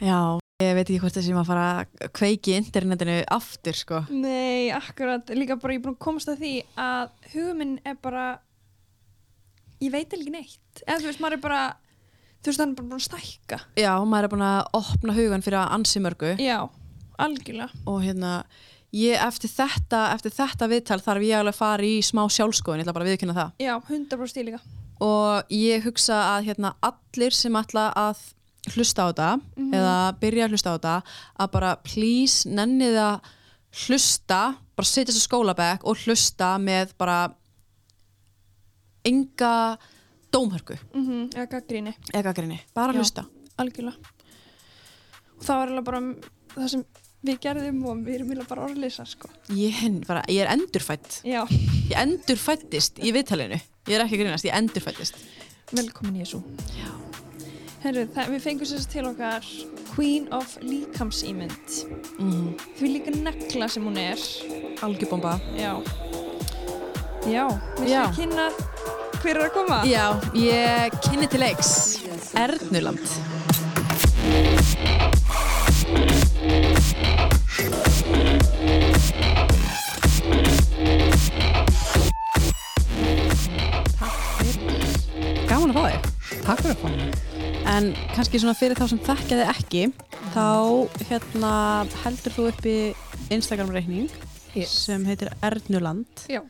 Já, ég veit ekki hvort þessi maður fara að kveiki internetinu aftur sko. Nei, akkurat, líka bara ég er búin að komast að því að huguminn er bara ég veit ekki neitt. Eða þú veist, maður er bara þú veist, hann er bara búin að stækka. Já, maður er búin að opna hugan fyrir að ansi mörgu. Já, algjörlega. Og hérna ég eftir þetta, eftir þetta viðtal þarf ég alveg að fara í smá sjálfskoðun, ég ætla bara að viðkynna það. Já, 100% stíl líka. Og ég hugsa að hérna allir sem ætla að hlusta á þetta eða byrja að hlusta á þetta að bara please nennið að hlusta, bara setja þessu skólabæk og hlusta með bara enga dómhörku. Mm -hmm, eða gaggríni, eða gaggrinni, bara Já. hlusta. Algjörlega. Og það var alveg bara það sem við gerðum og við erum bara orðlýsa sko. ég, ég er endurfætt Já, ég endurfættist í viðtalinu. Ég er ekki grínast, ég endurfættist velkomin þessu Herru, við fengum sér til okkar Queen of líkamsýmynd mm. því líka negla sem hún er. Algjörbomba Já. Já, við séum kynna hver er að koma? Já, ég kynni til leiks Ernuland. Gaman að fá þig. Takk fyrir að fá mig. En kannski svona fyrir þá sem þekkja þig ekki þá hérna heldur þú uppi Instagram reikning Yes. sem heitir Ernuland Já.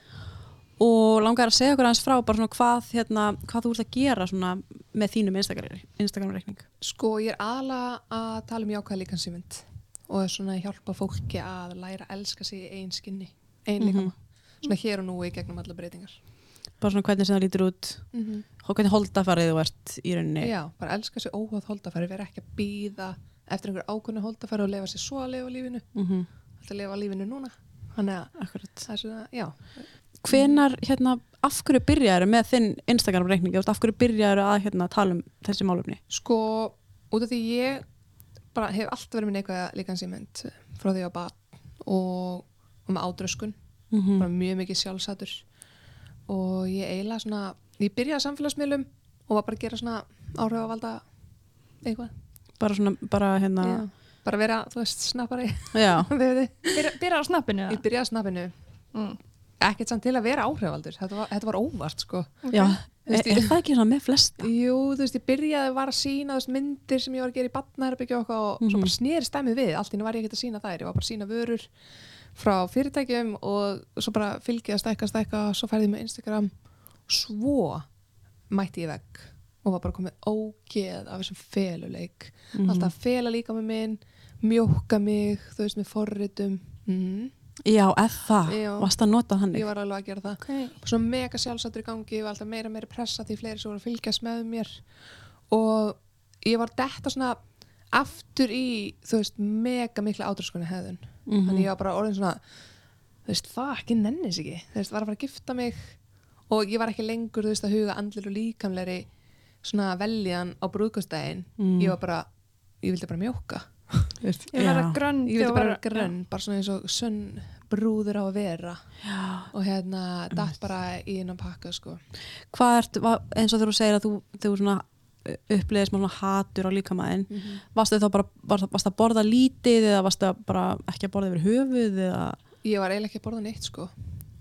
og langar að segja okkur aðeins frá bara svona hvað, hérna, hvað þú ert að gera svona með þínum Instagram, reikning Sko, ég er aðalega að tala um jákvæða líkansýmynd og svona hjálpa fólki að læra að elska sig í einn skinni, einn líkama. Svona hér og nú í gegnum alla breytingar. bara svona hvernig sem það lítur út Mm -hmm. Og hvernig holdafarið þú ert í rauninni Já, bara elska sig óháð holdafæri, vera ekki að býða eftir einhver ákvöndu holdafæri og lefa sér svo að lifa lífinu. mm Alltaf lifa lífinu núna. Þannig að Akkurat það er svona, já. Hvenar, hérna, af hverju byrjaður með þinn Instagram reikning, af hverju byrjaður að hérna, tala um þessi málumni Sko, út af því ég bara hef alltaf verið með neikvæða líkansýmynd frá því að barn og, og með ádröskun. mm bara mjög mikið sjálfsætur og ég eiginlega svona ég byrjaði að samfélagsmiðlum og var bara að gera svona áhrifavalda eitthvað. Bara svona, bara hérna Já. bara vera, þú veist, snappari. Byrja, byrja á snappinu ég byrjaði að snappinu. Mm. ekkert samt til að vera áhrifavaldur. Þetta var, þetta var óvart sko. Já Þú veist, er, er það ekki svona með flesta? Jú, þú veist, ég byrjaði var að sína myndir sem ég var að gera í badnæherbyggja og, eitthvað og svo Mhm. bara sneri stemmið við, allt í einu var ég ekkert að sína þær. Ég var bara að sína vörur frá fyrirtækjum og svo bara fylgið að stækka, stækka svo færði ég með Instagram svo mætti ég vegg og var bara komið ógeð af þessum feluleik. Mhm. alltaf að fela líka með minn mjóka mig, þú veist, með forritum. Mm. já, eða það, varst að nota þannig. Ég var alveg að gera það. Okay. svona mega sjálfsættur í gangi ég var alltaf meira meira pressa því fleiri sem voru að fylgjast með mér. Og ég var detta svona aftur í þú veist mega mikla átraskunni hefðun Mhm. þannig ég var bara orðin svona þú veist það ekki nennis ekki. Þú veist var að fara að gifta mig og ég var ekki lengur þú veist að huga andlir og líkamleri svona veljan á brúðkostæðin Mm. ég var bara ég vildi bara mjóka Ég var að grönn ég vildi bara grönn bara svona eins og sönn brúður á að vera. Já. og hérna datt bara í innan pakka sko. Hvað ert, eins og þegar þú segir að þú, þú svona uppleiðis með svona hatur á líkamæðin varstu þá bara, var, varstu að borða lítið eða varstu að bara ekki að borða yfir höfuð eða, ég var eiginlega ekki að borða neitt sko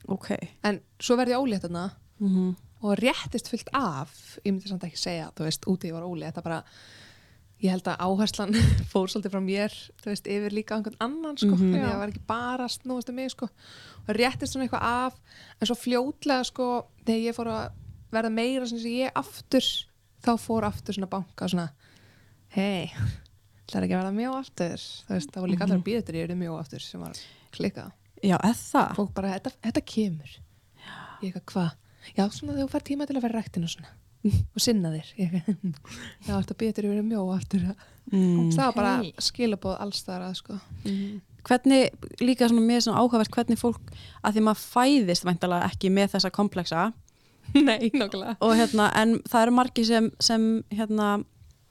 ok. En svo verði ég ólétt þarna mm og réttist fullt af ég myndi samt ekki segja, þú veist, úti ég var ólétt það bara, ég held að áherslan fór svolítið frá mér, þú veist, yfir líka einhvern annan, sko, Mhm. en Já. ég var ekki bara snúast um mig, sko. Og réttist svona eitthvað af, en svo fljótlega, sko, þegar ég fór að verða meira sem ég aftur þá fór aftur svona banka svona hei, það er ekki að verða mjó aftur? Þú veist, það voru líka allir að býða þetta ég er mjó aftur sem var klikkað já, eða það fólk bara, þetta, þetta kemur ég eitthvað, hvað? Já, svona þegar þú fær tíma til að vera ræktin og svona og sinna þér Ég eitthvað, já, þetta að vera mjó aftur mm. það var bara Ok. skilabóð alls þar að sko hvernig, líka svona mér svona áhugavert hvernig fólk, að því maður fæðist væntalega ekki með þessa kompleksa nei, nokkulega og hérna, en það eru margi sem, sem hérna,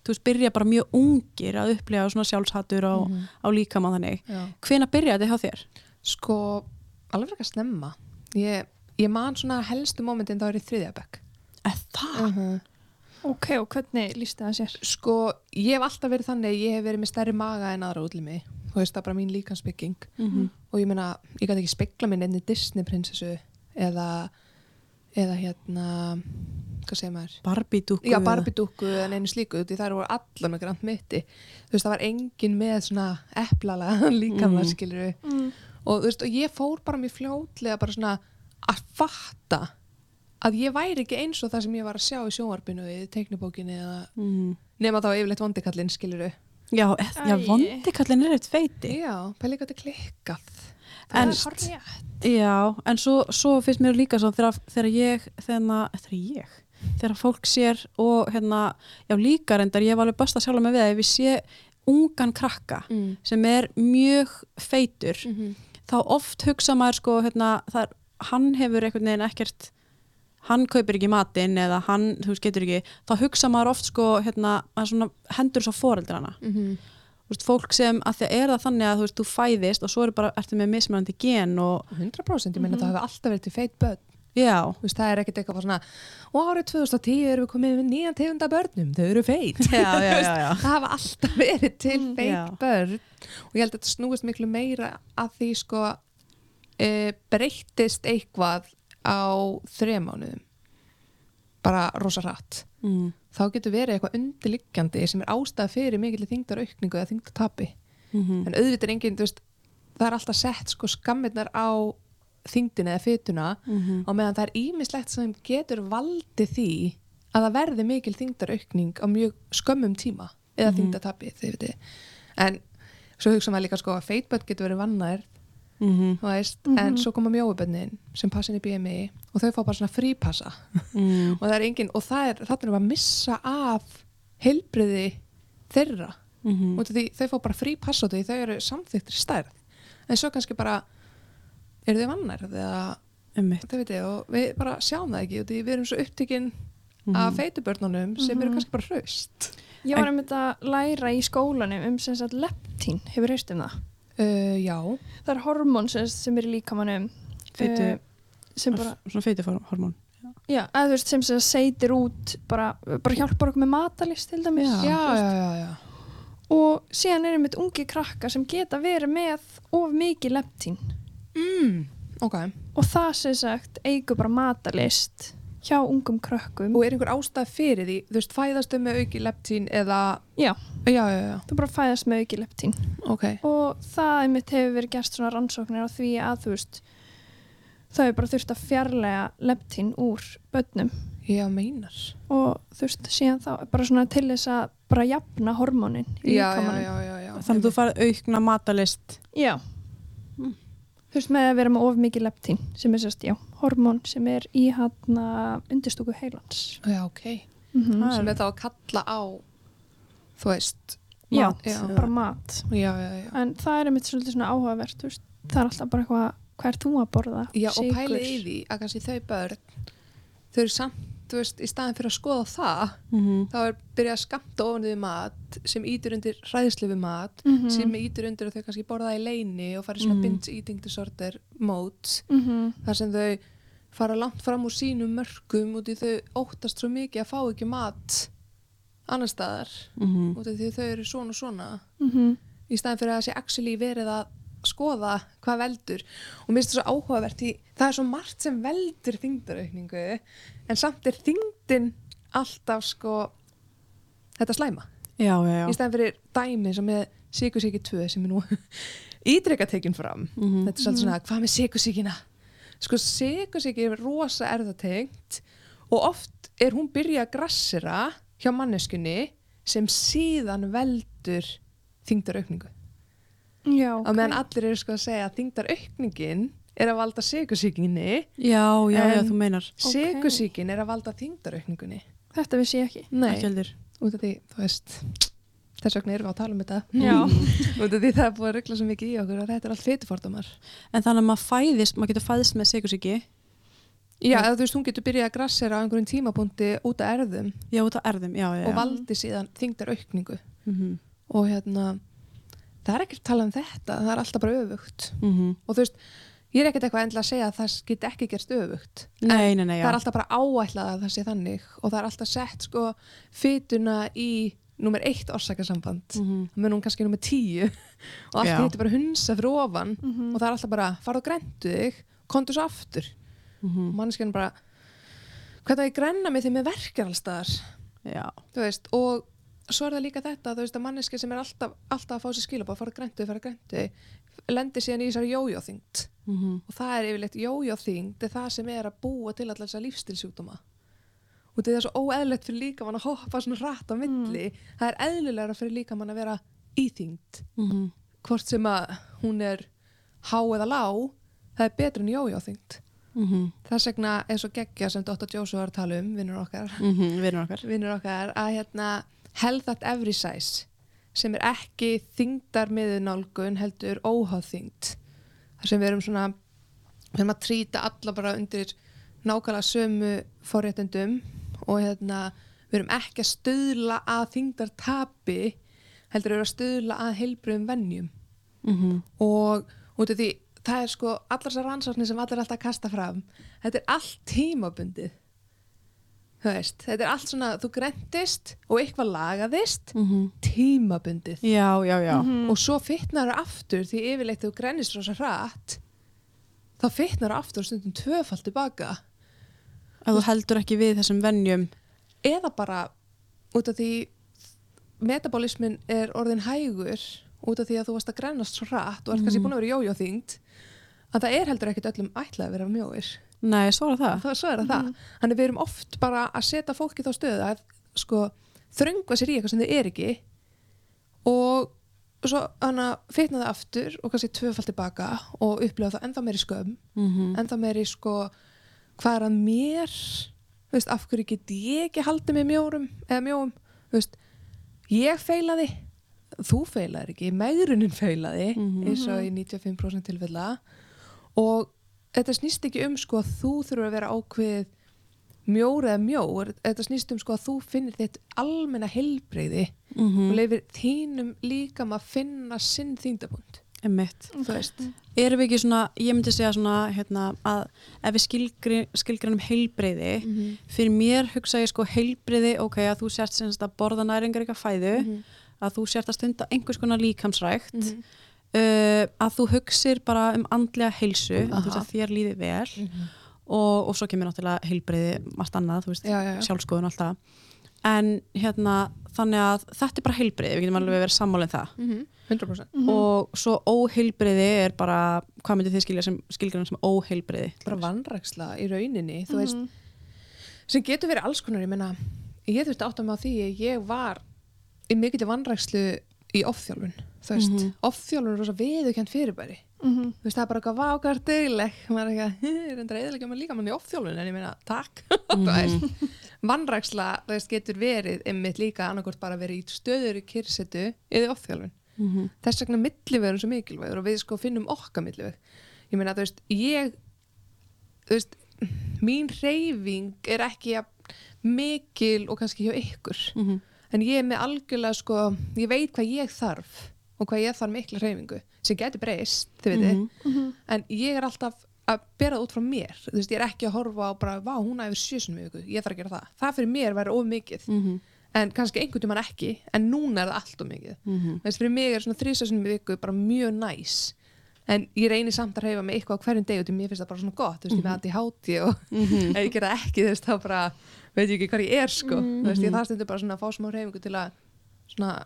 þú veist, byrja bara mjög ungir að upplifa svona sjálfshattur á, á líkama þannig. já. Hvena byrjaði þetta hjá þér? Sko, alveg fyrir að snemma ég, ég man svona helstu momentin þá er í þriðja bekk Eða það? uh Ok, og hvernig líst það sér? Sko, ég hef alltaf verið þannig, ég hef verið með stærri maga en aðra útlimi. Þú veist, það er bara mín líkansbygging. Mhm. Og ég meina, ég gæti ekki spekla minn enni Disney prinsessu eða, eða hérna, hvað segir maður? Barbie dúkku Já, barbidúkku en einu slíku, því það voru allar með grant mitti. Þú veist, það var engin með svona eplalega líkamar, Mm. skilur Mm. Og þú veist, og ég fór bara mér fljótlega bara svona að fatta að ég væri ekki eins og það sem ég var að sjá í sjónvarpinu í teiknibókinni eða mm. nema þá yfirleitt vondikallinn, skilur Já, eh, já vondikallin er eitt feiti Já, pæli hvað þetta klikkað. En- Það er hárrétt. Já, en svo, svo finnst mér líka svo þegar, þegar ég, þegar, þegar ég þegar fólk sér og hérna, já líka reyndar, ég var alveg best að sjálfa mig við að ef ég sé ungan krakka Mm. sem er mjög feitur Mm -hmm. Þá oft hugsa maður sko hérna, það, er- hann hefur einhvern veginn ekkert hann kaupir ekki matinn eða hann, þú veist, getur ekki þá hugsa maður oft sko hérna, svona hendur svo foreldrana. Þú veist, fólk sem, að því er það þannig að þú veist, þú fæðist og svo er bara, ertu með mismunandi gen og 100% ég meina það hefur alltaf verið til feit börn já, Þú veist, það er ekkert eitthvað svona og árið 2010 erum við komið með nýjan tegunda börnum þau eru feit. Já, já, já, já. það hafa alltaf verið til Mm, feit börn. Og ég held að þetta snúist miklu meira að því sko e, breyttist eitthvað á þremánuðum bara rosa rætt Mm. þá getur verið eitthvað undirliggjandi sem er ástæða fyrir mikill þingdar aukningu eða þingdatapi Mm en auðvitað er enginn, þú veist það er alltaf sett sko skammirnar á þingdina eða fytuna -hmm. og meðan það er ímislegt sem getur valdið því að það verði mikil þingdaraukning á mjög skömmum tíma eða mm Mhm. þingdatapi, þið veitir en svo hugsa maður líka sko að feitbönn getur verið vannær, Mm þú veist Mhm. en svo koma mjóubönnin sem passin í BMI og þau fá bara svona frípassa -hmm. og það er engin, og það er, er að missa af heilbriði þeirra Mm út af því þau fá bara frípassa því þau eru samþyktir stærð en svo kannski bara eru þau vannar eða veit ég og við bara sjáum það ekki af því við erum svo upptikinn Mhm. af feitubörnunum sem eru Mhm. kannski bara hraust. Ég var einmitt að læra í skólanum um sem sagt leptín, hefur heist um það? uh, já, Það er hormón sem, sem er í líkamannum Fitu- eh, sem bara, svona feitihormón já, að þú veist sem sem seitir út bara, bara hjálpar okkur með matalist til dæmis. Já. já, já, já, og síðan er einmitt ungi krakka sem geta verið með of mikið leptín Mm, ok. Og það sem sagt eigur bara matalist hjá ungum krökkum. Og er einhver ástæð fyrir því, þú veist, fæðastu með auki leptín eða Já. já, já, já, þú bara fæðast með auki leptín. Ok. Og það einmitt hefur verið gert svona rannsóknir á því að þú veist það hefur bara þurft að fjarlæga leptín úr börnum. Já, meinar. Og þú veist síðan þá bara svona til þess að bara jafna hormónin í já, já, já, já, já þannig að þú farið aukna matalist já. Þú veist með að vera með of mikið leptín sem er sérst, já, hormón sem er í hann undirstúku heilans já, ok mm -hmm. Það er þá að kalla á þú veist já, mat, já. bara mat já, já, já en það er einmitt svolítið svona áhugavert þú veist, það er alltaf bara eitthvað hvað er þú að borða? Já, og Sykur. pælið í því að kannski þau börn þau eru samt, þú veist, í staðin fyrir að skoða það, mm -hmm. þá er byrjað að skamta ofan við mat sem ítur undir hræðslu við mat, Mhm. sem ítur undir að þau kannski borða í leini og fara í svona Mhm. binge eating disorder mót, Mhm. þar sem þau fara langt fram úr sínum mörgum út í þau óttast svo mikið að fá ekki mat annar staðar, Mm út af því þau eru svona og svona Mhm. í staðin fyrir að það sé actually verið að skoða hvað veldur og mér finnst það svo áhugavert því það er svo margt sem veldur þingdaraukningu en samt er þingdin alltaf sko þetta slæma. Já, já, já. Í staðin fyrir dæmi sem með sikursíki 2 sem er nú ídreika tekin fram. Mhm. þetta er svolítið svona hvað með sikursíkina sko sikursíki er rosa erðatengt og oft er hún byrja að grassera hjá manneskunni sem síðan veldur þingdaraukningu já, á meðan allir eru sko að segja að þingdaraukningin er að valda sikursíkinni já, já, já, þú meinar. Ok. sikursíkin er að valda þingdaraukningunni þetta vissi ég ekki. Nei, út af því, þú veist þess vegna erum við að tala um þetta. Út af því það er búið að ruggla svo mikið í okkur að þetta er allt fytufordumar en þannig að maður fæðist, maður getur fæðist með sigursíki já, eða þú veist, hún getur byrjað að grassera á einhverjum tímapunkti út af erðum já, út af erðum, já, já, já. og valdi síðan þingdaraukningu mm og hérna það er ekkert að tala um þetta, það er alltaf bara öfugt. -hmm. og þú veist, ég er ekkert eitthvað endilega að segja að það get ekki gerst öfugt Nei, nei, nei, það er alltaf bara áætlað að það sé þannig og það er alltaf sett sko fytuna í nummer eitt orsakasamband Mhm. það mun hún kannski nummer tíu og allt Já. heitir bara hunsa fyrir ofan Mhm. og það er alltaf bara farðu og grendu þig kontu svo aftur Mhm. og mannskjarn bara hvernig að ég grenna mig þegar mér verkar þú veist, og svo er það líka þetta veist að manneski sem er alltaf, alltaf að fá sér skilabá fara að grendu, fara að grendu lendir síðan í þessari jójóþyngd Mhm. og það er yfirleitt jójóþyngd er það sem er að búa til allar þessar lífstilsjúkdóma og það er svo óeðlilegt fyrir líkamann að hoppa svona rætt á milli það er eðlilegra fyrir líkamann að vera íþyngd Mhm. hvort sem að hún er há eða lág það er betur en jójóþyngd Mhm. þess vegna er svo geggja sem Dr. Joshua var að tala um, vinnur okkar Mhm. Vinur okkar. vinnur okkar að hérna health at every size sem er ekki þyngdar miðunálgun heldur óháð þyngd þar sem við erum svona við erum að trýta alla bara undir nákvæmlega sömu forréttendum og hérna við erum ekki að stuðla að þyngdar tapi heldur við erum að stuðla að heilbröðum vennjum Mhm. og út af því það er sko allar þessar rannsóknir sem allir alltaf kasta fram þetta er allt tímabundið veist, þetta er allt svona þú grentist og eitthvað lagaðist Mhm. tímabundið Já, já, já. Mhm. og svo fytnar það aftur því yfirleitt þú grennist rosa hratt þá fytnar það aftur stundum tvöfald tilbaka Ef þú heldur ekki við þessum venjum. eða bara út af því metabolismin er orðin hægur út af því að þú varst að grennast svo hratt og ert kannski búin að vera jójóþyngd að það er heldur ekkit öllum ætlað að vera mjóir Nei, svo er það. það, svo er það það þannig við erum oft bara að setja fólki þá stöðu að sko, þröngva sér í eitthvað sem þið er ekki og svo fitna það aftur og kannski tvöfald tilbaka og upplifa það ennþá meiri skömm Mhm. ennþá meiri sko hvað er að mér veist, af hverju get ég ekki haldið með mjórum eða mjóum veist, ég feilaði þú feilaðir ekki, megrunin feilaði Mhm. eins og í 95% tilfella og þetta snýst ekki um sko að þú þurfur að vera ákveð mjór eða mjór þetta snýst um sko að þú finnir þitt almenna heilbreyði Mhm. og leifir þínum líka maður að finna sinn veist Erum við ekki svona, ég myndi segja svona, hérna, að ef við skilgri, skilgrænum heilbreyði, Mhm. fyrir mér hugsa ég sko heilbreyði, ok, að þú sért semst að borða næringar eitthvað fæðu, Mhm. að þú sért að stunda einhvers konar líkamsrækt, Mhm. Uh, að þú hugsir bara um andlega heilsu, að þú veist Aha. að þér líði vel Mhm. og, og svo kemur náttúrulega heilbreyði margt annað, þú veist, já, já, já. sjálfskoðun og allt það. En hérna, þannig að þetta er bara heilbreyði, við getum alveg verið sammálinn það. Mhm. 100% Og svo óheilbreyði er bara, hvað myndið þið skilja sem, skilgrænum sem óheilbreyði? bara vannræksla í rauninni þú veist, Mhm. sem getur verið alls konar ég meina, ég þurfti átt að á því að ég var í mikill vannrækslu í offþjálfun þú veist, mm Mhm. offþjálfun er rosa viðurkjönd fyrirbæri. Mhm. þú veist, það er bara eitthvað vákart degleg maður er ekki að, enda reyðilega maður líka mann í offþjálfun. En ég meina, takk. Þú veist, vannræksla, þú veist, getur verið einmitt líka annarkort bara verið í stöður í kyrsetu eða offþjálfun. Mm -hmm. þess vegna millivegur svo mikilvægur og við sko finnum okkar milliveg. Ég meina þú veist, ég þú veist, mín reyfing er ekki mikil og kannski hjá ykkur. Mhm. en ég er með algjörlega sko ég veit hvað ég þarf og hvað ég þarf mikla reyfingu sem getur breyst, þið veitir Mhm. Mhm. en ég er alltaf að bera það út frá mér þú veist, ég er ekki að horfa á bara, vá, hún yfir sjösunum viku, ég þarf að gera það það fyrir mér væri of mikið Mhm. en kannski einhvern tímann ekki, en núna er það allt of mikið Mhm. þess fyrir mig er svona þrísasunum í viku bara mjög næs en ég reynir samt að reyfa mig eitthvað á hverjum deg og því mér finnst það bara svona gott, þú veist, ég með allt í háti og Mhm. ef ég gera ekki, þú veist, þá bara veit ég ekki hvað ég er, sko Mhm. þú veist, ég þarf stundur bara svona að fá smá reyfingu til að svona,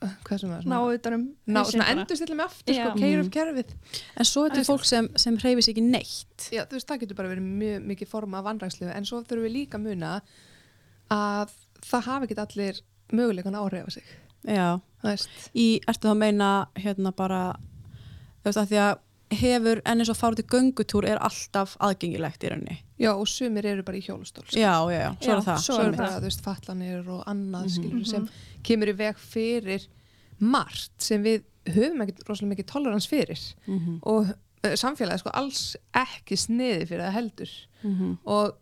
hvað sem er ná utanum ná, svona bara. endur stilla mig aftur, sko, keir upp kerfið En svo er þetta fólk sem, sem hreyfis ekki neitt. já, þú veist, það getur bara verið mjög mikið forma af vannrækslu, en svo þurfum við líka muna að það hafi ekki allir möguleikan að áhrifa sig Já. þú veist, Í, ertu þá að meina hérna bara, þú veist að því að hefur, en eins og fara til göngutúr er alltaf aðgengilegt í rauninni. já, og sumir eru bara í hjólustól sko. Já, já, já, svo er Já, það. svo er er það. þú veist, fallanir og annað Mhm. skilur sem kemur í veg fyrir margt sem við höfum ekki rosalega mikið tolerans fyrir Mhm. og uh, samfélagið sko alls ekki sniði fyrir það heldur Mhm. og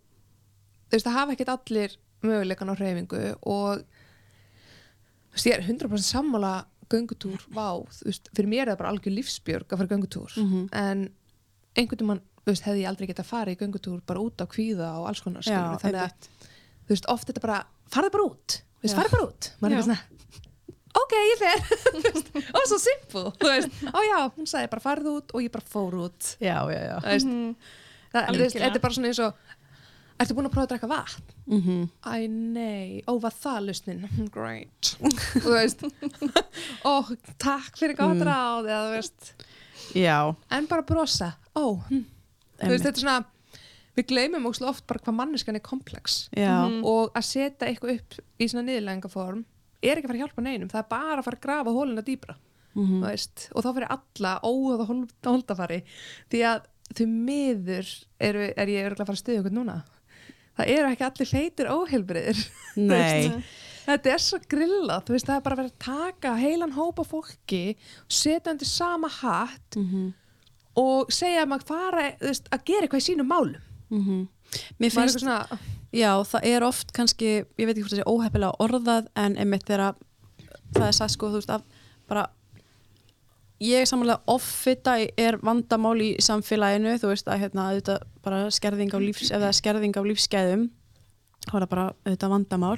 þú veist, það hafa ekkert allir möguleikan á hreyfingu og þú veist, ég er 100% sammála göngutúr, vá, þú veist, fyrir mér er það bara algjör lífsbjörg að fara göngutúr. Mhm. en einhvern tímann þú veist, hefði ég aldrei getað farið í göngutúr bara út á kvíða og alls konar Já, þannig að þú veist, oft þetta bara, farðu bara út þú veist, Já. farðu bara út. Maður er svona, ok, ég fer. Þú veist, og svo simple, þú veist. Ó já, hún sagði bara farðu út og ég bara fór út. Já, já, já. þú veist, Mhm. það, þú veist, þetta er bara svona eins og ertu búin að prófa að drekka vatn? Mm Æ, nei, ó, var það lusnin? Great. Og þú veist, ó, takk fyrir gott Mm. ráð, eða þú veist, Já, en bara brosa, ó, hm. þú veist, þetta er svona, við gleymum óslega oft bara hvað manneskan er komplex Já, Mhm. og að setja eitthvað upp í svona niðurlæðingaform er ekki að fara að hjálpa neinum, það er bara að fara að grafa hóluna dýbra, Mhm. þú veist, og þá fyrir alla óöða holdafari, því að þau miður eru, er ég örgulega að fara að stuða ykkur núna. Það eru ekki allir hleytir óheilbriðir. nei, Þetta er svo grillað, þú veist, það er bara verið að taka heilan hópa fólki, setja undir sama hatt Mhm. og segja að maður fara, veist, að gera eitthvað í sínum málum. Mhm. Mér Maður er finnst, svona, já, það er oft kannski, ég veit ekki hvort það sé óheppilega orðað en einmitt þegar það er sagt sko, þú veist, að bara ég er samanlega offita er vandamál í samfélaginu þú veist að hérna auðvitað bara skerðing á lífs, ef það er skerðing á lífsgæðum þá er það bara auðvitað vandamál.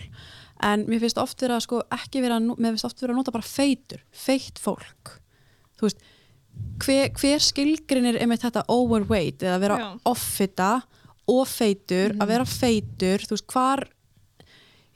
En mér finnst oft vera sko ekki vera, mér finnst oft vera að nota bara feitur feitt fólk. Þú veist, hver, hver skilgrinir einmitt þetta overweight eða vera Já. offita og feitur, að vera feitur þú veist, hvar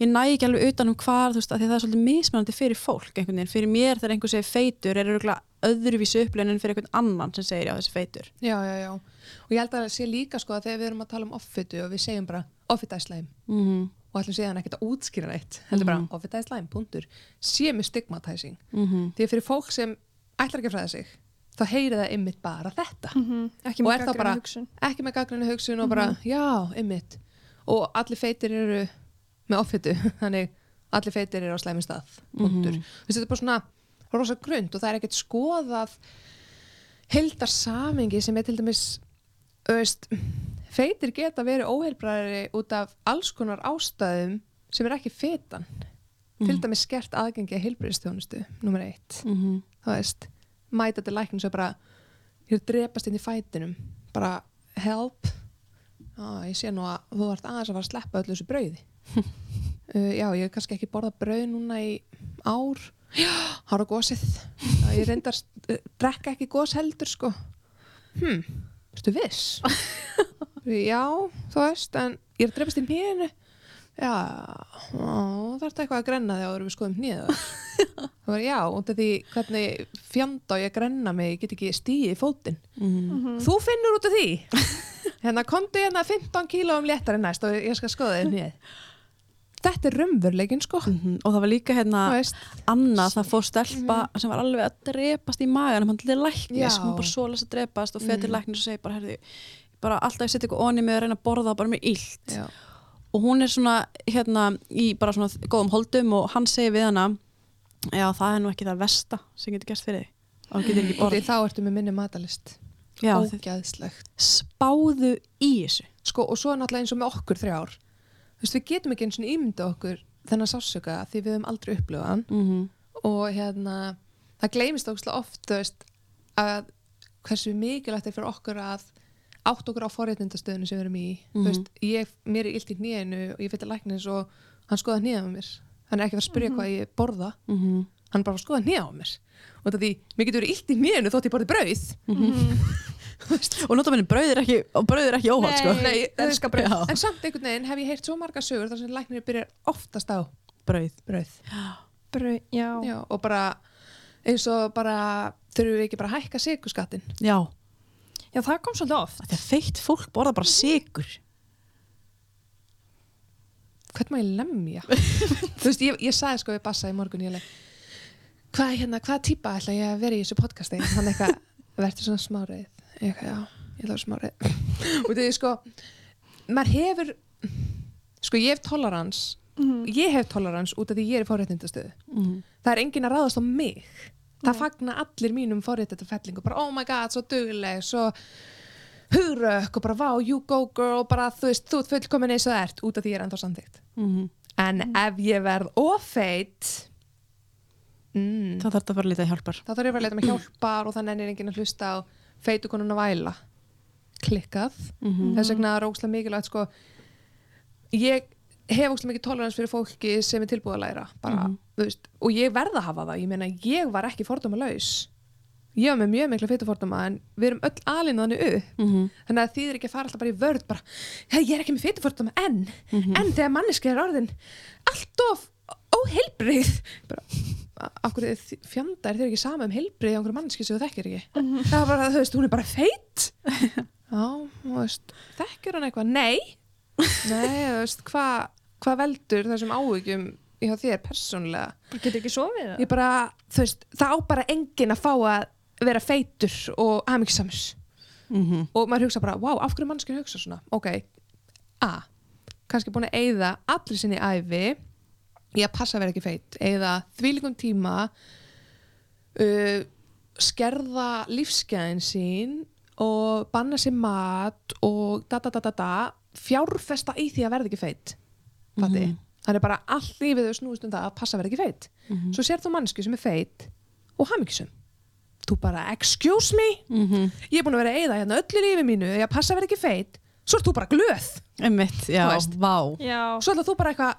ég næ ekki alveg utan um hvar, þú veist, að það er svolítið mismunandi fyrir fólk einhvern veginn, fyrir mér þegar einhver segir feitur er örugglega öðruvísi upplöðin en fyrir einhvern annan sem segir já þessi feitur já, já, já. Og ég held að það sé líka sko að þegar við erum að tala um offitu og við segjum bara offitæslæm mm -hmm. og ætlum síðan ekkert að útskýra neitt, heldur Mhm. bara offitæslæm, punktur, sé með stigmatizing. Mm Því að fyrir fólk sem ætlar ekki að fræða sig, þá heyri það ymmit bara þetta. Mhm. Ekki Og með er það bara- hugsun. ekki með gagnrinu hugsun og bara, já, ymmit og allir feitir eru með offitu, þannig allir feitir eru á slæmi stað, punktur Mhm. þetta er bara svona rosa grund og það er ekkert skoðað heldar samingi sem er til dæmis þú veist, feitir geta verið óheilbræðari út af alls konar ástæðum sem er ekki fetan til dæmis skert aðgengi að heilbræðistjónustu nummer eitt, -hmm. þú veist mæta til læknum svo bara að drepast inn í fætinum. Bara help. Á, ég sé nú að þú ert aðeins að fara að sleppa öllu þessu brauði. Uh, já, ég hef kannski ekki borðað brauð núna í ár hára gósið ég reyndar uh, drekka ekki gós heldur sko. Hm, ertu viss? Já, þú veist en ég er að drepast í nýjunu já, ó, það er eitthvað að grenna þegar við skoðum nýða það var já, út af því hvernig fjanda ég að grenna mig, ég get ekki stíði í fótinn. Mhm. Þú finnur út af því. Hérna komdu hérna 15 kílóum léttari næst og ég skal skoða þér nýð Þetta er raunveruleikin sko. Mhm. og það var líka hérna Anna, það fór stelpa sem var alveg að drepast í maganum, hann til læknis hún var bara svo að drepast og til Mm. læknis og segir bara, herði, bara alltaf ég setja eitthvað onni með að reyna að borða bara með illt. Já, og hún er svona hérna í bara svona góðum holdum og hann segir við hana já það er nú ekki það versta sem getur gert fyrir því þá ertu með minni matalist já, Ógæðslegt spáðu í þessu. Sko og svo er náttúrulega eins og með okkur þrjár veist, við getum ekki eins og ímynda okkur þennan sásöka því við höfum aldrei upplifað hann. Mm -hmm. og hérna það gleymist ógslag oft þú veist, að hversu mikilvægt er fyrir okkur að átt okkur á forréttindastöðinu sem við erum í. Mhm. þú veist, ég, mér er illt í nýjunu og ég fyrir læknis og hann skoða nýja á mér. Hann er ekki að fara að spyrja hvað ég borða. Mm hann bara að skoða nýja á mér og það því, mér getur verið illt í nýjunu þótt ég borði brauð og notabene brauð er ekki, og brauð er ekki óholt sko. Nei. Brauð. en samt einhvern veginn hef ég heyrt svo marga sögur þar sem læknir byrjar oftast á brauð brauð Brau, já. Já, og bara eins og bara þurfum við ekki bara að hækka sigurskattin já, já, það kom svolítið oft. þetta er feitt fólk borða bara sigur hvern má ég lemja þú veist, ég, ég sagði sko við Bassa í morgun ég leik hvað er hérna, hvað típa ætla ég að vera í þessu podcasti? Hann eitthvað, verður svona smárið. Ég eitthvað, já, ég vera smárið. Og því sko maður hefur sko ég hef tolerans Mhm. ég hef tolerans út af því ég er í forréttindastöðu. Mm. það er enginn að ráðast á mig. Það Nei. fagna allir mínum forréttindafellingu bara oh my god, svo dugleg, svo hugrökk og bara wow, you go girl. Bara þú veist, þú ert fullkomin eins og það ert út af því ég er ennþá samþygt Mm En ef ég verð ofeit mm, það þarf þetta að fara að hjálpar. Þá þarf ég að vera að leita með hjálpar og þannig er enginn að hlusta á feitu konun að væla. Klikkað. Mhm. þess vegna er ógslag mikilvægt sko ég hef ógslag mikið tolerans fyrir fólki sem er tilbúið að læra bara, Mhm. þú veist, og ég verða að hafa það. Ég meina, ég var ekki fordóma laus ég var með mjög mikla fytu fordóma en við erum öll þannig upp. Mhm. þannig að þýðir ekki að fara alltaf bara í vörð bara, "Ja, ég er ekki með fytu fordóma en en þegar manneski er orðin allt of óheilbrið bara, þi- fjanda er þér ekki sama um heilbrið á einhverju manneski sem þú þekkir ekki? Það er bara, þú veist, hún er bara feit. Já, þú veist þekkir hann eitthvað, nei. Nei, þú veist, hvað hva veldur þessum áhugjum hjá þér persónulega? Getur ekki sofið það? ég bara, þú veist, það á bara enginn að fá að vera feitur og hamingsamur Mhm. og maður hugsa bara, wow, af hverju mannskjörn hugsa svona? Ok, a. Kannski búin að eyða allir sinni æfi í að passa að vera ekki feit. Eyða þvílíkum tíma uh, skerða lífsgæðin sín og banna sér mat og da da da da da fjárfesta í því að verða ekki feit. Fatti, Mhm. það er bara allt lífið þau snúist um það að passa að vera ekki feit. Mhm. svo sér þú mannsku sem er feit og hamingisum þú bara, excuse me? Mhm. ég er búin að vera að eyða hérna öllu lífi mínu ég að passa að vera ekki feit, svo ert þú bara glöð. Einmitt, já, svo ætla þú bara eitthvað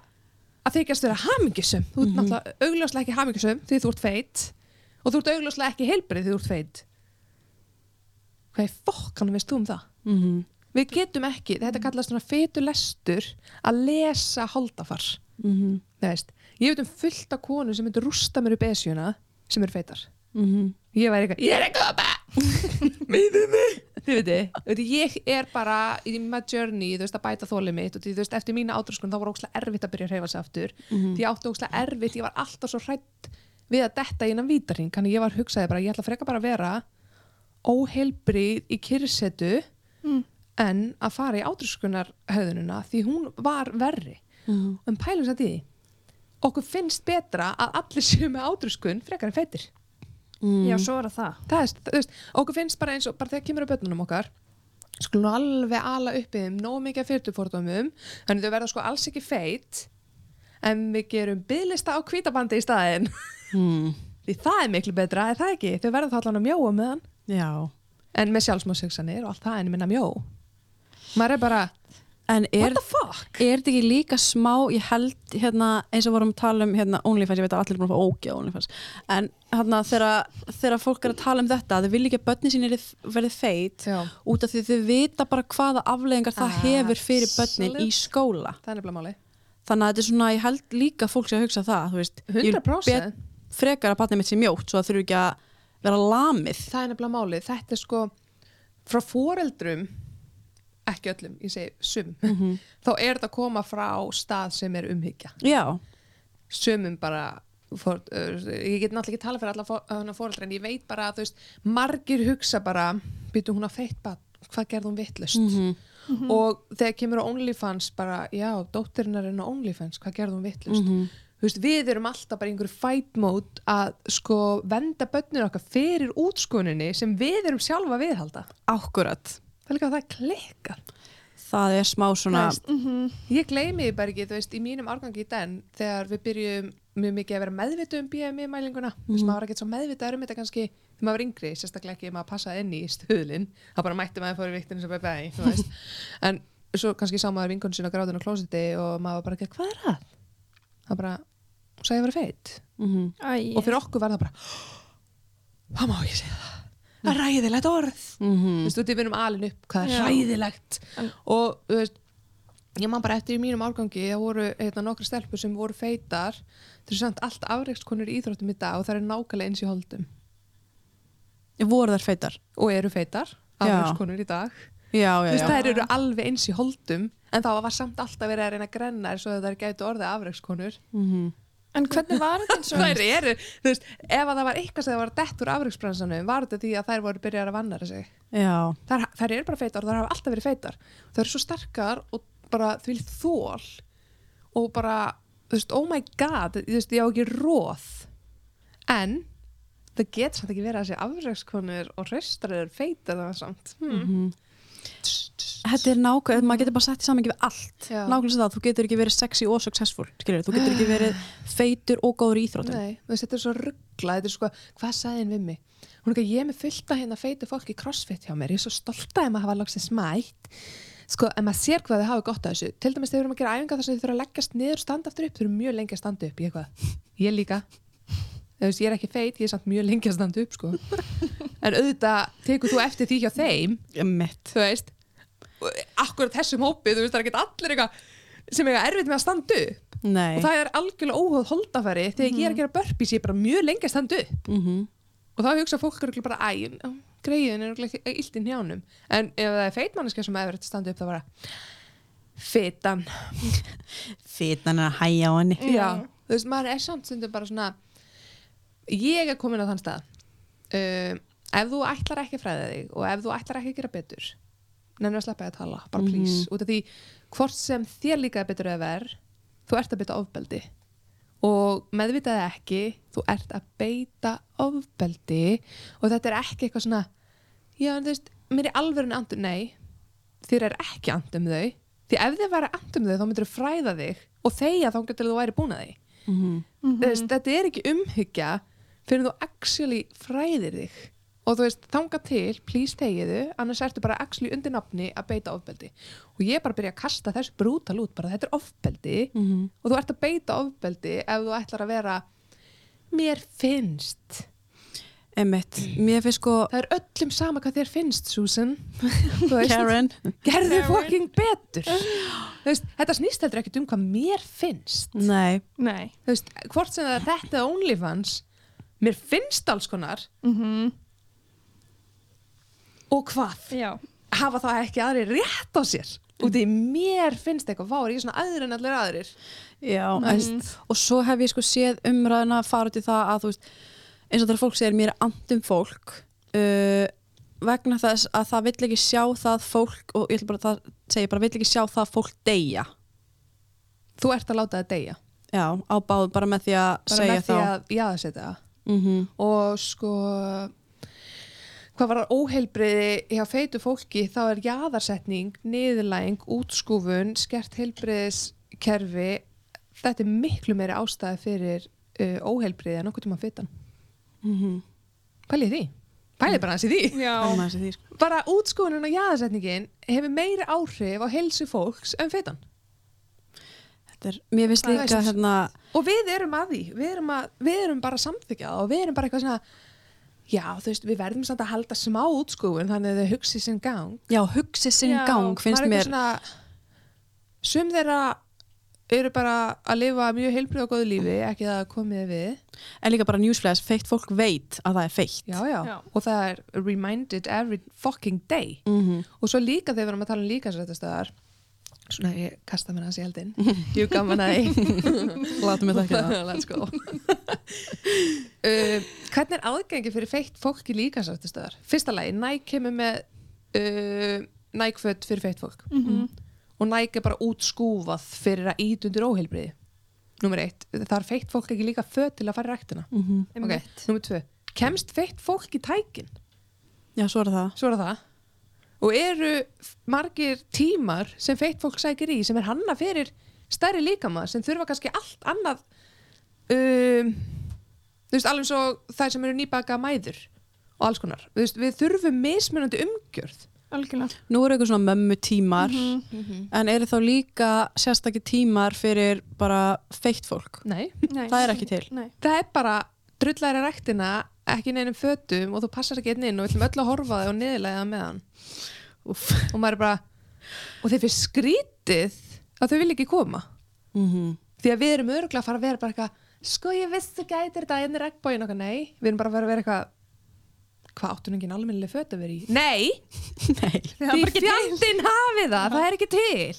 að þykjast vera hamingisum þú ert náttúrulega augljóslega ekki hamingisum því þú ert feit og þú ert augljóslega ekki heilbrið því þú ert feit hvað er fokkan veist þú um það? Mhm. Við getum ekki, þetta kallast svona fetulestur að lesa holdafar Mhm. Þú veist, ég veit um fullt af konu sem myndir rústa mér upp esjuna sem eru feitar Mhm. Ég væri eitthvað, ég er ekki að meðið mig veitir, veitir, ég er bara í my journey, þú veist, að bæta þólið mitt og því, þú veist, eftir mína átrúskun þá var ókslega erfitt að byrja að hreyfa sig aftur Mhm. því ég átti ókslega erfitt, ég var alltaf svo hrætt við að detta innan vítarhing þannig ég var hugsaði bara, ég ætla freka bara að vera óheilbrið í kyrsetu Mm. en að fara í átrúskunar höfðununa því hún var verri Mhm. um pælum satt í því okkur finnst betra að allir séu með átrúskun frekar en feitir Mhm. já, svo er það það er, þú veist, okkur finnst bara eins og bara þegar kemur á börnunum okkar skulum alveg ala uppið þeim nóg mikið að fyrtufordómum þannig þau verða sko alls ekki feit en við gerum bygglista á kvítabandi í staðinn Mhm. því það er miklu betra, er það ekki? þau verða þá allan að mjóa með hann Já en með sjálfsmásugsanir og allt það en minna mjó maður er bara, En er, er þetta ekki líka smá, ég held hérna, eins og vorum að tala um hérna, OnlyFans, ég veit að allir er búin að fá á OnlyFans, en hérna þegar, fólk er að tala um þetta, þau vil ekki að börnin sín verði feit Já, út af því þau vita bara hvaða afleðingar það hefur fyrir börnin í skóla. það er nefnilega máli Þannig að þetta er svona, ég held líka fólk sem hugsa það, þú veist, ég vil 100% bet- frekar að barnið mitt sé mjótt svo að þurfi ekki að vera lamið. það er nefnilega máli, þetta er sko frá foreldrum ekki öllum, ég segi sum Mhm. þá er þetta að koma frá stað sem er umhyggja Já, sumum bara for, uh, ég get náttúrulega ekki tala fyrir alla for, foreldra en ég veit bara að veist margir hugsa bara, býtu hún að feitt bara, hvað gerði hún vittlust Mhm. og þegar kemur á OnlyFans bara, já, dóttirinnar er á OnlyFans hvað gerði hún vittlust Mhm. veist, við erum alltaf bara í einhverju fight mode að sko venda börnir okkar fyrir útskuninni sem við erum sjálfa að viðhalda akkurat. Það er líka að það er klikkað Það er smá svona, Þú veist, ég gleymi því bara ekki, þú veist, í mínum árgangi í den þegar við byrjum mjög mikið að vera meðvituð um BMI mælinguna þú veist, maður var ekkert svo meðvitað um þetta kannski þegar maður var yngri, sérstaklega ekki ef maður passaði inn í stuðlinn, þá bara mætti maður fór í viktinu sem bæði, þú veist en svo kannski sá maður vingunum sína gráðun á klósiti og maður var bara ekki, hvað er það? það bara, hún sagði að vera feit mhm. Æ, og fyrir okkur var það bara hvað má ég segja það? Það er ræðilegt orð. Mhm. þú veist, við erum alin upp hvað er En- og þú veist ég man bara eftir í mínum árgangi það voru hérna, nokkra stelpur sem voru feitar. Þau eru samt allt afreikskonur í íþróttum í dag og það er nákvæmlega eins í holdum. Voru þær feitar? og eru feitar, afreikskonur í dag. Já, þú já, veist, já. þær eru alveg eins í holdum en þá var samt alltaf verið að reyna að grenna svo að þær gætu orðið afreikskonur Mhm. En hvernig var þetta eins og þær eru, þú veist, ef að það var eitthvað sem það var dett úr afreiksbransanum var þetta því að þær voru byrjar að vannara sig? Já, þær, þær eru bara feitar og þær hafa alltaf verið feitar. Þær eru svo sterkar og bara því þól og bara, þú veist, oh my god þú veist, ég á ekki róð en það getur samt ekki verið að þessi afrækskonur og hraustar eru feitar það samt. Hmm. Mhm. Þetta er nákvæm, maður getur bara sett í saman við allt, Já. nákvæmlega það, þú getur ekki verið sexy og successful, skilur, þú getur ekki verið feitur og góður í íþróttum Nei, þetta er svo ruggla, þetta er sko, hvað sagði hann við mig? Hún er ekki, ég er með fullt að hérna feitu fólki í crossfit hjá mér, ég er svo stolt að að hafa loksins smætt. Sko, en maður sér hvað þau hafa gott að þessu. Til dæmis þegar við erum að gera æfinga þar sem þau þurfa að leggjast niður standa aftur upp, þau eru mjög lengi að standa upp eitthvað. Ég líka. Veist, ég er ekki feit, ég er samt mjög lengi að standa upp, sko. En auðvitað tekur þú eftir því hjá þeim, þú veist, akkur þessum hópi, þú veist, það er ekki allir eitthvað sem eiga erfitt með að standa upp. Nei. Og það er algjörlega óhóð holdafæri þegar ég er að gera burpees ég er bara mjög lengi að standa upp. Mm og þá hugsa fólk örugglega bara æ, greiðin er ekki illt í njánum en ef það er feitmanniska sem hefur að standa upp þá bara fitan. Fitan er að hæja á henni. Já, þú veist, maður er samt stundum bara svona ég er komin á þann stað. Um, ef þú ætlar ekki að fræða þig og ef þú ætlar ekki að gera betur nefnir að sleppa ég að tala, bara please. Út af því hvort sem þér líkaði betur eða verð þú ert að beita ofbeldi. Og meðvitaði ekki þú ert að beita ofbeldi. Og þetta er ekki eitthvað svona já, en þú veist, mér er alveg andum, nei þér er ekki andum þau. Því ef þið væri andum þau þá myndir þú fræða þig og þeia þá getur þú væri búin að því. Mm mm veist, þetta er ekki umhyggja fyrir þú actually fræðir þig og þú veist, þanga til, please þegiðu annars ertu bara actually undir nafni að beita ofbeldi. Og ég er bara að byrja að kasta þessu brútal út, bara þetta er ofbeldi. -hmm. og þú ert að beita ofbeldi ef þú ætlar að vera mér finnst. Einmitt, mér finnst sko það er öllum sama hvað þér finnst Susan. Karen. Gerðu fucking betur. Þú veist, þetta snýst heldur ekkert um hvað mér finnst. Nei, Nei. Þú veist, hvort sem það er þetta eða OnlyFans mér finnst alls konar. Mm og hvað? Já. hafa það ekki aðrir rétt á sér? Og því mér finnst eitthvað fáur ég er svona aður en allir aðrir? Já Mhm. en, Og svo hef ég sko séð umræðina fara út í það að þú veist eins og þegar fólk segir mér andum fólk uh, vegna þess að það vill ekki sjá það fólk og ég ætla bara að það segja bara vill ekki sjá það fólk deyja. Þú ert að láta það deyja? Já, á báð bara með því að bara segja með því þá. að jáðsetja það? Mm -hmm. og sko hvað var óheilbriði hjá feitu fólki þá er jaðarsetning, niðurlæging útskúfun, skert heilbriðiskerfi þetta er miklu meiri ástæði fyrir uh, óheilbriði en okkur tíma fitan mm -hmm. pælið því, pælið bara hans í því Já. sko. bara útskúfunin og jaðarsetningin hefur meiri áhrif á heilsu fólks en fitan er, Mér finnst er líka hérna og við erum að því, við erum, að, við erum bara samþykjað og við erum bara eitthvað svona já, þú veist, við verðum samt að halda smá útskúfun þannig að þau hugsi sinn gang Já, hugsi sinn Já, gang finnst maður er mér eitthvað svona sum þeirra eru bara að lifa mjög heilbrið og góðu lífi ekki það komið við en líka bara newsflash, feitt fólk veit að það er feitt já, já. Já. og það er reminded every fucking day mm -hmm. og svo líka þegar við erum að tala um líkansrættastöðar svona ég kasta mér hans í eldin jú gaman að því. Látum við þekka það. Let's go uh, hvernig er aðgengi fyrir feitt fólk í líkansrættastöðar fyrsta lagi, Nike kemur með uh, Nike föt fyrir feitt fólk. Mhm. og Nike er bara útskúfað fyrir að ít undir óheilbriði Númer eitt, það er feitt fólk ekki líka föt til að fara í ræktina. Mm -hmm. ok, Einmitt. númer tvö, kemst feitt fólk í tækin? Já, svo er það. Svo er það og eru margir tímar sem feitt fólk sækir í sem er hanna fyrir stærri líkama sem þurfa kannski allt annað um, þú veist alveg svo þær sem eru nýbaka mæður og alls konar, þú veist, við þurfum mismunandi umgjörð Algjörlega. Nú eru eitthvað svona mömmu tímar Mhm. en eru þá líka sérstakki tímar fyrir bara feitt fólk nei, Nei. Það er ekki til. Nei. það er bara drullæri ræktina ekki neinum fötum og þú passar ekki einn inn og við ætlum öll að horfa þig og niðurlega með hann. Úff. og maður er bara og þeir fyrir skrítið að þau vil ekki koma. Mm -hmm. því að við erum örgulega að fara að vera bara eitthvað sko ég vissi gætir þetta en er regnbóin okkar, nei, við erum bara að fara að vera eitthvað hvað áttu nú engin almennileg föt að vera í? Nei, Nei. Því fjandinn hafi það það er ekki til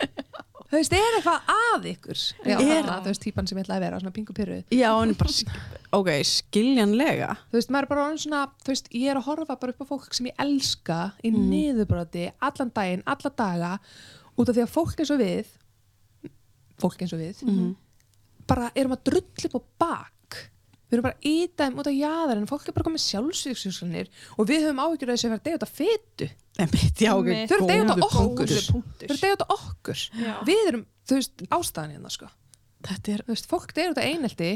þú veist, er eitthvað að ykkur? Já, Er- þarna, þú veist, típan sem ég ætlaði að vera svona pingu pyrruð? Já, en bara, ok, skiljanlega. Þú veist, maður er bara orðin svona þú veist, ég er að horfa bara upp á fólk sem ég elska í mm. niðurbroti, allan daginn alla daga, út af því að fólk eins og við fólk eins og við Mhm. bara erum að drulli upp á bak. Við erum bara að íta þeim út af jaðar en fólk er bara komið sjálfsvíksjúslanir og við höfum áhyggjur af þessu að vera degja út af fytu Þau eru góður okkur. Þau eru á okkur Já. Við erum, þú veist, ástæðan hérna sko Þetta er, Þú veist, fólk á einelti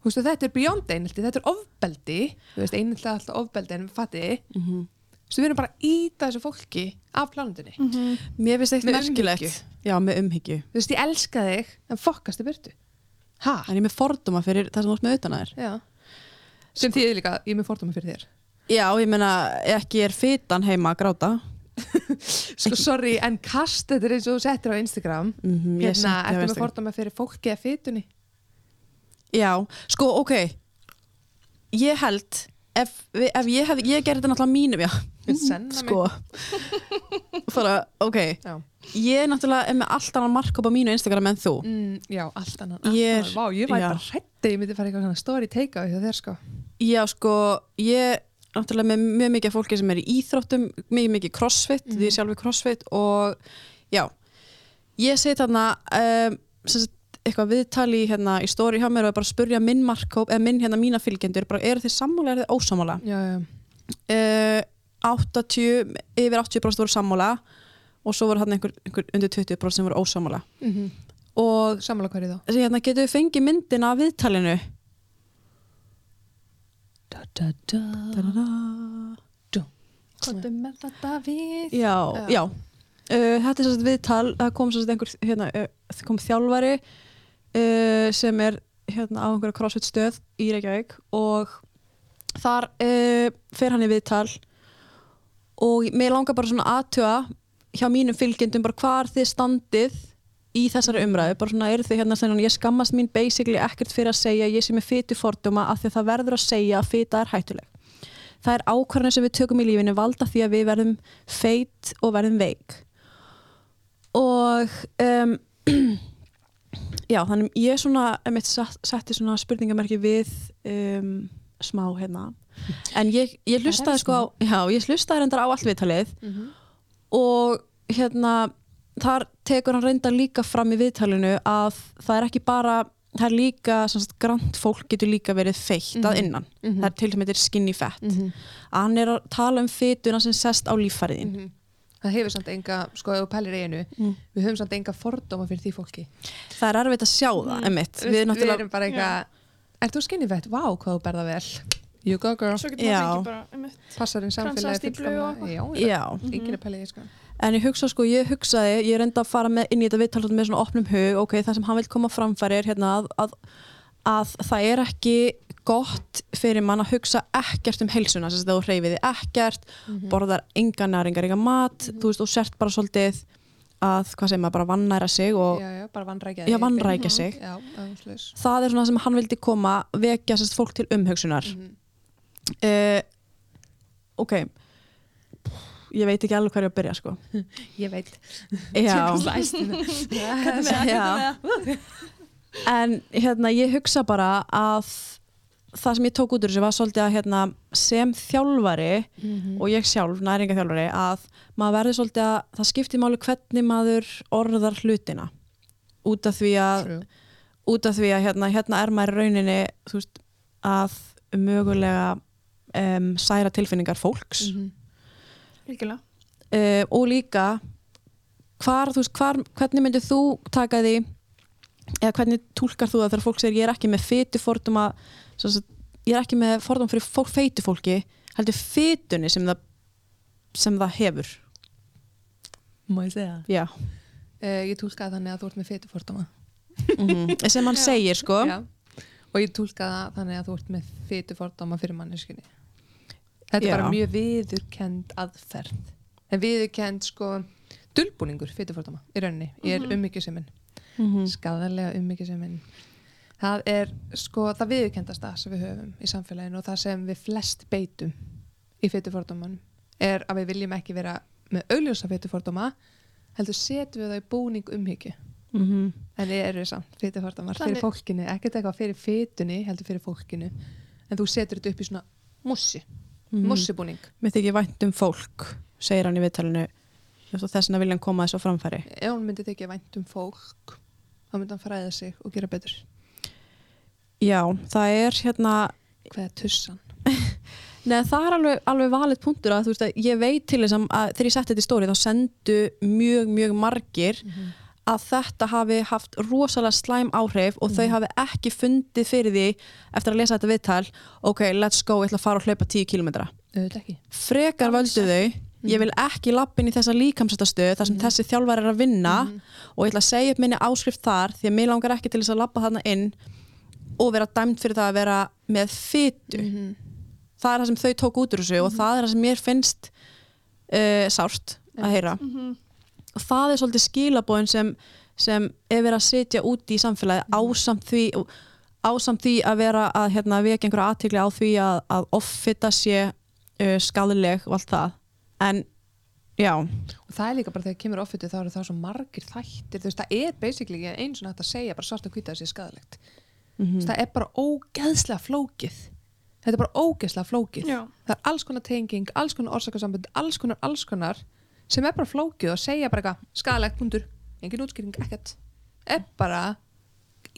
Þú veist, þetta er beyond einelti Þetta er ofbeldi Þú veist, einelti er alltaf ofbeldi en fatti Þú mm veist, við erum bara að íta þessu fólki af plánundinni Mhm. mér finnst Með merkilegt. Já, með umhyggju. Þú veist, ég elska þig en fokkast í burtu Ha? En ég er með forduma fyrir það sem þú ert með utan að þér. Já Sem þýðir líka, ég er með fordóma fyrir þér Já, ég meina, ekki er fitan heima að gráta. Sko, sorry, en kast þetta er eins og þú settir á Instagram Mm Hérna, ertu með fordóma fyrir fólki eða fytunni? Já, sko, ok. Ég held, ef, ef ég hef, ég gerði þetta náttúrulega mínum, já. Sko. Bara, ok. Já, Ég náttúrulega er með allt annan markup á mínu Instagram en þú. mm, já allt annan allt Ég annan. Vá, ég já. bara hrætti Ég myndi fara eitthvað svona story take á því þér sko Já, sko, ég náttúrulega með mjög mikið fólki sem er í íþróttum, mjög mikið crossfit, því ég sjálf er crossfit og já, ég segi þarna um, eitthvað viðtali hérna í stóri hjá mér og bara spurja minn markkóp, eða minn hérna mína fylgjendur, bara eru þið sammála eða eru þið ósammála? Já, já, Uh, 80, yfir 80% voru sammála og svo voru hann einhver, einhver undir 20% sem voru ósammála. Mm og Sammála hverju þá? hérna getur við fengið myndina af viðtalinu Da, da, da. Da-da-da. Komdu með þetta við Já, Já. já. Uh, þetta er sérst viðtal, það kom sérst einhver hérna, uh, kom þjálfari uh, sem er hérna á einhverja crossfit stöð í Reykjavík og þar uh, fer hann í viðtal og mér langar bara svona aðtuga hjá mínum fylgjendum bara hvar þið standið í þessari umræðu, bara svona eru þið hérna svona, ég skammast mín basically ekkert fyrir að segja ég sé með fytu fordóma af því að það verður að segja að fyta er hættuleg. Það er ákvarðanir sem við tökum í lífinu valda því að við verðum feit og verðum veik. Og um, já, þannig ég svona emitt, setti svona spurningamerki við um, smá hérna. En ég, ég hlustaði sko á já, ég hlustaði reyndar á allt viðtalið Mhm. og hérna þar tekur hann reyndar líka fram í viðtalinu að það er ekki bara það er líka, sagt, grant fólk getur líka verið feitt að Mhm. innan Mhm. það er til sem heitir skinny fat Mhm. að hann er að tala um fytuna sem sest á líffæriðin Mhm. Það hefur samt enga, sko, ef þú pælir eiginu mm. Við höfum samt enga fordóma fyrir því fólki það er erfitt að sjá það, Mm. emitt Við, við erum bara eitthvað Ert þú skinny fett? Vá, hvað þú berða vel You go girl Svo getur maður fengið bara einmitt. Passar inn samfélagi fullkomlega. Já, já. enginn er pælið í sko. En ég hugsa sko, ég hugsaði, ég reyndi að fara með inn í þetta viðtal með svona opnum hug, ok, það sem hann vil koma framfæri er hérna að, að, að það er ekki gott fyrir mann að hugsa ekkert um heilsuna, þess að þú hreyfiði ekkert borðar enga næringar, enga mat þú veist, og sért bara svolítið að, hvað segir maður, bara vannæra sig og Já, já, bara vannrækja já, vannrækja sig. Já, það er svona sem hann vildi koma vekja sérst fólk til umhugsunar. Mhm. Uh, ok. Ég veit ekki alveg hverju að byrja sko. Ég veit. En hérna ég hugsa bara að það sem ég tók út úr þessu var svolítið að hérna, sem þjálfari og ég sjálf, næringaþjálfari að maður verður svolítið að það skiptir máli hvernig maður orðar hlutina. Út af því að út af því að hérna, hérna er maður rauninni veist, að mögulega um, særa tilfinningar fólks. Mhm. Líkilega. uh, og líka hvar, veist, hvar, hvernig myndir þú taka því eða hvernig túlkar þú það þegar fólk segir ég er ekki með fytu forduma ég er ekki með fordum fyrir fólk, feitu fólki heldur fytunni sem það sem það hefur. Má ég segja já, uh, Ég túlkaði þannig að þú ert með fetu fordóma mm sem hann segir sko. Já. Og ég túlkaði það þannig að þú ert með fetu fordóma fyrir manneskinni Þetta er bara mjög viðurkend aðferð. En viðurkend sko dulbúningur fetu fordóma í rauninni Ég er mm -hmm. mm skadalega ummyggisemin það er sko það viðurkendasta sem við höfum í samfélaginu og það sem við flest beitum í fytufordóman er að við viljum ekki vera með augljósa fytufordóma heldur setjum við það í búning umhyggju. -hmm. en við erum samt fyrir Þannig- fólkinu, ekkert eitthvað fyrir fytunni heldur fyrir fólkinu. En þú setur þetta upp í svona mussi, Mhm. mussibúning mér þykir vænt um fólk segir hann í viðtalinu. Þess vegna vilja hann koma þessu á framfæri. Ef hún myndi tekja vænt um fólk þá myndi hann fræða sig og gera betur. Já, það er hérna hvað er tussan? Nei, það er alveg, alveg valið punktur að að ég veit til þess að, að þegar ég setti þetta í stóri þá sendu mjög, mjög margir að þetta hafi haft rosalega slæm áhrif og þau hafi ekki fundið fyrir því eftir að lesa þetta viðtal ok, let's go, ég ætla að fara og hlaupa 10 km frekar völdu þau ég vil ekki lappin í þessa líkamsættastöð þar sem þessi þjálfar er að vinna og ég ætla að segja upp minni áskrift þar því að mér langar ekki til þess að lappa þarna inn og vera dæmt fyrir það að vera með fytu það er það sem þau tók út úr þessu og það er það sem mér finnst uh, sárt að heyra það er svolítið skilabóðin sem, sem er verið að setja út í samfélagi ásamt því ásamt því að vera að hérna, vekja einhverja aðtikli á því að, að offita sé uh, skadaleg og allt það. En já, og það er líka bara þegar kemur offitu þá eru það svo margir þættir. Þú veist, það er basically eins og hægt að segja bara svart og hvita þessi skadalegt mm Mhm. það er bara ógeðslega flókið. Þetta er bara ógeðslega flókið. Já. það er alls konar tenging, alls konar orsakasambund alls konar, alls konar sem er bara flókið og segja bara eitthvað skadalegt pundur, engin útskýring, ekkert. Er bara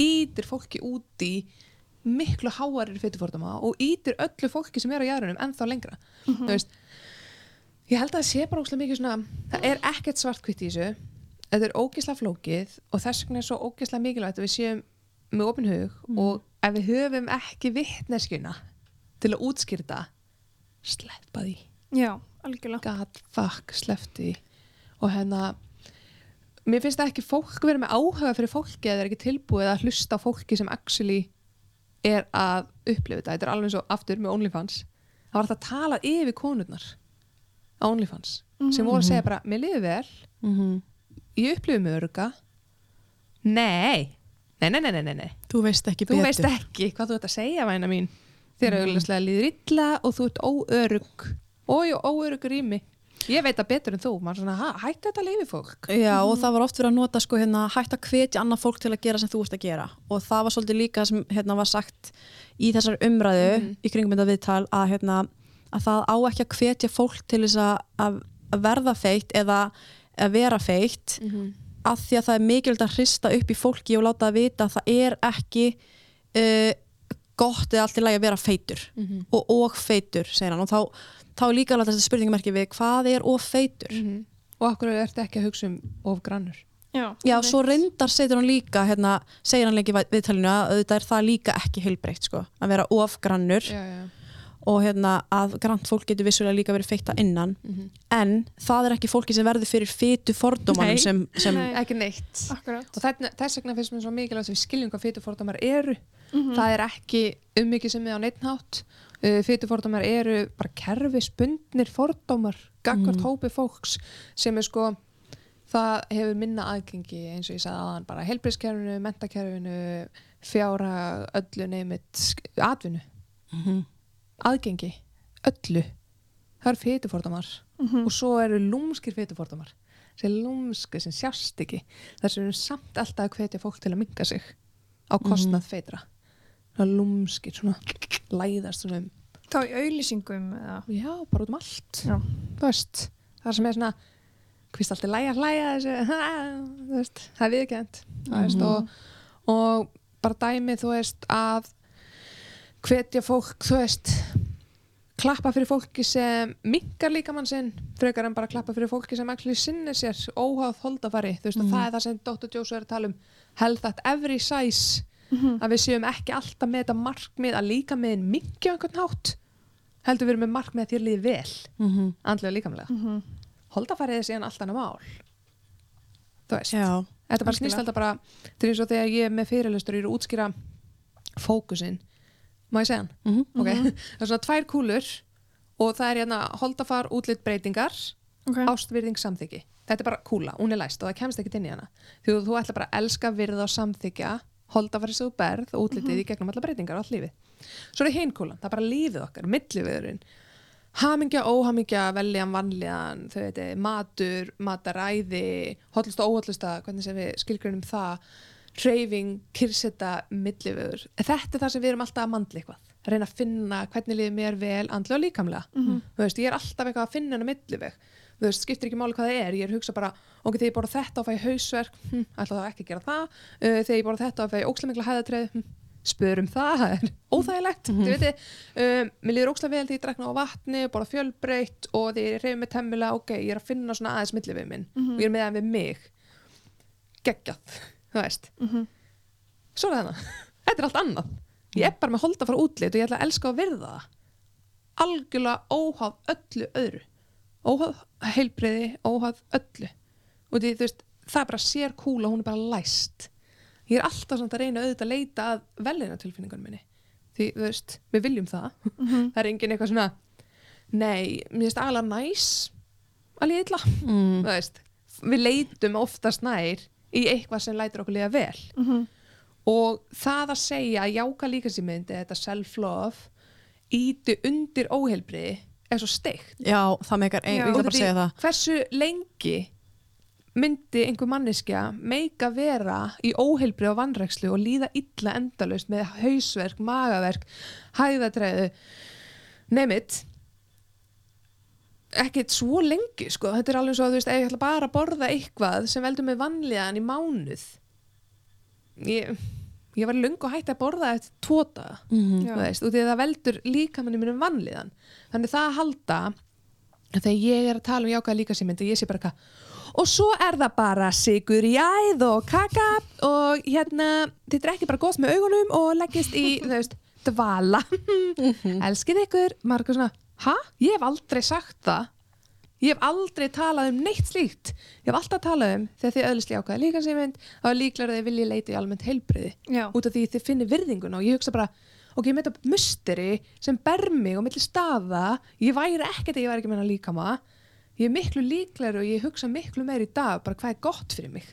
ítir fólki út í miklu háarir fytufordama og ítir öllu fólki sem er á jærunum ennþá lengra. Þú veist ég held að það sé bara ógislega mikið svona það er ekkert svartkvitt í þessu. Þetta er ógislega flókið og þess vegna er svo ógislega mikilvægt að við séum með opin hug og ef við höfum ekki vittneskjuna til að útskýrta sleppa því. Já, algjörlega. God fuck, sleppti því. Og hérna mér finnst það ekki fólk vera með áhuga fyrir fólki eða er ekki tilbúið að hlusta á fólki sem actually er að upplifa þetta, þetta er alveg og aftur með OnlyFans. Það var alltaf að tala yfir konurnar á OnlyFans sem voru að segja bara, mér liður vel. Mm ég upplifi mig öruga nei. Nei, nei, nei, nei, nei, þú veist ekki þú betur. veist ekki hvað þú ert að segja væna mín. Þér Mhm. auðvitað líður illa og þú ert óörug og óörugur í mig ég veit það betur en þú maður svona, ha, hættu þetta lífi fólk? Já, og það var oft verið að nota sko hérna hægt að hvetja annað fólk til að gera sem þú ert að gera. Og það var svolítið líka sem hérna var sagt í þessar umræðu í kringum þetta viðtal að hérna að það á ekki að hvetja fólk til þess að, að verða feitt eða að vera feitt af því að það er mikilvægt að hrista upp í fólki og láta það vita að það er ekki uh, gott eða allt í lagi að vera feitur og, og feitur, segir hann. Og þá, þá er líka alveg þessi spurningamerki við hvað er of feitur. Og okkur ertu ekki að hugsa um of grannur? Já, Já, svo reyndar setur hann líka hérna, segir hann lengi í viðtalinu að auðvitað er það líka ekki heilbreytt sko, að vera ofgrannur já, já. og hérna að grannt fólk getur vissulega líka verið feitta innan. En það er ekki fólki sem verður fyrir fytu fordómanum Nei. sem, sem Nei. ekki neitt. Akkurat. Og þess, þess vegna finnst mér svo mikilvægt að við skiljum hvað fytufordómar eru. Það er ekki um mikið sem við á neittnátt fytufordómar eru bara kerfisbundnir fordómar gagvart hópi fólks sem er sko það hefur minna aðgengi eins og ég sagði aðan bara helbriðskerfinu, mentakerfinu fjára, öllu neymit atvinnu, Mhm. aðgengi öllu, það eru fytufordómar Mhm. og svo eru lúmskir fytufordómar sem lúmski sem sjást ekki. Þess að við erum samt alltaf að hvetja fólk til að minga sig á kostnað feitra það er lúmskir svona læðast svona um Þá í auðlýsingum eða? Já, bara út um allt. Já. þú veist, það sem er svona hvist alltaf læja hlæja þessu? Þú veist, það er viðkjönd mm veist, og, og bara dæmi þú veist að hvetja fólk, þú veist klappa fyrir fólki sem minkar líkamann sinn frekar en bara klappa fyrir fólki sem actually sinnir sér óháð holdafari, þú veist, og það er það sem Dr. Joshua er að tala um. Health at every size að við séum ekki alltaf með þetta markmið að líka meðin mingi á einhvern hátt heldur við erum með markmið að þér líði vel Mhm. andlega og líkamlega Mhm. holdafarið er síðan allt annað mál þú veist Já, þetta bara snýst alltaf bara er eins og þegar ég með fyrirlustur er að útskýra fókusin má ég segja hann? Mhm. ok, það er svona tvær kúlur og það er hérna holdafar útlitt breytingar Ok. ástvirðing samþyggi þetta er bara kúla, hún er læst og það kemst ekki inn í hana þú, þú ætla bara að elska virða og samþykja holdafarið sem þú berð og útlitið í gegnum alla breytingar og allt lífið. Svo er hinn kúlan, það er bara lífið okkar milliviðurinn. Hamingja, óhamingja, veljan, vanljan þau veit, matur, mataræði hollust og óhollusta, hvernig sem við skilgrunum það hreyfing, kyrseta, milliviður. Þetta er það sem við erum alltaf að mandla eitthvað. Reyna að finna hvernig liðið mér vel andlega og líkamlega. Þú veist, ég er alltaf eitthvað að finna hennar milliveg þú veist, skiptir ekki máli hvað það er. Ég er að hugsa bara, ok, þegar ég borða þetta og fæ hausverk hm, ætla það ekki að gera það. Uh, þegar ég borða þetta og fæ ókslega mikla hæðatreið hm, spörum það, það er óþægilegt mm -hmm. veitir, um, mér líður ókslega vel því ég drekna á vatni, borða fjölbreytt og því ég reyfi mig temmilega, ok, ég er að finna svona aðeins milli við minn og ég er með það við mig. Geggjað, þú veist. Mhm. svo er það hana, þetta er heilbreyði, óháð öllu. Og því, veist, það bara sér kúla hún er bara læst. Ég er alltaf samt að reyna auðvitað að leita að velina tilfinningunum minni. Því, þú veist, við viljum það. Það er engin eitthvað svona nei, mér finnst aðalega næs líða illa. Mm. veist, við leitum oftast nær í eitthvað sem lætur okkur liða vel. Mhm. og það að segja að jáka líkasýmyndi þetta self-love íti undir óheilbriði er svo steikt. Já, það meikar ég vil bara segja það hversu lengi myndi einhver manneskja meika vera í óheilbrið og vannrækslu og líða illa endalaust með hausverk, magaverk hæðatræðu neymitt ekkert svo lengi sko, þetta er alveg svo að þú veist, ef ég ætla bara að borða eitthvað sem veldur með vannlegan í mánuð ég, ég var löngu hægt að borða eftir tóta mm þú veist, og því að það veldur líka manni mínum vannliðan þannig það að halda þegar ég er að tala um jákvæða líka sem ég sé bara eitthvað og svo er það bara sigur í æð og kaka og hérna þið drekki bara gott með augunum og leggist í þú veist, dvala. Elskið ykkur margur svona, ha? Ég hef aldrei sagt það ég hef aldrei talað um neitt slíkt. Ég hef alltaf talað um þegar þið öðlisli ákvæða líka sem mynd þá er líklega að þið vilja leita í almennt heilbriði Já. út af því þið finnir virðinguna og ég hugsa bara ok, ég með þetta musteri sem ber mig og milli staða, ég væri ekkert að ég væri ekki með hana líkama. Ég er miklu líklegri og ég hugsa miklu meir í dag bara hvað er gott fyrir mig.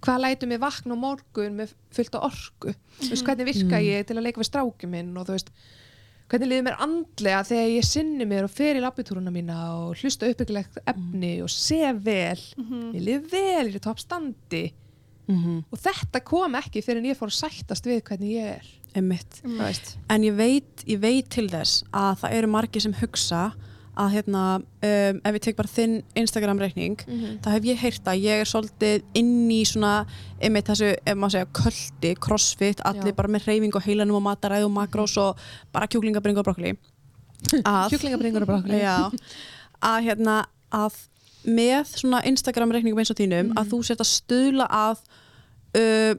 Hvað lætur mig vakna á morgun með fullt á orku, þú veist, hvernig virka ég til að leika við strákið minn og þú veist hvernig liður mér andlega þegar ég sinni mér og fer í labbitúruna mína og hlusta uppbyggilegt efni og sé vel? Ég liður vel, ég er í toppstandi -hmm. og þetta kom ekki fyrir en ég fór að sættast við hvernig ég er. Einmitt. En ég veit, ég veit til þess að það eru margir sem hugsa að hérna, um, ef ég tek bara þinn Instagram-reikning, þá hef ég heyrt að ég er svolítið inn í svona einmitt þessu, ef maður segja, köldi, crossfit, allir Já. bara með reyfing og heilanum og mataræð og makrós og bara kjúklingabring og brokkoli. Kjúklingabringur og brokkoli að hérna, að með svona Instagram-reikningum eins og þínum, að þú sért að stuðla að uh,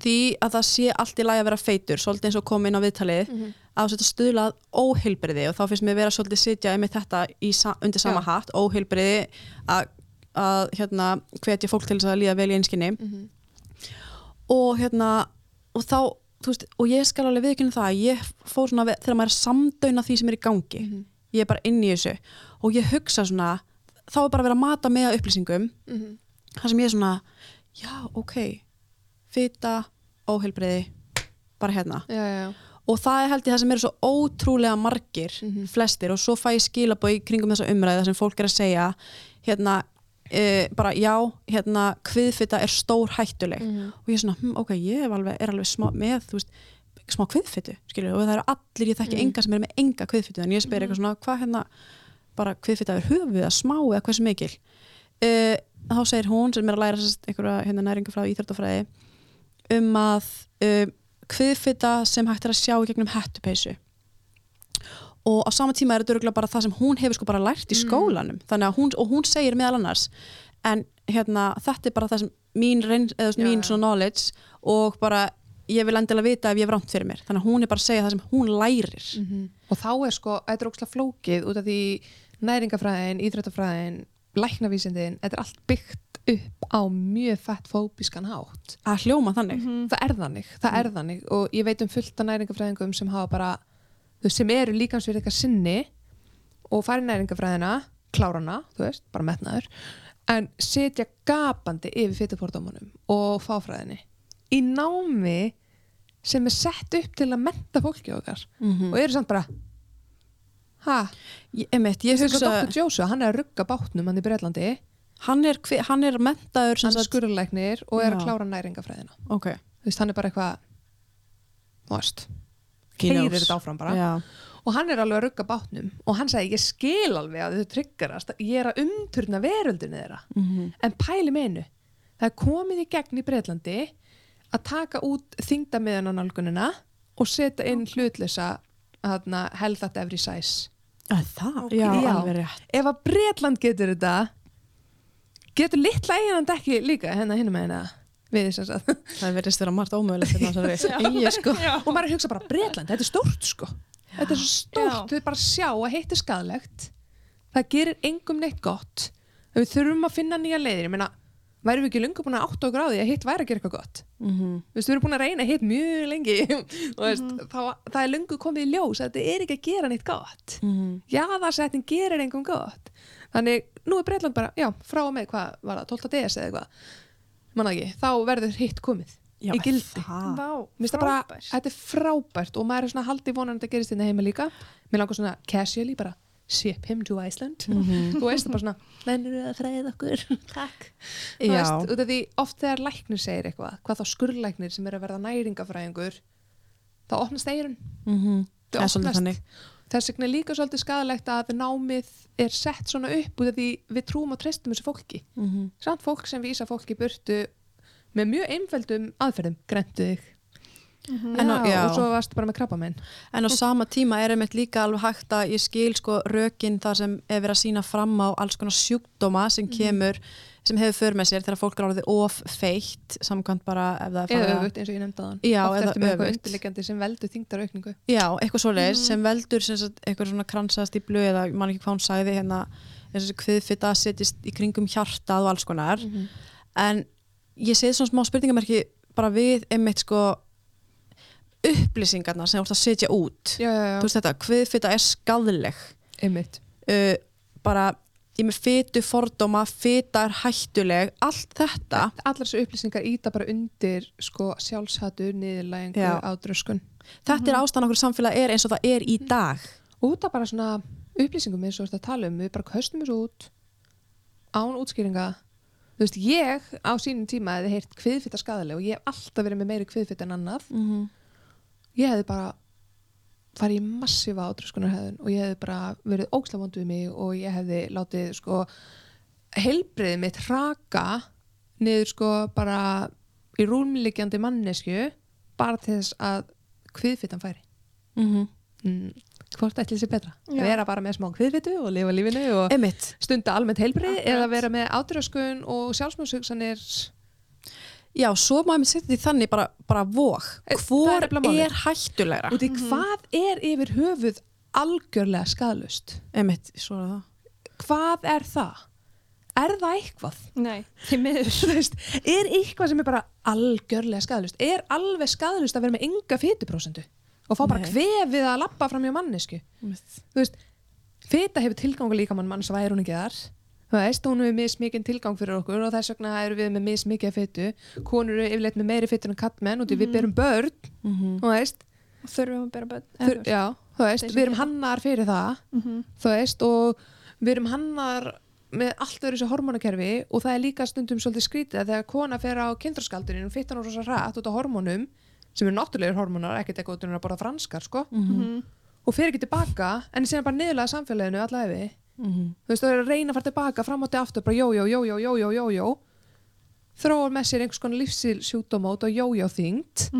því að það sé allt í lagi að vera feitur, svolítið eins og kom inn á viðtalið, Mhm. þú sért að stuðla að óheilbriði og þá finnst mér vera svolítið sitja með þetta sa- undir sama hatt, óheilbriði að, að hérna, hvetja fólk til þess að líða vel í einskinni Mhm. og hérna og þá, þú veist, og ég skal alveg viðkynna það að ég fór svona, þegar maður er að samdauna því sem er í gangi, Mhm. ég er bara inn í þessu og ég hugsa svona þá er bara verið að mata með að upplýsingum Mhm. þar sem ég er svona já, ok, fita óheilbriði, bara hérna já, já. Og það er held ég það sem eru svo ótrúlega margir Mhm. flestir og svo fæ ég skilabóð í kringum þessa umræða sem fólk er að segja hérna, e, bara já hérna, kviðfita er stór hættuleg Mhm. og ég er svona, hm, ok, ég er alveg, er alveg smá, með, þú veist, smá kviðfitu skilur, og það eru allir, ég þekki Mhm. enga sem eru með enga kviðfitu, en ég spyr eitthvað svona hvað hérna, bara kviðfita er höfuð að smá eða hversu mikil uh, þá segir hún sem er að læra einhverja hérna, næringafræði, íþrættafræði um að uh, kviðfita sem hægt er að sjá gegnum hettupeysu og á sama tíma er þetta örugglega bara það sem hún hefur sko bara lært í skólanum. Þannig að hún, og hún segir meðal annars en hérna, þetta er bara það sem mín, reyn, eða, Já, mín svona knowledge og bara ég vil endilega vita ef ég hef rámt fyrir mér. Þannig að hún er bara að segja það sem hún lærir. Mhm. og þá er sko, þetta er ókslega flókið út af því næringafræðin, íþrættafræðin læknavísindin, þetta er allt byggt upp á mjög fett fóbískan hátt. Að hljóma þannig. Það er þannig, það er þannig. Og ég veit um fullt af næringafræðingum sem hafa bara veist, sem eru líkansverið eitthvað sinni og fari næringafræðina klárana, þú veist, bara metnaður en setja gapandi yfir fytupordómanum og fáfræðinni í námi sem er sett upp til að menta fólki okkar mm og eru samt bara ha, ég, ég hugsa Dr. Joshua, hann er að rugga bátnum hann í Breitlandi, hann er, hann er mentaður hann er skurðlæknir og er Já. að klára næringafræðina ok, þú veist, hann er bara eitthvað þú veist, He keirir knows. þetta áfram bara já, og hann er alveg að rugga bátnum og hann segi, ég skil alveg að þau tryggarast ég er að umturna veröldinu þeirra mm en pæli meinu það er komið í gegn í Breitlandi að taka út þingdamiðan á nálgunina og setja inn hlutlösa hana, held at every size Að það? Ok. Já, Já. alveg rétt. ef að Bretland getur þetta getur litla eiginand ekki líka hérna hinum með hérna við þess að Það verðist vera margt ómögulegt hérna sko. Já. og maður að hugsa bara Bretland, þetta er stórt sko. Þetta er svo stórt, Já. við bara sjá að heitt er skadlegt það gerir engum neitt gott. Við þurfum að finna nýja leiðir ég meina, værum við ekki lungu búin að átta okkur á því að hitt væri að gera eitthvað gott. Þú veist, við erum búin að reyna hitt mjög lengi. Og veist, það, það er lungu komið í ljós að þetta er ekki að gera neitt gott. Mhm. jaðarsetning gerir engum gott þannig, nú er Breitland bara, já, frá og með hvað var það, 12. DS eða eitthvað manna ekki, þá verður hitt komið Já, í gildi bara, þetta er frábært og maður er svona haldið vonan að þetta gerist hérna heima líka mér langar svona casually bara ship him to Iceland þú veist það bara svona, nennir að fræða okkur takk þú Já. veist, út af því oft þegar læknir segir eitthvað hvað þá skurlæknir sem er að verða næringafræðingur þá opnast eirun Mhm. Þau Það er svolítið opnast. þannig. Þess vegna er líka svolítið skadalegt að námið er sett svona upp út af því við trúum og treystum þessu fólki. Mhm. samt fólk sem vísa fólki burtu með mjög einföldum aðferðum grentu þig. En á- já. og svo varstu bara með krabba minn En á sama tíma er einmitt líka alveg hægt að ég skil sko rökin þar sem er verið að sína fram á alls konar sjúkdóma sem kemur, sem hefur för með sér þegar fólk er alveg of feitt samkvæmt bara ef það er eða öfugt eins og ég nefndi þann Já, oft eftir með eitthvað öfugt. undirliggjandi sem veldur þingdaraukningu Já, eitthvað svoleiðis sem veldur sem sagt, eitthvað svona kransastíplu eða ég man ekki hvað hún sagði hérna eins og hviðfitta setjist í kringum hjartað og alls konar. En ég segi svona smá spurningamerki bara við einmitt sko upplýsingarnar sem þú ert að setja út. Já, já, þú veist þetta, hviðfitta er skadleg einmitt. Uh, bara ég með fytu fordóma, fyta er hættuleg allt þetta. Allar þessu upplýsingar íta bara undir sko, sjálfshatu, niðurlægingu, ádröskun þetta er ástæðan okkur samfélag er eins og það er í dag. Út af bara svona upplýsingum eins og þetta tala um, við bara köstum þessu út án útskýringa. Þú veist, ég á sínum tíma hefði heyrt kviðfitta skadaleg og ég hef alltaf verið með meiri kviðfitt en annað. Mm -hmm. ég hefði bara farið í massífa átröskunarhæðun og ég hefði bara verið ókslega vond við mig og ég hefði látið sko heilbriðið mitt raka niður sko bara í rúmliggjandi mannesku bara til þess að kviðfittan færi Mm mm, hvort ætli sér betra Já. vera bara með smá kviðfitu og lifa lífinu og Einmitt, stunda almennt Akkurat. eða vera með átröskun og sjálfsmjóðshugsanir já, svo má ég með setja því þannig bara, bara vók, Eh, það er hvor málið. er hættulegra út í hvað er yfir höfuð algjörlega skadlust Einmitt, svo er það hvað er það? Er það eitthvað? Nei, því miður. Er eitthvað sem er bara algjörlega skadlust? Er alveg skadlust að vera með enga fytuprósendu og fá bara Nei. kvefið að lappa fram hjá mannesku? Þú veist, fyta hefur tilgang líka mann mann sem Þú veist, hún hefur mismikinn tilgang fyrir okkur og þess vegna eru við með mismikið af fytu. Konur eru yfirleitt með meiri fytur en kattmenn og því við berum börn, Mhm. þú veist, Og þurfum að bera börn. Þur, já, þú veist, við erum hannar fyrir það Mm -hmm. þú veist, og við erum hannar með allt öðru þessu hormónakerfi og það er líka stundum svolítið skrítið að þegar kona fer á kindraskaldurinn og fyttan úr rosa rætt út á hormónum sem eru náttúrulegur hormónar, ekkert eitthvað út um að borða franskar sko, Mhm. og fer ekki tilbaka en síðan bara niðurlega samfélaginu alla efi Mhm. þú veist, það er að reyna að fara tilbaka fram og til aftur, bara jójó, jójó, jójó, jójó þróar með sér einhvers konar lífsílsjúkdómót og jójó þyngd.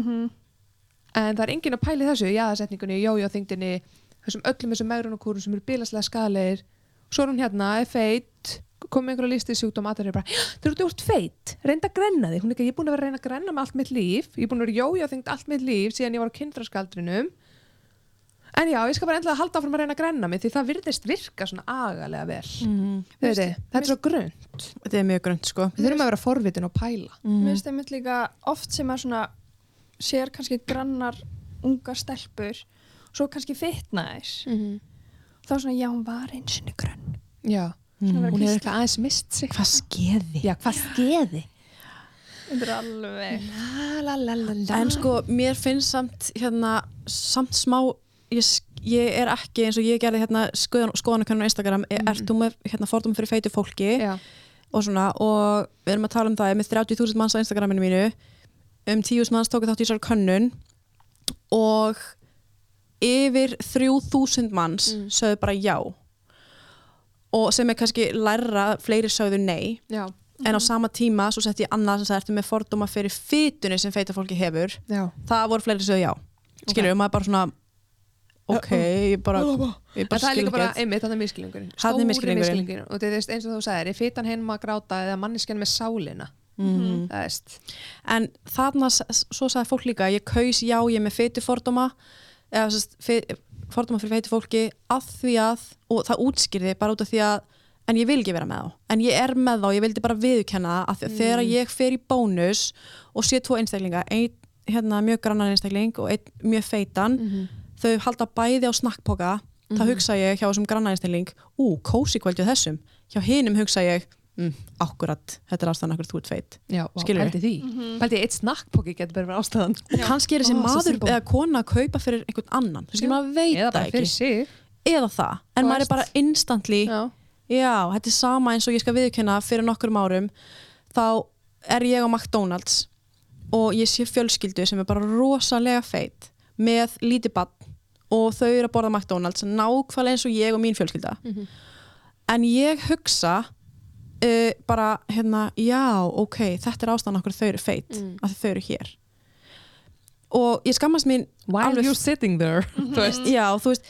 En það er enginn að pæli þessu í aðsetningunni, jójó þyngdinni þessum öllum þessum megrunarkúrum sem eru bílaslega skadalegir svo er hún hérna, er feitt komið einhverja lísti sjúkdóm að það er bara þegar þú ert feitt, reynda að grenna þig. Hún er ekki, ég er búin að vera að reyna að grenna með allt mitt líf ég er búin að vera jójó þyngd allt mitt líf síðan ég var á kindraskaldrinum en já, ég skal bara endlega halda áfram að reyna að grenna mig því það virðist virka svona agalega vel Mhm. Þið veitir, þetta er svo grunn Þetta er mjög grönt sko við þurfum að vera forvitin og pæla Mhm. Mér finnst einmitt líka oft sem að svona sér kannski grannar ungar stelpur svo kannski fitna þær -hmm. þá svona já hún var einsinni grönn já, Mhm. hún klístra. eitthvað aðeins mist sig Hvað skeði? já, hvað skeði Þetta er alveg la, la, la, la, la. En sko, mér finnst samt hérna, samt smá ég, ég er ekki eins og ég gerði hérna skoðan, skoðanakönnun á Instagram mm. ert þú með hérna fordum fyrir feitu fólki já, og svona og við erum að tala um það er með 30.000 manns á Instagraminu mínu um 10.000 manns tóku þátt í þessari könnun og yfir 3.000 manns Mm. sögðu bara já. Og sem er kannski lærra fleiri sögðu nei. Já, en á sama tíma svo sett ég annað sem sagði ertu með fordóma fyrir fytunni sem feita fólki hefur? Já. það voru fleiri sögðu já. Skilur, og maður bara svona ok, ég bara, ég En bara það er líka bara, einmitt, það er miskilingurinn Þarna er misskilningurinn. og það er eins og þú sagðir, er fitan heim að gráta eða manneskjan með sálina? Mhm. það veist. En þarna, svo sagði fólk líka ég kaus já, ég er með feitu fordóma eða fe, fordóma fyrir feitu fólki að því að, og það útskýrði bara út af því að, en ég vil ekki vera með þá. En ég er með þá, ég vildi bara viðurkenna það að að þegar ég fer í bónus og sé tvo einstaklinga, einn hérna, mjög grannan einstakling og einn mjög feitan þau halda bæði á snakkpoka þá hugsa ég hjá þessum grannan einstakling ú, kósi kvöldju þessum. Hjá hinum hugsa ég, mm, akkurat þetta er ástæðan akkur þú ert feit. Já, vá, Skilurðu? pældi því. Pældi eitt snakkpóki getur bara verið ástæðan. Og kannski er þessi svo maður eða kona að kaupa fyrir einhvern annan. Þú skilur maður veit Eða það bara ekki. fyrir sig. Eða það, en maður er bara instantly já. Já, þetta er sama eins og ég skal viðkynna fyrir nokkrum árum. Þá er ég á McDonalds og ég sé fjölskyldu sem er bara rosalega feit með lítið bann og þau eru að borða McDonalds nákvæmlega eins og ég og mín fjölskylda. Mhm. en ég hugsa uh, bara hérna, já, ok þetta er ástæðan okkur þau eru feit Mm. að þau eru hér. Og ég skammast mín while Alveg- you're sitting there? Veist, já, þú veist,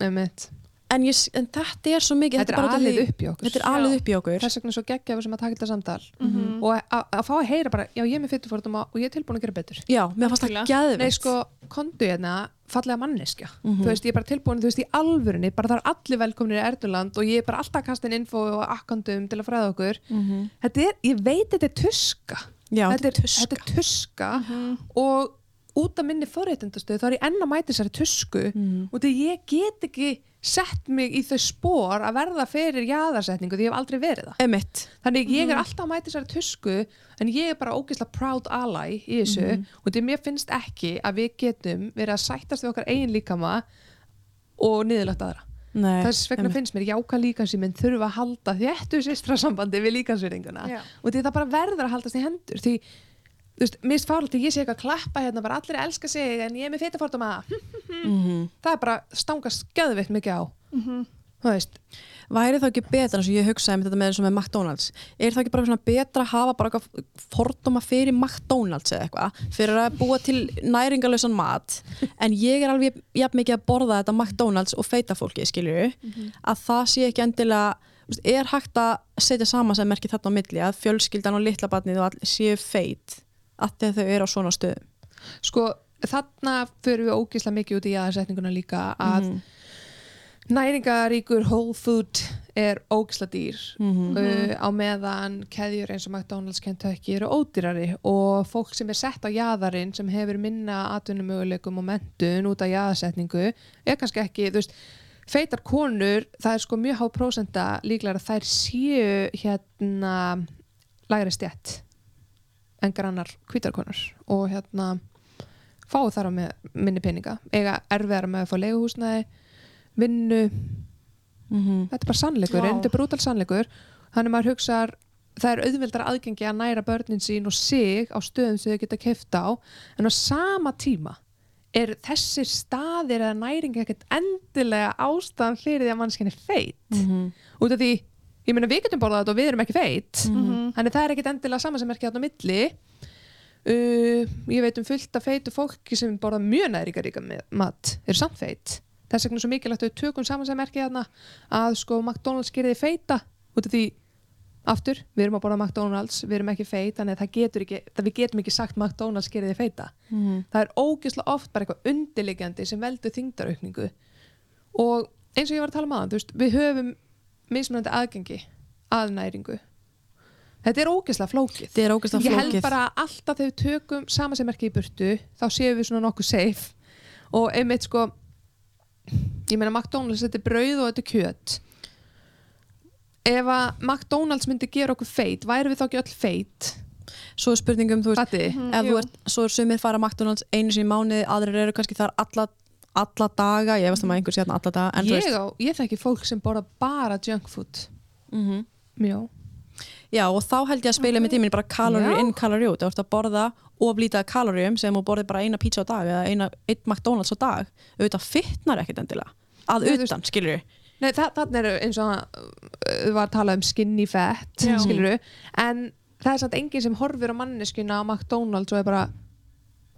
einmitt en, ég, en þetta er svo mikið Þetta er af alið því- upp í okkur. Þetta er alið upp í okkur. Þess vegna er svo geggjafur sem að taka þetta samtal. Mhm. og að að fá að heyra bara, já ég er með fytuforduma og ég er tilbúin að gera betur. Já, mér fannst það gæðvitt Nei sko, kondu hérna fallega manneskja, Mhm. þú veist, ég er bara tilbúin þú veist, í alvörunni, bara það er allir velkomnir í Erduland og ég er bara alltaf að kasta inn info og akkandum til að fræða okkur. Mhm. þetta er, ég veit þetta er tuska. Já, þetta, er, þetta er tuska. og út af minni forréttindastöð þá er ég enn að mæta þessari tusku. Mhm. og því ég get ekki sett mig í þau spór að verða fyrir jaðarsetningu því ég hef aldrei verið það. Emitt þannig ég er alltaf að mæta þessari tusku en ég er bara ógeðslega proud ally í þessu og því mér finnst ekki að við getum verið að sættast við okkar eigin líkama og niðurlagt aðra. Nei, þess vegna einmitt. finnst mér jáka líkansýminn þurfa að halda þéttu sýstra sambandi við líkansverðinguna og því það bara verður að haldast í hendur. Því þú veist, finnst fáralt að ég sé eitthvað að klappa hérna bara allir elska sig en ég er með fytafordama Mhm. það er bara stangast skjöðvitt mikið á. Mhm. þú veist, væri það ekki betra eins og ég hugsaði með þetta með, eins og með McDonalds er það ekki bara svona betra að hafa bara eitthvað fordóma fyrir McDonalds eða eitthvað fyrir að búa til næringalösan mat en ég er alveg jafn mikið að borða þetta McDonalds og feita fólki skilju að það sé ekki endilega þú veist, er hægt að setja saman sem merkir þarna á milli að fjölskyldan og litla barnið og all séu feit að þau eru á svona stöðum. Sko þarna fyrir við ógeðslega mikið út í aðsetninguna líka að næringaríkur whole food er ógeðslega dýr. Uh, á meðan keðjur eins og McDonalds Kentucky eru ódýrari og fólk sem er sett á jaðarinn sem hefur minna atvinnumöguleikum og mentun út af jaðarsetningu er kannski ekki, þú veist feitar konur, það er sko mjög há prósenta líklega að þær séu hérna lægri stjætt en grannar hvítarkonar og hérna fáu þar á með minni peninga. Eiga erfiðara með að fá leiguhúsnæði vinnu, mm þetta er bara sannleikur Vá. þetta er brútal sannleikur. Þannig maður hugsar það er auðveldar aðgengi að næra börnin sín og sig á stöðum sem þau geta kefta á en á sama tíma er þessir staðir eða næring ekkert endilega ástæðan fyrir því að mannskinn er feit. Út af því, ég meina við getum borðað þetta og við erum ekki feit. Þannig það er ekkert endilega saman sem er ekki þarna á milli. Uh, ég veit um fullt af feitu fólki sem borða mjög næringaríka mat eru samt feit. Þess vegna er svo mikilvægt að við tökum saman sem merkja þarna að sko McDonalds gerir þið feita út af því aftur, við erum að borða McDonalds, við erum ekki feit þannig að ekki, það við getum ekki sagt McDonalds gerir þið feita. Það er ógeðslega oft bara eitthvað undirliggjandi sem veldur þingdaraukningu og eins og ég var að tala um aðan veist, við höfum mismunandi aðgengi að næringu. Þetta er ógeðslega flókið. Er ógæslega ég held flókið. bara að alltaf þegar við tökum sama sem merki í burtu þá séum við svona nokkuð safe. Og einmitt sko ég meina McDonalds þetta er brauð og þetta er kjöt. Ef að McDonalds myndi gera okkur feit væri við þá ekki öll feit? Svo er spurningum, þú veist, Fatti? ef þú ert, svo er sumir fara McDonalds einu sinni í mánuði, aðrir eru kannski þar alla, alla daga, ég veist að maður einhver sé þarna alla daga, þú ég, veist, á, ég þekki fólk sem borða bara junk food. Mm mjó já og þá held ég að spila með tíminn bara kalori Já. inn, kalori út, þú ert að borða og blítið kaloríum sem þú borðið bara eina pizza á dag eða eina, einn McDonalds á dag auðvitað fitnar ekkert endilega. Að Nei, þú utan, skilur Nei, þa þannig eru eins og uh, var að tala um skinny fat Já. skilur en það er samt enginn sem horfir á manneskuna á McDonalds og er bara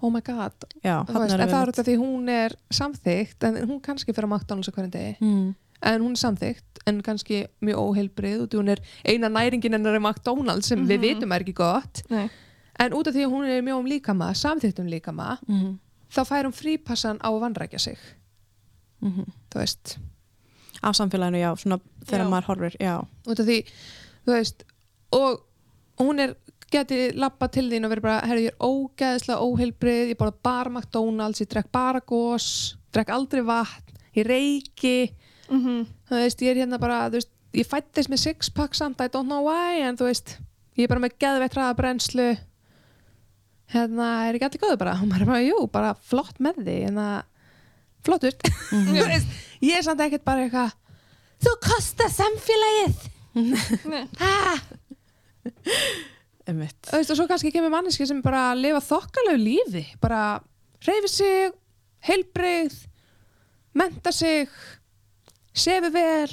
oh my god já, veist, en það er af því hún er samþykkt en hún kannski fyrir á McDonalds á hverjum degi mm. en hún er samþykkt en kannski mjög óheilbrið því hún er eina næringin hennar er McDonalds sem við Mhm. vitum er ekki gott Nei. en út af því að hún er mjög um líkama samþykkt um líkama Mm. þá fær hún frípassan á að vanrækja sig Mm. þú veist af samfélaginu, já, svona þegar Já. maður horfir já, út af því, þú veist og hún er geti lappa til þín og verið bara, herru ég er ógeðslega óheilbrið, ég borða bara McDonalds ég drekk bara gos, drekk aldrei vatn ég reiki. Mhm. þú veist, ég er hérna bara, þú veist ég fættist með sixpack samt, I don't know why en þú veist, ég er bara með geðveitt hraða brennslu hérna, er ekki allir góðu bara, og maður er bara, jú, bara flott með því, hérna flottur, þú veist ég er samt ekkert bara eitthvað þú kostar samfélagið. Nei. Einmitt Þú veist, og svo kannski kemur manneski sem bara lifa þokkalegu lífi, bara reyfi sig, heilbrigð menta sig sefi vel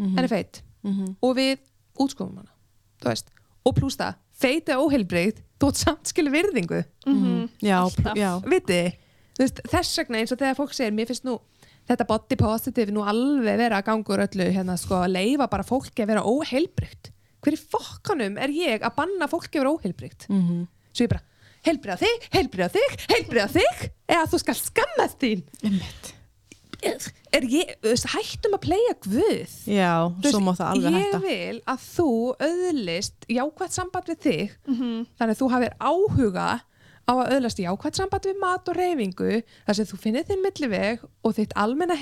Mhm. henni feit Mhm. og við útskofum hana þú veist, og pluss það, feit er óheilbrigð þú átt samt skilu virðingu Mhm. já, Alltaf. já, viti, þú veist, þess vegna eins og þegar fólk segir, mér finnst nú þetta body positive nú alveg vera að ganga úr öllu hérna sko, að leifa bara fólki að vera óheilbrigt hver í fokkanum er ég að banna fólki að vera óheilbrigt? Mhm. svo ég bara, heilbriða þig, heilbriða þig heilbriða þig, eða þú skal skammast þín. Er ég, hættum að playa guð? Já, Þú svo má það alveg ég hætta. vil að þú öðlist jákvæmt samband við þig. Mhm. þannig að þú hafir áhuga á að öðlast jákvæmt samband við mat og reyfingu þar sem þú finnir þinn milliveg og þitt almenna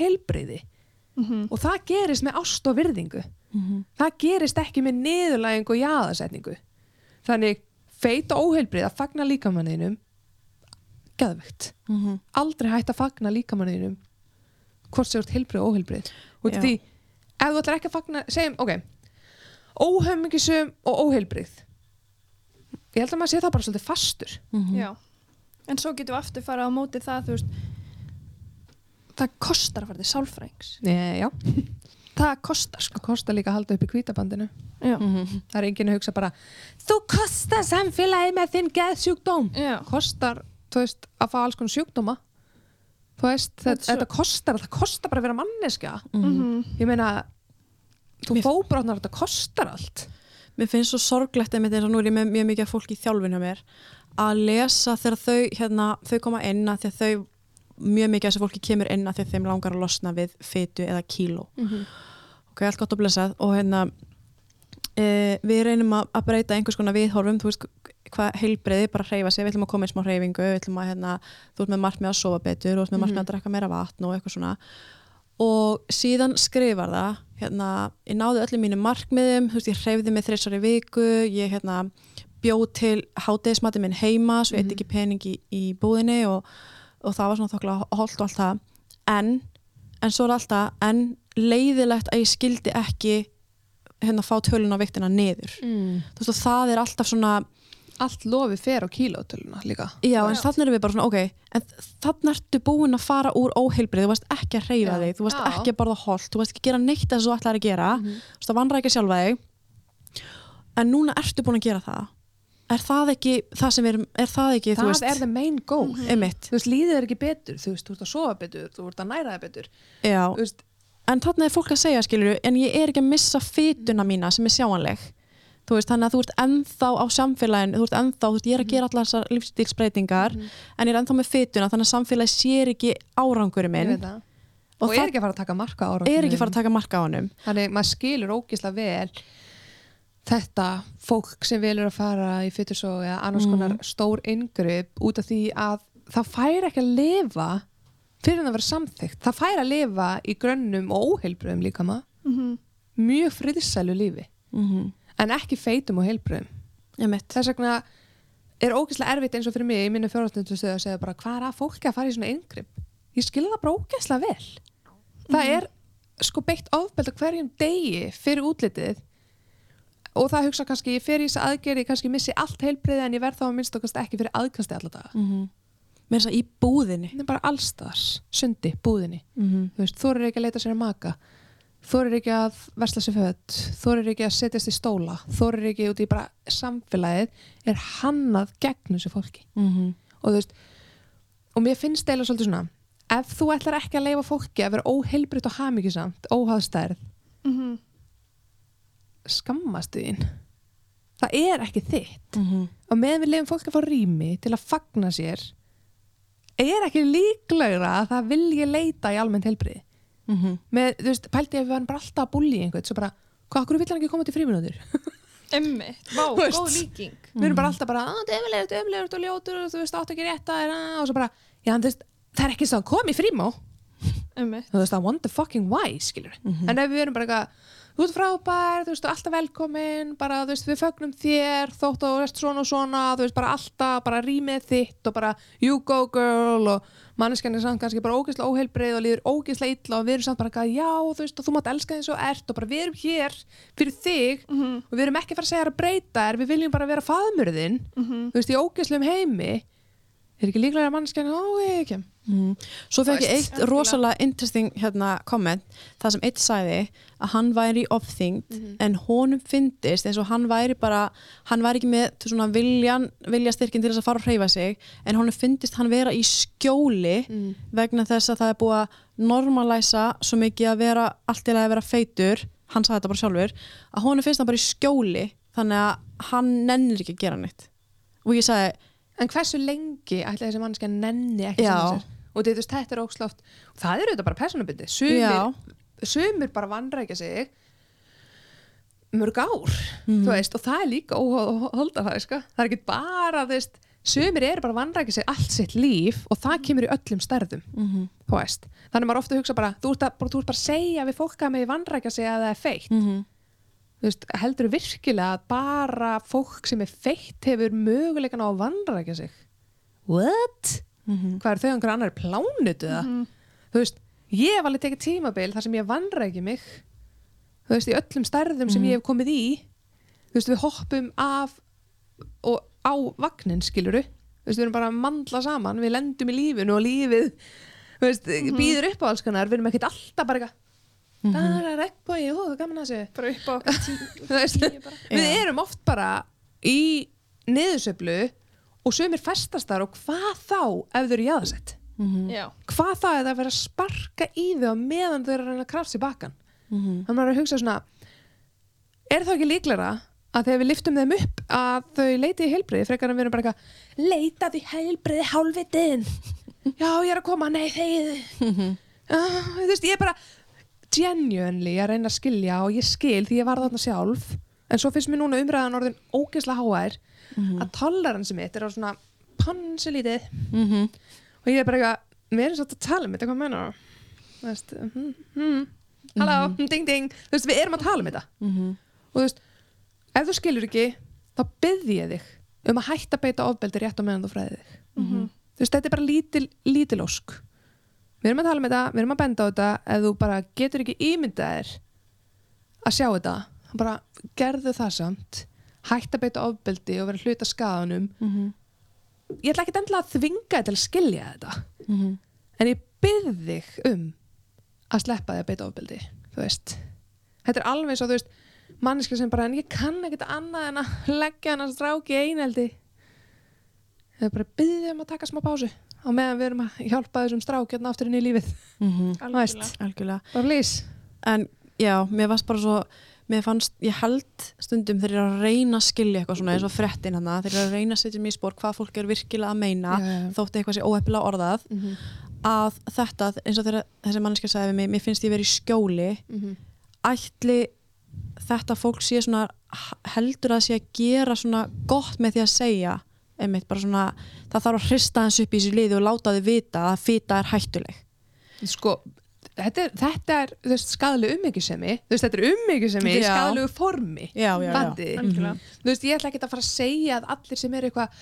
heilbriði Mhm. og það gerist með ást og virðingu Mhm. það gerist ekki með niðurlægingu og jaðarsetningu þannig feit og óheilbrið að fagna líkamanninum geðvegt Mhm. aldrei hægt að fagna líkamanninum hvort ert heilbrið og óheilbrið og því, ef þú ætlar ekki að fagna segjum, ok óhömmingisum og óheilbrið ég held að maður sé það bara svolítið fastur Mhm. Já. En svo getum við aftur fara á móti það, þú veist, það kostar að fara til sálfræðings. Nei, já, Það kostar, sko. það kostar líka að halda upp í kvítabandinu Já. Mhm. það er enginn að hugsa bara þú kostar samfélagi með þinn geðsjúkdóm Já. kostar, þú veist, að fá alls konar sjúkdóma þú veist, Þetta þetta, svo- þetta kostar það kostar bara að vera manneska Mhm. ég meina, þú Mér- fóbrotnar þetta kostar allt Mér finnst svo sorglegt einmitt eins og nú er ég með mjög mikið af fólki í þjálfinu mér að lesa þegar þau, hérna, þau koma inn að þau mjög mikið af þessu fólki kemur inn að þeim langar að losna við fytu eða kíló. Ok, allt gott að blessað. Og hérna e, við reynum að, að breyta einhvers konar viðhorfum, þú veist hvað heilbreiði, bara hreyfa sig, við ætlum að koma í smá hreyfingu. Við ætlum að, hérna, þú ert með markmið að sofa betur. Þú ert með markmið að drekka meira vatn og eitthvað svona. Og síðan skrifar það hérna, ég náði öllum mínum markmiðum. Þú veist, ég hreyfði mig þrissar í viku. Ég hérna, bjóð til hátegismati minn heima, svo eitt ekki pening í, í búðinni og, og það var svona þokkla holdt og allt það en, en svo er alltaf en leiðilegt að ég skildi ekki hérna fá tölun á viktina niður mm. þú veist og það er alltaf svona allt lofi fer á kílótöluna líka já en þannig erum við bara svona ok en þannig ertu búin að fara úr óheilbrið þú varst ekki að hreyfa Já. þig, þú varst Já. ekki að borða holt þú varst ekki að gera neitt þess að þú ætlaðir að gera Mhm. þú varst að vanrækja sjálfa þig en núna ertu búin að gera það er það ekki það sem við erum er það ekki, það veist, er the main goal. Einmitt. Þú veist, líðið er ekki betur, þú veist, þú ert að sofa betur þú ert að næra það betur. Veist, en þannig er fólk að segja skilur en ég er ekki að missa fytuna mína sem er sjáanleg. Þú veist, þannig að þú ert ennþá á samfélagin þú ert ennþá, þú veist, ég er að gera allar þessar lífstílsbreytingar en ég er ennþá með fytuna þannig að samfélagi sér ekki árangurinn ég minn veit það. Og, og, er ekki að fara að taka marka ára er ekki að fara að taka marka á honum. Þannig maður skilur ógislega vel þetta fólk sem velur að fara í fytursóg eða annars Mhm. konar stór yngripp út af því að það fær ekki að lifa fyrir að vera samþygt það fær að lifa í grönnum og óheilbröðum líka maður Mhm. mjög friðsælu lífi. Mm -hmm. en ekki feitum og heilbröðum þess vegna er ógeðslega erfitt eins og fyrir mig í minni fjórhastundstöðu að segja bara hvað er að fólki að fara í svona yngripp ég skilja það bara ógeðslega vel. Það er sko beitt ofbeld á hverjum degi fyrir útlitið og það hugsa kannski ég fer í þessa aðgerði, kannski missi allt heilbriði en ég verð þá að minnst okkast ekki fyrir aðkasti alla daga mm -hmm. með þess að í búðinni það er bara allstæðars, sundi, búðinni mm -hmm. þú veist, þú eru ekki að leita sér að maka þorir ekki að versla sér föt þorir ekki að setjast í stóla þorir ekki út í bara samfélagið er hannað gegn þessu fólki Mhm. og þú veist og mér finnst eiginlega svolítið svona ef þú ætlar ekki að leifa fólki að vera óheilbritt og hamingjusamt, óhaðstærð. Skammastu þín. Það er ekki þitt. Mhm. og meðan við leifum fólk að fá rými til að fagna sér er ekki líklegra að það vilji leita í almennt heilbriði Mhm. með, þú veist, pælti ég að við varum bara alltaf að bulli einhvern, svo bara, hvað, okkur vill hann ekki koma til fríminútur? Emmi, vá, Þú góð líking. Við erum bara alltaf bara, að það er ömulegur, ömulegur og ljótur og þú veist, áttu ekki rétt að er og svo bara, já, þú veist, það er ekki svo að koma í frímá Emmi, þú veist, I want the fucking why, skilur en ef við erum bara eitthvað, þú ert frábær þú veist, þú alltaf velkomin bara, þú veist, við fögnum þér, þótt og veist svona og svona, þú veist, bara alltaf, bara rýmið þitt og bara, you go girl og manneskjan er samt kannski bara ógeðslega óheilbreið og líður ógeðslega illa og við erum samt bara já, þú veist, og þú mátt elska þess og ert og bara við erum hér fyrir þig Mhm. og við erum ekki að fara að segja að breyta þér, við viljum bara vera faðmurðin Mhm. þú veist, í ógeðslegum heimi er ekki líklega að manneskjan, ó, ég ekki Mhm. Svo fekk ég eitt rosalega interesting hérna, comment, það sem eitt sagði að hann væri ofþyngd en honum fyndist eins og hann væri bara, hann væri ekki með svona viljan, viljastyrkin til þess að fara að hreyfa sig en honum fyndist hann vera í skjóli Mm. vegna þess að það er búið að normalæsa svo mikið að vera allt í lagi að vera feitur hann sagði þetta bara sjálfur að honum finnst hann bara í skjóli þannig að hann nennir ekki að gera neitt og ég sagði, En hversu lengi ætla þessi mannskja nenni ekki sem sér? Og þetta, þetta er óksláft. Það eru þetta bara personabindi. Já. Sumir, sumir bara vandrækja sig mörg ár, þú veist, og það er líka óholdafæði, sko. Það er ekki bara, veist, sumir eru bara vandrækja sig allt sitt líf og það kemur í öllum stærðum, mm veist. Þannig maður ofta hugsa bara, þú ert, að, bara, þú ert bara að segja við fólk að með vandrækja sig að það er feitt. -hmm. Þú veist, heldur virkilega að bara fólk sem er feitt hefur möguleikan á að vandrækja sig? What? Mhm. hvað er þau einhver annar plánutu það þú veist, ég hef alveg tekið tímabil þar sem ég vanræki mig þú veist, í öllum stærðum sem ég hef komið í þú veist, við hoppum af og á vagnin skiluru, þú veist, við erum bara að mandla saman, við lendum í lífinu og lífið þú veist, býður upp á alls konar, við erum ekkert alltaf bara eitthvað það er regnbói, ó, gaman að þessu. Bara upp á okkar tí Þú veist, bara. við erum oft bara í niðursöflu og sumir festast þar og hvað þá ef þau eru jáðsett Mhm. Já, hvað þá ef það er verið að sparka í þau meðan þau eru að reyna að krafsa í bakan Mhm. þannig maður er að hugsa svona er það ekki líklara að þegar við liftum þeim upp að þau leiti í heilbriði frekar en við erum bara eitthvað leita því heilbriði hálfitin já ég er að koma, nei þegið. Uh, þú veist ég er bara genuinely að reyna að skilja og ég skil því ég var þarna sjálf. En svo finnst mér núna umræðan orðin ógeðslega háær að toleransi mitt er á svona pansilítið Mhm. og ég er bara eitthvað, við erum svolítið að tala um þetta, hvað menna þú? Veist, hm, hm, halló, ding ding. Þú veist, við erum að tala um þetta. Mhm. og þú veist, ef þú skilur ekki þá byrði ég þig um að hætta beita ofbeldi rétt á meðan þú fræði þig. Mhm. þú veist, þetta er bara lítil, lítil ósk við erum að tala um þetta, við erum að benda á þetta. Ef þú bara getur ekki ímyndað þér að sjá þetta bara gerðu það samt. Hætta að beita ofbeldi og vera hluta skadanum Mhm. ég ætla ekki endilega að þvinga til að skilja þetta. Mhm. en ég byrð þig um að sleppa þig að beita ofbeldi þú veist. Þetta er alveg svo, þú veist manneska sem bara, en ég kann ekkert annað en að leggja hann að stráki eineldi eða bara byrð þig um að taka smá pásu á meðan við erum að hjálpa þessum stráki hérna aftur inn í lífið Mhm. Þú veist, Algjörlega. please En já, mér fannst bara svo mér fannst, ég held stundum þeir eru að reyna að skilja eitthvað svona eins og frettin hana, þeir eru að reyna að setja mig í spór hvað fólk er virkilega að meina Já, já, já. þótt eitthvað sé óheppilega orðað mm -hmm. að þetta, eins og þegar þessi manneskja sagði við mig, mér finnst ég verið í skjóli ætli þetta fólk sé svona heldur að sé að gera svona gott með því að segja einmitt bara svona, það þarf að hrista hans upp í þessu liði og láta þið vita að fita er hættuleg sko þetta er, þetta er þú veist, skadalegu ummyggjusemi þú veist, þetta er ummyggjusemi í skadalegu formi já, já, já. Fattiði? algjörlega þú veist, ég ætla ekki að fara að segja að allir sem eru eitthvað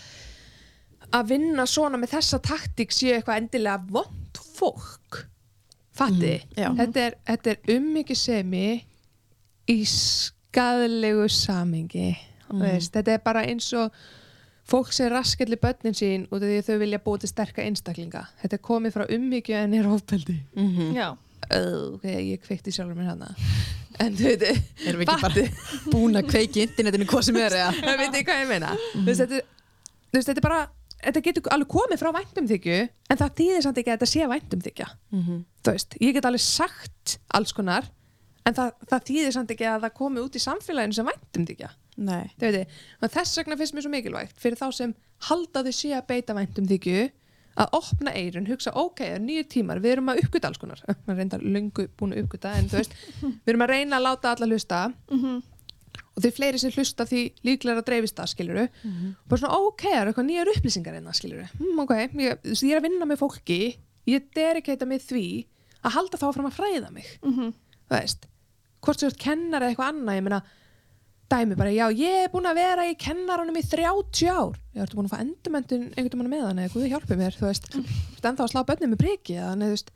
að vinna svona með þessa taktík séu eitthvað endilega vond fólk fatti, já. þetta er, þetta er ummyggjusemi í skadalegu samingi Mhm. veist, þetta er bara eins og fólk sem raskelli börnin sín út af því að þau vilja búið til sterka einstaklinga. Þetta er komið frá umhyggju en er ofbeldi. Mhm. Já, "Ó, ok, ég kveikti sjálfur mér hana. En þú veit Erum við ekki bara búin að kveiki internetinu hvað sem er eða? það veit ég hvað ég meina? Þú veist, þetta, er- þú veist, þetta er bara þetta getur alveg komið frá væntumþykju en það þýðir samt ekki að þetta sé væntumþykja. Mhm. þú veist, ég get alveg sagt alls konar en það, það þýðir samt ekki að það komi út í samfélaginu sem væntumþykja Þess vegna finnst mér svo mikilvægt fyrir þá sem halda þau sé að beita væntumþykju að opna eirun, hugsa ok, það er nýju tímar, við erum að uppgöta alls konar. Maður reyndar löngu búin að uppgöta en þú veist, við erum að reyna að láta alla hlusta. Mhm. og því fleiri sem hlusta því líklega að dreifist það skiluru og bara svona ok, það eru eitthvað nýjar upplýsingar einna skiluru, mm, ok, ég, ég er að vinna með fólki, ég dedikeita mig því að halda þá fram að fræða mig. Mhm. þú veist, hvort sem þú ert kennar eða eitthvað annað, ég meina dæmi bara, já, ég er búin að vera í kennaranum í 30 ár, ég ertu búin að fá endurmendun einhvern veginn með hann eða guði hjálpi mér þú veist, veist, ennþá að slá bönnum með priki þannig, þú veist,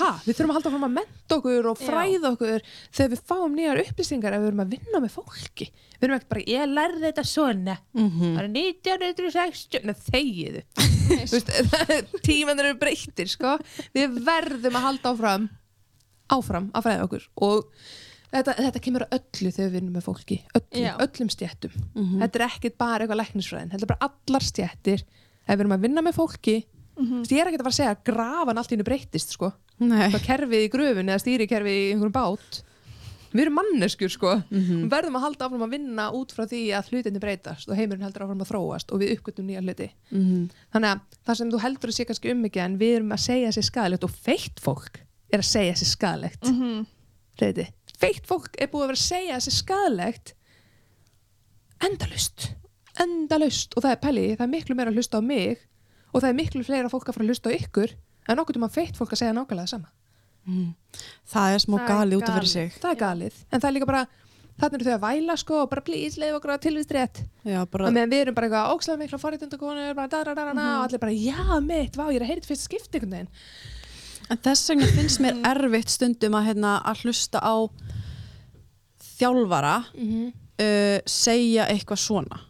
ha, við þurfum að halda fram að menta okkur og fræða okkur þegar við fáum nýjar upplýsingar ef við erum að vinna með fólki. Við erum ekki bara, ég lærði þetta svona. Mhm. það er 1960 Nei, þegiðu tímanir eru breyttir sko. við verðum að halda áfram áfram að fræða okkur og þetta, þetta kemur að öllu þegar við vinnum með fólki öllum, öllum stjættum Mhm. þetta er ekkit bara eitthvað læknisfræðin þetta er bara allar stjættir ef við erum að vinna með fólki. Þú veist, ég er ekki að fara að segja að grafan allt í hennu breytist sko. Kerfið í gröfun eða stýrikerfið í einhverjum bát við erum manneskjur sko Mhm. við verðum að halda áfram að vinna út frá því að hlutinni breytast og heimurinn heldur áfram að þróast og við uppgötum nýja hluti Mhm. þannig að það sem þú heldur að sé kannski um mikið en við erum að segja sér skadalegt og feitt fólk er að segja sér skadalegt Mhm. reyði. Feitt fólk er búið að vera að segja sér skadalegt endalust endalust og það er pæli, það er miklu meira að hlusta á mig og það er miklu fleira fólk að fara að hlusta á ykkur en okkur tíma feitt fólk að segja nákvæmlega það sama. Mhm. Það er smá Það gali út af fyrir sig. það er galið, en það er líka bara þannig eru þau að væla sko og bara please leið okkur að tilvist rétt. Já, bara, og meðan við erum bara eitthvað ókslega mikla forréttundakonur bara da da da da da og allir bara já mitt, vá ég er að þetta fyrst skipti einhvern veginn. En þess vegna finnst mér erfitt stundum að, hérna, að hlusta á þjálfara uh, segja eitthvað svona.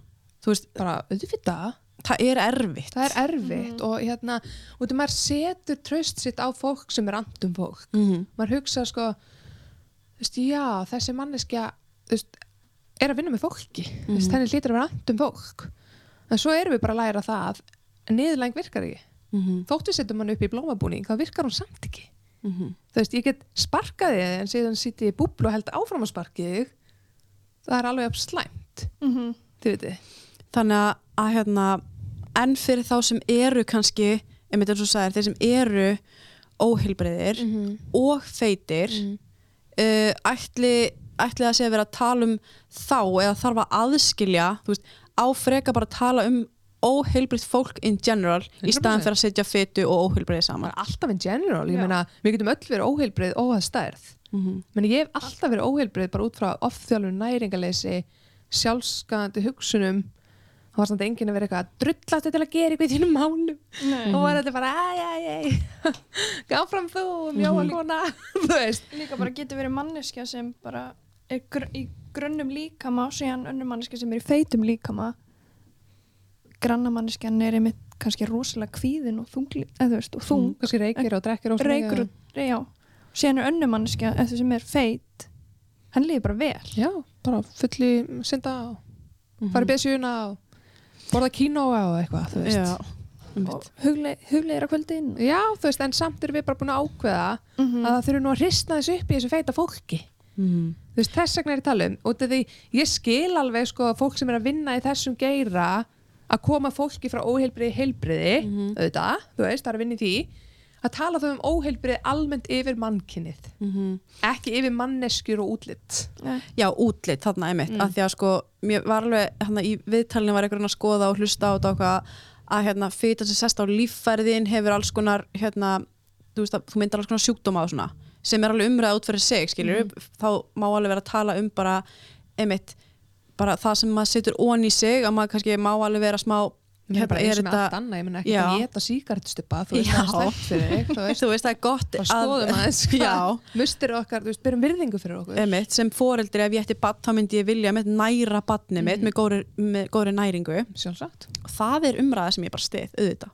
Þú veist, bara auðvitað það er erfitt. það er erfitt og hérna og þú maður setur tröst sitt á fólk sem er andum fólk Mhm. maður hugsa sko þú veist, já, þessi manneskja þú veist, er að vinna með fólki mm Mhm. -hmm. þannig lítur að vera andum fólk en svo erum við bara að læra það að niðurlæng virkar ekki Mhm. þótt við setjum hann upp í blómabúning þá virkar hún samt ekki Mhm. þú veist, ég get sparkað þig en síðan sýtti ég búblu og held áfram að sparkið þig það er alveg slæmt Mhm. þið veitir Þannig að, að hérna, enn fyrir þá sem eru kannski, einmitt eins og þú sagðir, þeir sem eru óheilbreyðir -hmm. og feitir, uh, ætli, ætli það sé að vera að tala um þá eða þarf að aðskilja, þú veist, á freka bara að tala um óheilbreyð fólk in general í 100%. staðan fyrir að setja fetu og óheilbreyði saman. alltaf in general, ég meina við getum öll verið óheilbrið óhað stærð. Mm meni ég hef alltaf verið óheilbrið bara út frá ofþjálfun næringaleysi sjálfskandi hugsunum. Það var samt enginn að vera eitthvað að drullast til að gera eitthvað í þínum málum. Og var þetta bara æj, æj, æj gaf fram þú, mjóa kona þú veist. Líka bara getur verið manneskja sem bara er gr í grunnum líkama og síðan önnur manneskja sem er í feitum líkama grannamanneskjan er einmitt kannski rosalega kvíðin og þungli, eða þú veist, og þung. Þú kannski reykir og drekkir og reykur og, já, síðan er önnur manneskja eftir sem er feit hann líður bara vel. Já, bara fulli synda og fara í besjuna og borða kínóa og eitthvað þú veist. Já, og hugleir hugleira kvöldin. Já, þú veist, en samt erum við bara búin að ákveða Mhm. að það þurfum nú að hristna þessu upp í þessu feita fólki. Mm þú veist, þess vegna er ég að tala um og því ég skil alveg sko að fólk sem er að vinna í þessum geira að koma fólki frá óheilbriði heilbriði Mhm. auðvitað, þú veist, það er að vinna í því að tala þau um óheilbriði almennt yfir mannkinnið, -hmm. ekki yfir manneskjur og útlitt Nei. Já, útlit þarna einmitt Mm. af því að sko, mér var alveg hérna, í viðtalinu var einhvern að skoða og hlusta á þetta að hérna, fýta sem sest á líffærðin hefur alls konar hérna, þú veist að þú myndar alls konar sjúkdóma og svona sem er alveg umræða út fyrir sig skilur þá má alveg vera að tala um bara einmitt, bara það sem maður setur ón í sig að maður kannski má alveg vera smá Ég meina bara Hérna, eins og er með allt þetta- annað, ég meina ekki að geta síkartstuppa, þú veist, það er slæmt fyrir þig, þú veist, þú veist það er gott bara skoðum aðeins, mustir okkar, þú veist, byrjum virðingu fyrir okkur. Einmitt, sem foreldri ef ég ætti badn þá myndi ég vilja með næra badni mitt með, góðri, með góðri næringu. Sjálfsagt. það er umræða sem ég bara stið auðvitað.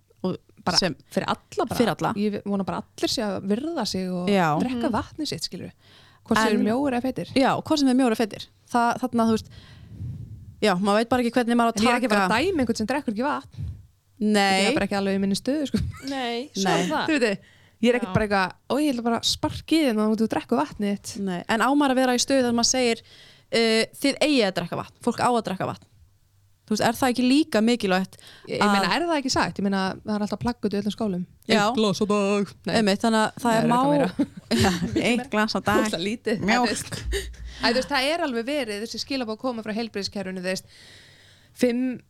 Bara sem, fyrir alla bara. Fyrir alla. ég vona bara allir sé að virða sig og Já. drekka vatni sitt skilur hvort sem eru mjóir eða feitir. Já, hvað sem er mjóra fettir það, þarna, þú veist já, maður veit bara ekki hvernig maður á en ég er að ekki bara taka að dæma einhvern sem drekkur ekki vatn. Ég nei, er bara ekki alveg í minni stöðu sko. Nei, svo Nei. er það. Þú veit ég er ekkert Já. bara eitthvað og ég ætla bara að sparki þinn og þú drekku vatnið þitt. Nei, en á maður að vera í stöðu þar maður segir uh, þið eigið að drekka vatn, fólk á að drekka vatn. Þú veist, er það ekki líka mikilvægt ég, ég Að- meina, er það ekki sagt? ég meina, það er alltaf plaggut í öllum skólum. Já. Eitt glas á dag. Nei, Einmitt, þannig að það Það er er má eitt glas á dag. Ósla Æ, veist, það er alveg verið þessi skilabóð koma frá veist, fimm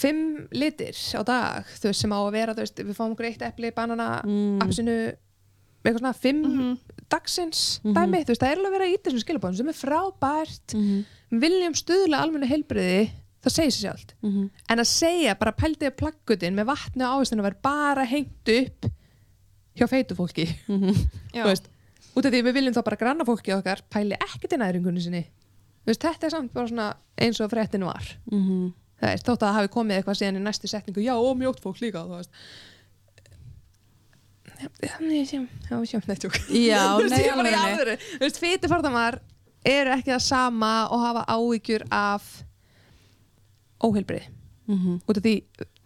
fimm litir á dag þú veist, sem á að vera, veist, við fáum okkur eitt epli, banana, Mm. apsinu eitthvað svona, fimm Mhm. dagsins Mhm. dæmi, þú veist, það er alveg verið að íta þessum skilabóðum sem er frábært Mhm, viljum stuðla almennu heilbriði það segir sér sjálft mhm. en að segja bara pældiði plaggutin með vatni og ávistinu var bara hengt upp hjá feitu fólki Mhm. Þú veist, út af því við viljum þá bara granna fólki okkar pæli ekkert í næringunni sinni. Veist, þetta er samt bara svona eins og fréttin var. Mhm. það er þótt að það hafi komið eitthvað síðan í næstu setningu já, og mjótt fólk líka þú veist. Já, sjá, já, sjá, nei, tjók Já, alvöru. Þú veist, fitufordamar eru ekki það sama og hafa áhyggjur af óheilbrið Mhm, út af því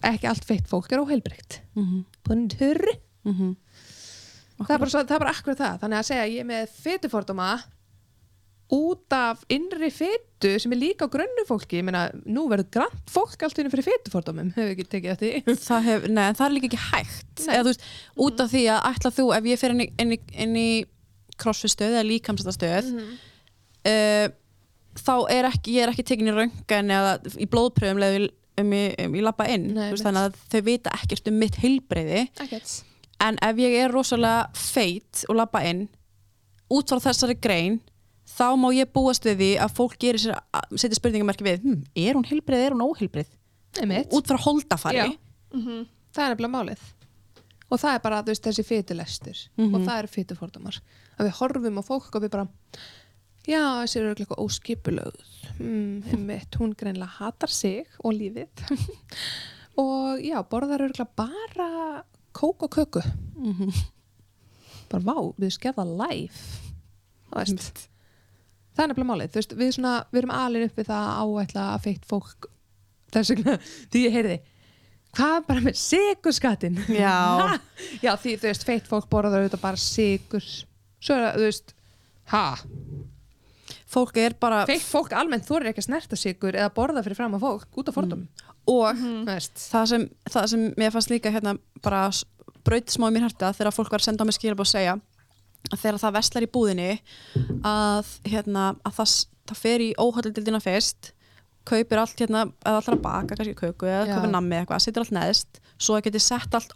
ekki allt feitt fólk er óheilbreykt mhm, bundur mhm. Það er bara, svo, það er bara akkur það. Þannig að segja ég er með fitufordama út af innri fitu sem er líka á grönnu fólki. Ég meina, nú verður grannt fólk allt fyrir fitufordamum, hefur ekki tekið eftir því. Það, hef, nei, það er líka ekki hægt. Eða, veist, út af því að ætla þú ef ég fer inn í, inn í, inn í crossfit stöð eða líkamsasta stöð uh, þá er ekki ég er ekki tekin í röngan eða í blóðpröfum um, ég- um ég lappa inn. Nei, veist, þannig að þau vita ekkert um mitt heilbreyði ekkert en ef ég er rosalega feit og lappa inn út frá þessari grein þá má ég búast við því að fólk setja spurningamerki við hm, er hún heilbreyð, er hún Einmitt. út frá holdafari Já. Mhm. það er nefnilega málið og það er bara veist, þessi fytulestur Mhm. og það eru fytufordamar að við horfum á fólk og við bara já, þessi eru eitthvað óskipulögð mm, hún greinlega hatar sig og lífið og já, borðar örgulega bara kók og köku. Mhm. bara vá, við skeða life það veist. Það er nefnilega málið, veist, við, svona, við erum alveg upp við það að áætla að feitt fólk þess vegna, því ég heyrði hvað bara með sigurskattin Já. já, því þú veist, feitt fólk borðar auðvitað bara sigur svo er það, þú veist ha, fólk er bara feitt fólk almennt þú ekki að snerta sigur eða borða fyrir fram að fólk út af fordum, og þú veist. það, sem, það sem mér fannst líka hérna bara braut smá í mér hærta þegar fólk var að senda á mig skilabóð að segja að þegar það veslar í búðinni að, hérna, að það, það fer í óhaldildina fyrst kaupir allt hérna, eða allra baka kannski köku eða kaupir nammi eða eitthvað, setur allt neðst svo það geti sett allt,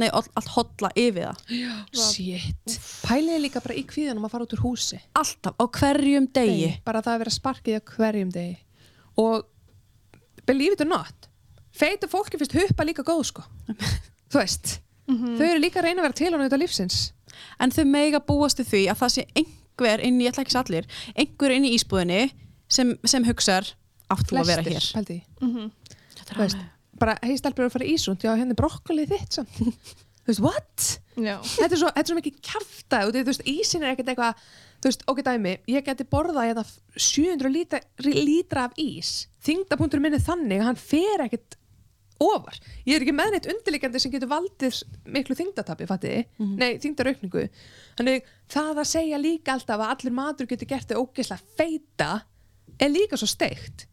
nei, allt, hotla yfir það. Shit, pæliði líka bara í kvíðanum að fara út úr húsi. Alltaf, á hverjum degi. Bara það að vera sparkið á hverjum degi. Og believe it or not feitu fólki fyrst huppa líka góð sko. Þú veist, þau eru líka að reyna að vera til á þetta lífsins. En þau mega búast við því að það sé einhver inn í, ég ætla ekki allir einhver inn í ísbúðinni sem, sem hugsar átt þú að vera hér? pældi, því. Mhm. þú veist bara, hei stelpur að fara í ísund, já henni brokkolið þitt samt. þú veist, what? Já. þetta er svo, þetta er svo mikið kjafta þú veist, ísin er ekkert eitthvað þú veist, ok dæmi, ég geti borðað hérna 700 lítra, lítra af ís. Þingdapunktur minni þannig að hann fer ekkert ofar. Ég er ekki með neitt undirleikandi sem getur valdið miklu þingdatapi, fattiði? Nei, þingdaraukningu þannig það að segja líka alltaf að allir matur getur gert þau ógeðslega feita er líka svo steikt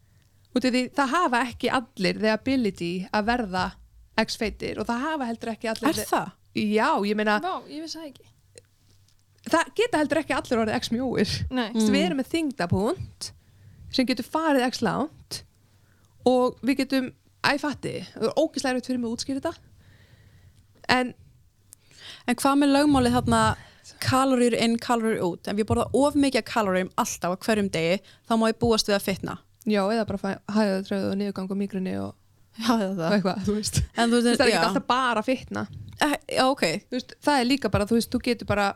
út af því það hafa ekki allir the ability að verða x-feitir og það hafa heldur ekki allir er það? Já, ég meina, Vá, ég vissi það ekki. það geta heldur ekki allir orðið x mjóir. Nei. Mm. Við erum með þingdapunkt sem getur farið x langt og við getum, æfatti, það er ógislega erfitt fyrir mig að útskýra þetta. En, En hvað með lögmálið þarna kaloríur inn, kaloríur út ef ég borða of mikið af kaloríum alltaf á hverjum degi þá má ég búast við að fitna já, eða bara hæða tröðu og niðurgang og migrunni og, það er það eitthvað, þú veist. En þú Það veist, er ekki alltaf bara fitna. Eh, já, ok Þú veist, það er líka bara, þú veist, þú getur bara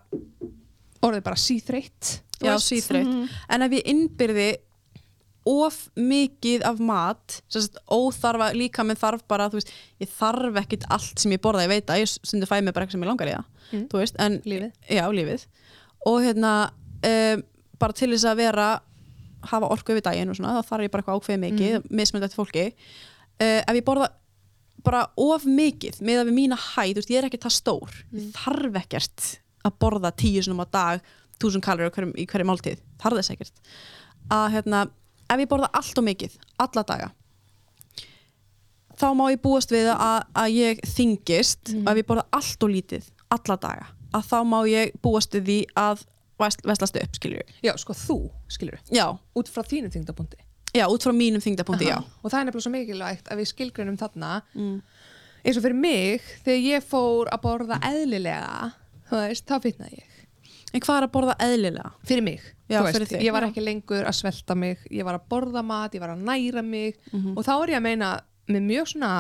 orðið bara síþreytt. þú Já, veist. síþreytt En ef ég innbyrði of mikið af mat sérst, óþarfa, líka minn þarf bara þú veist, ég þarf ekkit allt sem ég borða ég veit að ég stundu fæ mig bara eitthvað sem ég langar í það Mm. þú veist, en Lífið. já, lífið og hérna um, bara til þess að vera hafa orku yfir daginn og svona, þá þarf ég bara eitthvað ákveðið mikið mm. mismönd eftir fólki. Uh, ef ég borða bara of mikið með að við mína hæð, þú veist, ég er ekki það stór. Ég þarf ekkert að borða tíu sinum á dag, túsund kalori hverjum, í hverju máltíð, þarf þess ekkert. Að hérna, ef ég borða allt og mikið alla daga þá má ég búast við að, að ég þingist og ef ég borða allt og lítið alla daga, að þá má ég búast við því að vest- veslast upp, skilur Já, sko þú, skilur já, út frá þínum þingdapunkti já, út frá mínum þingdapunkti, já. Og það er nefnilega svo mikilvægt að við skilgrunum þarna. Mm. eins og fyrir mig, þegar ég fór að borða eðlilega þú veist, þá fitnaði ég. En hvað er að borða eðlilega? fyrir mig, Já, þú fyrir þig, ég var ekki lengur að svelta mig. Ég var að borða mat, ég var að næra mig. Mhm. og þá er ég að meina með mjög svona,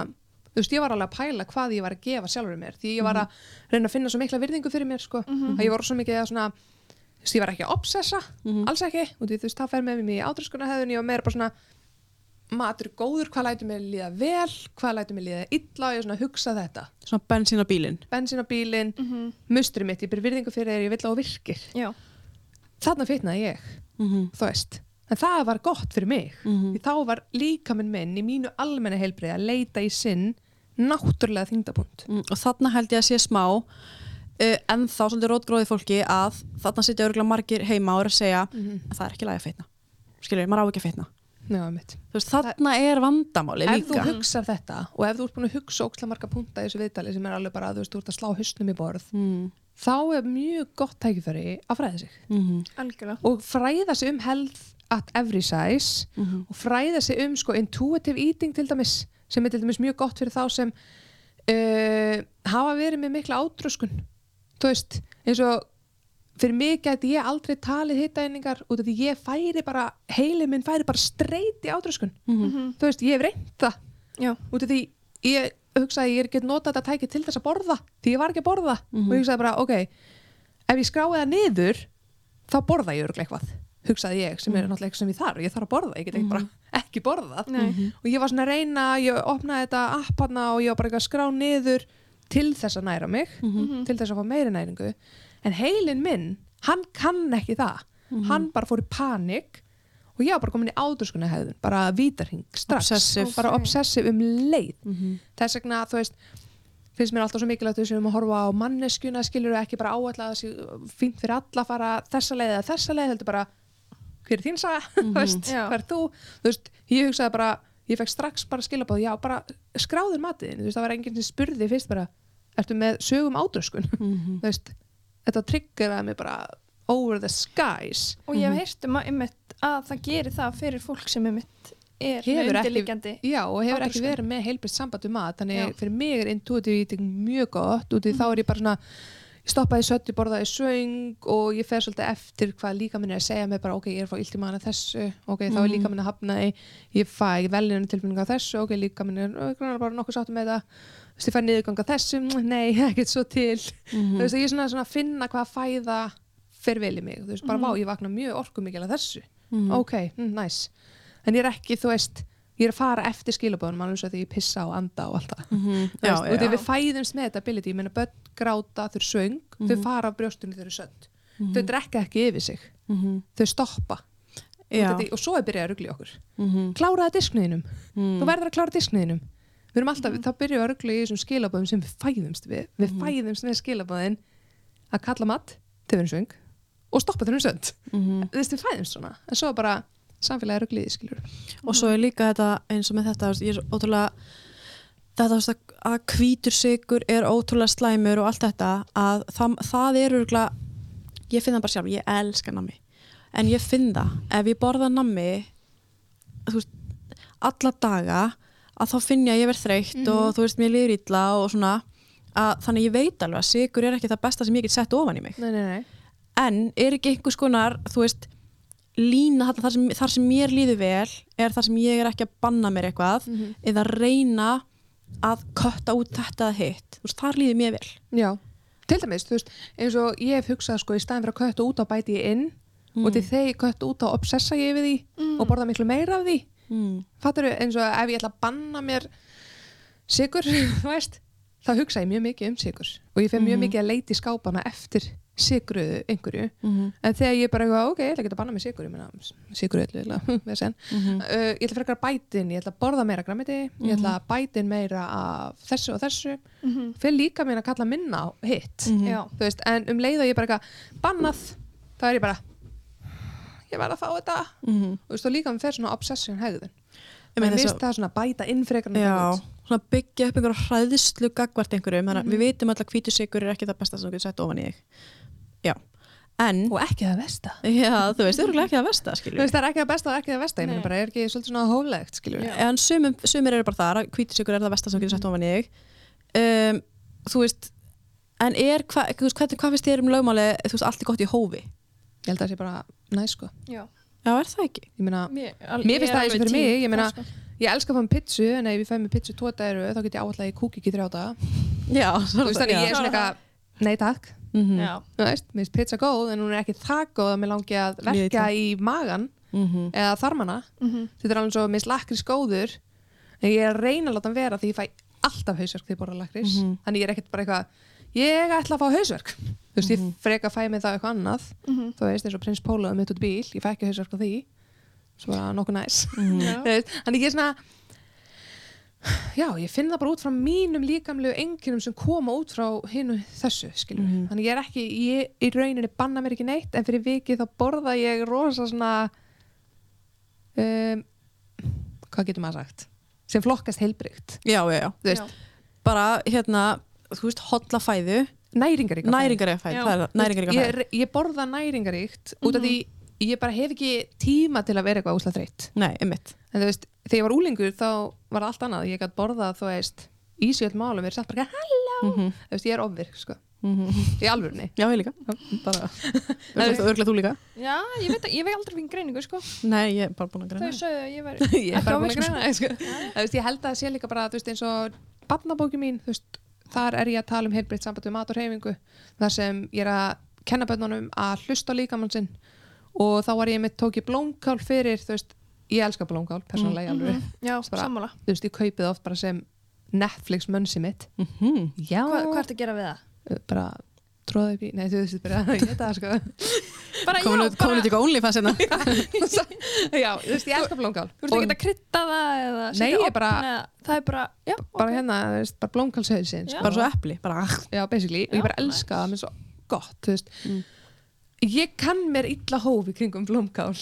þú veist, ég var alveg að pæla hvað ég var að gefa sjálfur mér, því ég var að reyna að finna svo mikla virðingu fyrir mér, sko. Að ég var svo mikið að svona þú veist, ég var ekki að obsessa, alls ekki. Og þú veist, það fer með mér í átröskunarhæðun ég var meira bara svona matur er góður, hvað lætur mér líða vel hvað lætur mér líða illa og ég er svona að hugsa þetta. Svona bensín á bílinn. Bensin á bílinn, mm mustrið mitt ég ber virðingu fyrir þér, ég vil að þú virkir. Já. þarna fitnaði ég, mm -hmm. þú veist. En það var gott fyrir mig. Mhm. því þá var líka minn í mínu almenna heilbrið að leita í sinn náttúrulega þingdapunkt mm, og þarna held ég að sé smá en þá svolítið rótgróði fólki að þarna sitja örgulega margir heima og er að segja að það er ekki lægi að feitna skilur, maður á ekki að feitna þú þarna er vandamáli ef þú líka hugsar þetta og ef þú ert búin að hugsa ókslega marga punta í þessu viðtali sem er alveg bara að þú þú ert að slá hausnum í borð mm. þá er mjög gott tækifæri að fræða sig. Mm Algjörlega. og fræða sig um health at every size -hmm. og fræða sig um sko intuitive eating til dæmis sem er til dæmis mjög gott fyrir þá sem uh, hafa verið með mikla átröskun þú veist, eins og fyrir mig gæti ég aldrei talið hittaeiningar út af því ég færi bara heilið minn færi bara streyti átröskun. Mhm. þú veist, ég hef reynt það. Já. út af því ég hugsaði ég get notað þetta tæki til þess að borða því ég var ekki að borða. Og ég hugsaði bara ok ef ég skrái það niður þá borða ég örglega eitthvað hugsaði ég sem er náttúrulega eitthvað sem ég þarf. Ég þarf að borða, ég get ekki bara ekki borðað. Nei. og ég var svona að reyna ég opnaði þetta app hana og ég var bara eitthvað að skrá niður til þess að næra mig Mhm. til þess að fá meiri næringu. En heilin minn, hann kann ekki það. Hann bara fór í panik og ég var bara komin í ádurskunni hefðun bara vítarhing strax. Obsessive. bara obsessive um leið. Mhm. þess vegna þú veist finnst mér alltaf svo mikilvægt að við séum að horfa á manneskjuna skilur ekki bara áætla að það sé fínt fyrir alla að fara þessa leið eða þessa leið heldur bara hver er þín saga? Veist, Já. hver er þú? Þú veist, ég hugsaði bara, ég fekk strax bara skilabóð, já, bara skráður matiðin þú veist, það var enginn sem spurði fyrst bara ertu með sögum ádröskun Mhm. þú veist, þetta triggeraði mig bara over the skies Og ég hef heyrt um að, að það gerir það fyrir fólk sem einmitt er Hefur með ekki- undirliggjandi. Já, og hefur ekki Átröskun. verið með heilbrist samband um mat þannig Já. fyrir mig er intuitive eating mjög gott út í þá er ég bara svona stoppaði sött, ég borðaði svöng og ég fer svolítið eftir hvað líka minn er að segja mig bara ok, ég er að fá illt í maður þessu ok, þá er líka minn að hafna í ég fæ veljunum tilfinninga á þessu ok, líka minn er "Ö, grannar bara nokkuð sáttum með það veist, ég fæ niðurganga þessu mm, nei, ekkert svo til. Þú veist, ég er svona, svona að finna hvað fæða fer vel í mig, þú veist, bara vá, ég vakna mjög orkumikil að þessu. Ok, mm, nice. En ég er ekki, þú veist ég er að fara eftir skilabóðunum alveg svo að ég pissa og anda og allt það. Mhm. Þú veist, og við fæðumst með þetta ability ég meina börn gráta, þau söng þau fara af brjóstunni þau eru sönd þau drekka ekki yfir sig, Mhm. þau stoppa. Af því, og svo er byrjað að rugla í okkur. Mhm. kláraða diskniðinum, Mm. þú verður að klára diskniðinum við erum alltaf, þá byrjuðum að rugla í þessum skilabóðum sem við fæðumst við. Við fæðumst með skilabóðin að kalla mat, þau verðum söng og stoppa þau eru sönd Mhm. þú veist, við fæðumst svona, en svo er bara samfélagi rugliði, skilur og svo er líka þetta eins og með þetta ég er ótrúlega þetta að- hvítur sigur er ótrúlega slæmur og allt þetta að það, það er örgulega ég finn það bara sjálf, ég elska nammi. En ég finn það, ef ég borða nammi þú veist alla daga, að þá finn ég að ég verð þreytt og þú veist, mér liður illa og svona, að þannig ég veit alveg að sigur er ekki það besta sem ég get sett ofan í mig. Nei, nei, nei. en er ekki einhvers konar þú veist lína þar sem, þar sem mér líður vel er þar sem ég er ekki að banna mér eitthvað eða reyna að kötta út þetta hitt. Þú veist, þar líður mér vel. Já, til dæmis, þú veist, eins og ég hef hugsað sko í staðin fyrir að kötta út á bæti ég inn og til þegar ég kött út á obsessa ég yfir því og borða miklu meira af því mm. fattur eins og ef ég ætla að banna mér sigur, þú veist þá hugsa ég mjög mikið um sigur og ég fer mjög Mhm. mikið að leita í skápana eftir sigruðu einhverju Mm en þegar ég bara, ok, ég ætla ekki að banna mér sigur ég meina, sigur öllu vesen. -hmm. uh, ég ætla frekar að bætin, ég ætla að borða meira grammiti, ég ætla Mhm. að bætin meira af þessu og þessu Mhm. fyrir líka minn að kalla minna á hitt Mhm. Já. þú veist, en um leið og ég bara bannað, þá er ég bara ég verð að fá þetta. Mm og þú veist, og líka með fer svona obsession hegðun. Mér finnst það svona bæta inn frekar en að Já, taka út. svona byggja upp einhverja hræðislu gagvart einhverjum, þannig Mhm. að við vitum alltaf hvítu sigur er ekki það besta sem þú getur sett ofan í þig. Já, en og ekki það versta. Já, þú veist, það er ekki það skilju veist, það er ekki það besta og ekki það versta ég meina bara, er ekki svolítið svona Já. En sumum, sumir eru bara þar að hvítu sigur er það besta sem þú getur sett ofan í þig. Um, Þú veist En er, hva, þú veist, hvað, hvað finnst þér um lögmáli þú veist, allt er gott í hófi? Ég held að það sé bara næ, sko Já. Já, er það ekki? ég meina, Mér, al, Mér finnst það eins og alveg fyrir mig, ég meina- sko. ég elska að fá með pizzu en ef ég fæ með pizzu tvo dæru þá get ég áallega að ég kúki ekki þrjá daga Já, þú veist, þannig ég er svona eitthvað nei takk, mm Já. þú veist, mér finnst pizza góð en hún er ekki það góð að mér langi að verka í magan -hmm. eða þarmana Mhm. þetta er alveg svo með lakris góður en ég er að reyna að láta hann vera því ég fæ alltaf hausverk þegar ég borða lakris Mhm. þannig ég er ekkert bara eitthvað ég ætla að fá hausverk. Þú veist, Mhm. ég freka að fæ mig það eitthvað annað. Mhm. þú veist, eins og prins Pólaðu mitt út bíl ég fæ ekki hausverk á því. Svo bara nokkuð næs. Mhm. Þannig ég er svona já, ég finn það bara út frá mínum líkamlegu enginum sem koma út frá hinu þessu, skilur Mhm. þannig ég er ekki, ég í rauninni banna mér ekki neitt en fyrir vikið þá borða ég rosa svona um, hvað getur maður sagt? Sem flokkast heilbrygt Já, já, já. Þú veist, Bara, hérna, þú veist, hotla fæðu. Næringaríka Næringaríka fæðu, Já. það er næringaríka ég, fæðu. ég borða næringaríkt út af því ég bara hef ekki tíma til að vera eitthvað úsla þreytt. Nei, einmitt. En þú veist, þegar ég var úlingur þá var það allt annað, ég gætt borðað þú veist, ísjöld málum, við erum samt bara halló, mm -hmm. þú veist, ég er ofvirk sko, Mm í alvörunni. Já, ég líka. Bara, Örglega þú líka. Já, ég veit, ég veit aldrei fyrir greiningu sko. Nei, ég er bara búin að Þau greina sögðu að ég var er þar er ég að tala um heilbreytt samband við mat og reyfingu þar sem ég er að kenna bönnunum að hlusta líkamann sinn og þá var ég með tók ég blómkál fyrir, þú veist, ég elska blómkál persónulega mm. alveg, Mhm. Já, Bara- sammála þú veist, ég kaupið oft bara sem Netflix mönsi mitt Mhm. já, Hva, Hvað ertu að gera við það? bara tróða upp í, nei þú veist bara, ég veit það sko. Bara Komin út út í OnlyFans hérna. Já, þú veist, ég elska blómkál. Þú ert ekki að krydda það eða Nei, ég bara- eða- Það er bara, já, bara ok. hérna, þú veist, bara blómkálshauðsins Já. Bara svo epli, bara já, basically, og Já, ég bara elska það með svo gott, þú veist. Mm. ég kann mér illa hóf í kringum blómkál.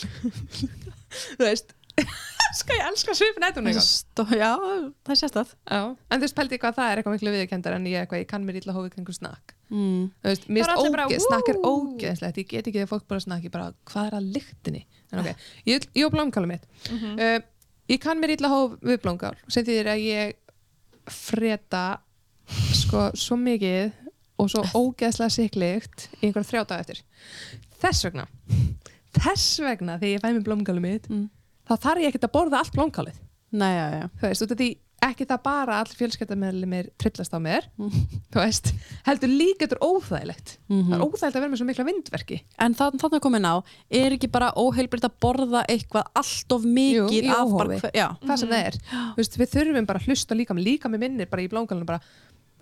Þú veist. Sko, ég elska svipin eitthvað. eitthvað Já, það er sérstæð Já. en þú veist, pældi hvað það er eitthvað miklu viðkendar en ég, eitthvað, ég kann mér illa hóf í kringum snakk mm. Þú veist, bara, ógeð, snakk er wú. ógeðslegt ég get ekki þegar fólk bara snakk, ég bara, hvað er að lyktinni en ok, ég, ég og blómkálu mitt Mhm. uh, ég kann mér illa hóf við blómkál sem þýðir að ég freda sko svo mikið og svo ógeðslega siklikt í einhverja þrjá dag eftir þess vegna þess vegna þegar ég fæ mér blómkálu mitt Mm. þá þarf ég ekkert að borða allt blómkálið Nei, já, já þú veist, af því ekki það bara allir fjölskyldamæli trillast á mér Mm. þú veist, heldur líka þetta er óþægilegt. Mhm. það er óþægilegt að vera með svo mikla vindverki. En þannig að komin á, er ekki bara óheilbritt að borða eitthvað allt of mikið Jú, af bara, hver- Já, hvað sem það er, veist, við þurfum bara að hlusta líka með líka með minnir bara í blómkálunum bara,